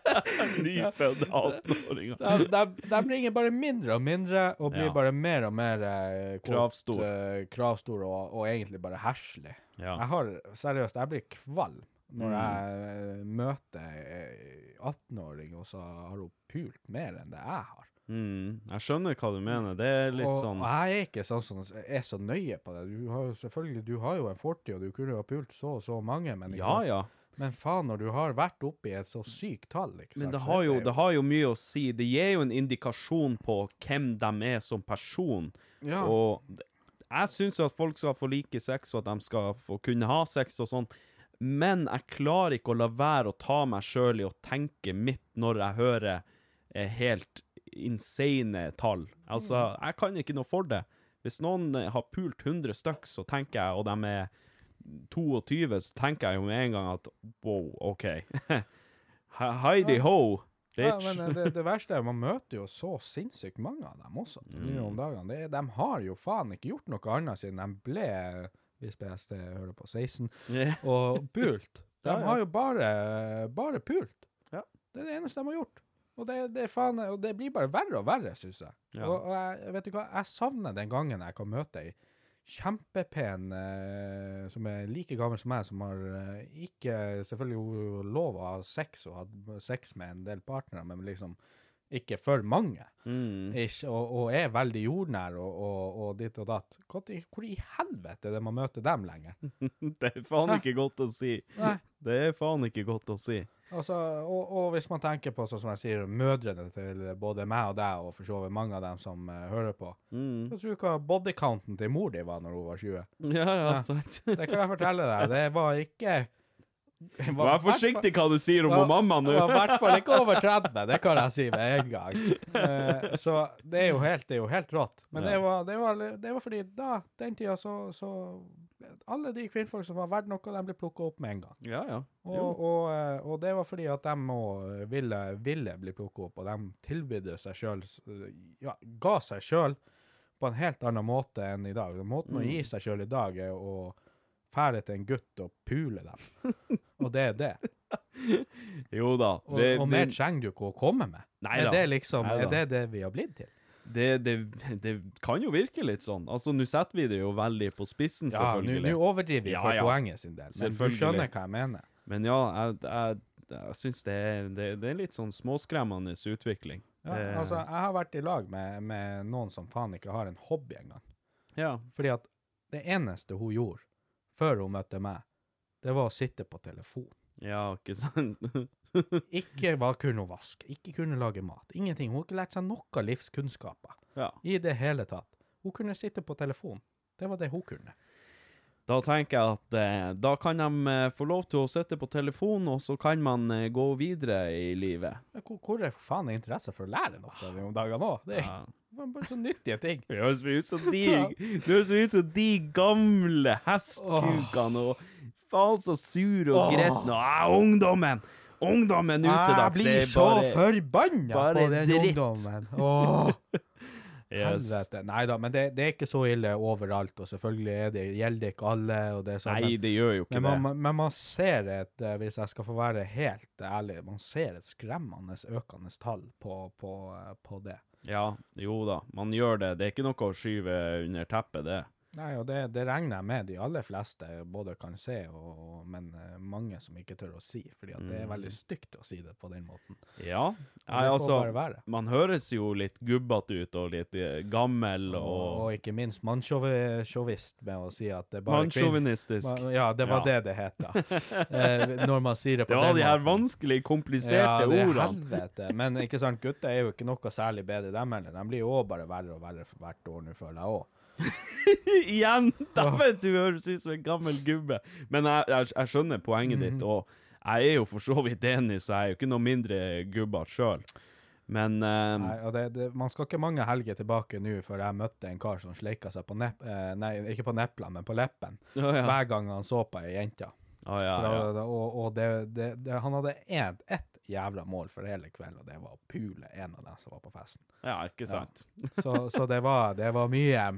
Nyfødte 18-åringer. De, de, de bringer bare mindre og mindre, og blir Ja. bare mer og mer eh, Kravstor. eh, kravstor og, og egentlig bare herselig. Ja. Jeg har, seriøst, jeg blir kvalm når Mm. jeg eh, møter ei 18-åring, og så har hun pult mer enn det jeg har. Mm, jeg skjønner hva du mener. Det er litt og, sånn jeg er ikke sånn som er så nøye på det. Du har jo selvfølgelig du har jo en fortid, og du kunne jo ha pult så og så mange, men, ikke Ja, ja. Men faen, når du har vært oppe i et så sykt tall ikke sant? Men det har, jo, det har jo mye å si. Det gir jo en indikasjon på hvem de er som person. Ja. Og jeg syns at folk skal få like sex, og at de skal få kunne ha sex og sånn. Men jeg klarer ikke å la være å ta meg sjøl i å tenke mitt når jeg hører eh, helt insane tall. Altså, jeg kan ikke noe for det. Hvis noen har pult 100 stykk, så tenker jeg, og de er 22, så tenker jeg jo med en gang at wow, OK. Heidi Heidi ho, bitch. Ja, men eh, det, det verste er man møter jo så sinnssykt mange av dem også nå Mm. om dagene. Er- de har jo faen ikke gjort noe annet siden de ble, hvis PST hører på, 16, yeah. og pult. De Ja, ja. har jo bare, bare pult. Ja. Det er det eneste de har gjort. Og det, det, faen, og det blir bare verre og verre, syns jeg. Ja. Og, og jeg, vet du hva, jeg savner den gangen jeg kan møte ei kjempepen eh, som er like gammel som meg, som har eh, ikke selvfølgelig lov å ha sex og hatt sex med en del partnere, men liksom ikke for mange, Mm. ikke, og, og er veldig jordnær og, og, og ditt og datt. Hvor, i- hvor i helvete er det man møter dem lenger? Det er faen Hæ? ikke godt å si. Nei. Det er faen ikke godt å si. Altså, og, og hvis man tenker på, sånn som jeg sier, mødrene til både meg og deg, og for så vidt mange av dem som uh, hører på, Mm. så tror hva bodycounten til mor di var når hun var 20? Ja, ja, Ja. sant. Det kan jeg fortelle deg. Det var ikke det var Vær forsiktig hva du sier om Ja, mamma nå. Var i hvert fall ikke over 30, det kan jeg si med en gang. Uh, så det er jo helt, det er jo helt rått. Men det, var, det, var, det var fordi da, den tida, så, så Alle de kvinnfolk som var verdt noe, de ble plukka opp med en gang. Ja, ja. Og, og, eh, og det var fordi at de òg ville, ville bli plukka opp, og de tilbydde seg sjøl Ja, ga seg sjøl på en helt annen måte enn i dag. Måten å Mm. gi seg sjøl i dag er å fære til en gutt og pule dem. og det er det. Jo da. Og, det, og mer trenger du ikke å komme med. Nei er det liksom, er det det vi har blitt til? Det, det, det kan jo virke litt sånn. Altså, nå setter vi det jo veldig på spissen, Ja, nå Ja, nå overdriver vi for ja. poenget sin del, men du Selvfølgelig. skjønner hva jeg mener. Men ja, jeg, jeg, jeg syns det, det, er litt sånn småskremmende utvikling. Ja, Det- altså, jeg har vært i lag med, med noen som faen ikke har en hobby engang. Ja. Fordi at det eneste hun gjorde før hun møtte meg, det var å sitte på telefon. Ja, ikke sant? Ikke var kunne hun vaske, ikke kunne lage mat. Ingenting. Hun har ikke lært seg noe livskunnskaper ja. i det hele tatt. Hun kunne sitte på telefon. Det var det hun kunne. Da tenker jeg at eh, da kan de eh, få lov til å sitte på telefon, og så kan man eh, gå videre i livet. Hvor, hvor er for faen er interesse for å lære noe om dagene òg? Det er Ja. bare så nyttige ting. Det høres ut som de, ut som de gamle hestkukene, og faen så sur og Åh. Og Ah, ungdommen! Ungdommen ute da. Jeg blir så bare forbanna bare på den dritt. ungdommen. Åh, Yes. helvete. Nei da, men det, det er ikke så ille overalt, og selvfølgelig er det, gjelder det ikke alle. og det sånn, Nei, men- det gjør jo ikke Men det. man, men man ser et, eh, hvis jeg skal få være helt ærlig, man ser et skremmende økende tall på, på, eh, på det. Ja, jo da, man gjør det. Det er ikke noe å skyve under teppet, det. Nei, og det, det regner jeg med de aller fleste både kan se, og, og, men eh, mange som ikke tør å si, fordi at det er veldig stygt å si det på den måten. Ja, Nei, altså, man høres jo litt gubbete ut og litt eh, gammel Og, og, og ikke minst mannssjåvist med å si at det bare Mannssjåvinistisk. Ja, det var Ja. det det het, da. Eh, når man sier det på Ja, den de her vanskelige, vanskelig kompliserte ja, ordene. helvete. Men ikke sant, gutter er jo ikke noe særlig bedre, dem heller. De blir jo òg bare verre og verre for hvert år nå, føler jeg òg. Igjen! Dæven, du høres ut som en gammel gubbe. Men jeg, jeg, jeg skjønner poenget Mhm. ditt, og jeg er jo for så vidt enig, så jeg er jo ikke noe mindre gubba sjøl. Men um, Nei, det, det, man skal ikke mange helger tilbake nå før jeg møtte en kar som sleika seg på nepp... Eh, nei, ikke på neplene, men på leppen. Å, ja. Hver gang han så på ei jente. Oh, ja, For ja. da- Og, og det, han hadde ett et jævla mål for hele kvelden, og det var å pule en av dem som var på festen. ja, ikke sant. Så, så det, var, det var mye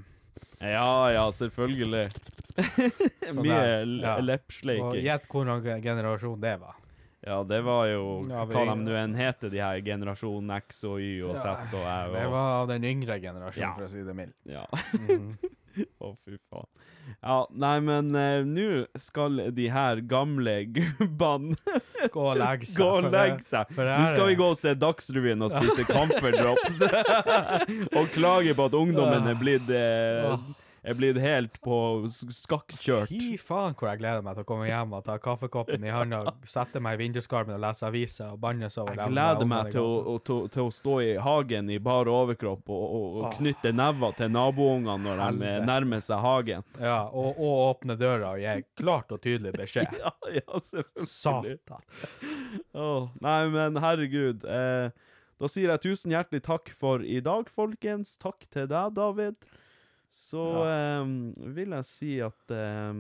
Ja ja, selvfølgelig. Sånn Mye der, le- Og leppsleiking. gjett hvordan generasjon det var. Ja, det var jo Ja, vi- Hva de nå enn heter, de her generasjon X og Y og Z og Æ Det var av den yngre generasjonen, for å si det mildt. Ja. Mhm. Å, fy faen. Ja, nei, men uh, nå skal de her gamle gubbene Gå og legge seg. gå og legge seg. Nå skal vi gå og se Dagsrevyen og spise Camphor Drops. og klage på at ungdommen er blitt, eh, er blitt helt på skakkjørt. Fy faen hvor jeg gleder meg til å komme hjem og ta kaffekoppen i handa, sette meg i vinduskarmen og lese aviser og bannes over Jeg gleder meg til å, til, til å stå i hagen i bar overkropp og, og, og knytte never til naboungene når de eh, nærmer seg hagen. Ja, og, og åpne døra og gi klart og tydelig beskjed. Ja, ja, selvfølgelig. Satan. Oh, nei, men herregud. Eh, da sier jeg tusen hjertelig takk for i dag, folkens. Takk til deg, David. Så eh, vil jeg si at eh,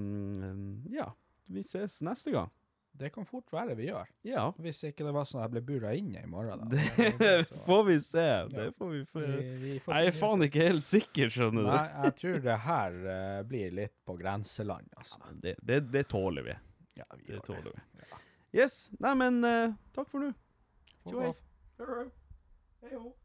Ja, vi ses neste gang. Det kan fort være vi gjør. Ja. Hvis ikke det var sånn at jeg ble bura inne i morgen, da. Det får vi se. Det får vi få Vi- vi får Jeg er faen ikke helt sikker, skjønner du. Nei, jeg tror det her eh, blir litt på grenseland, altså. Det, det, det tåler vi. Ja, vi Det gjør tåler vi. Yes. Nei, men eh, takk for nå. Hei. Hei. off.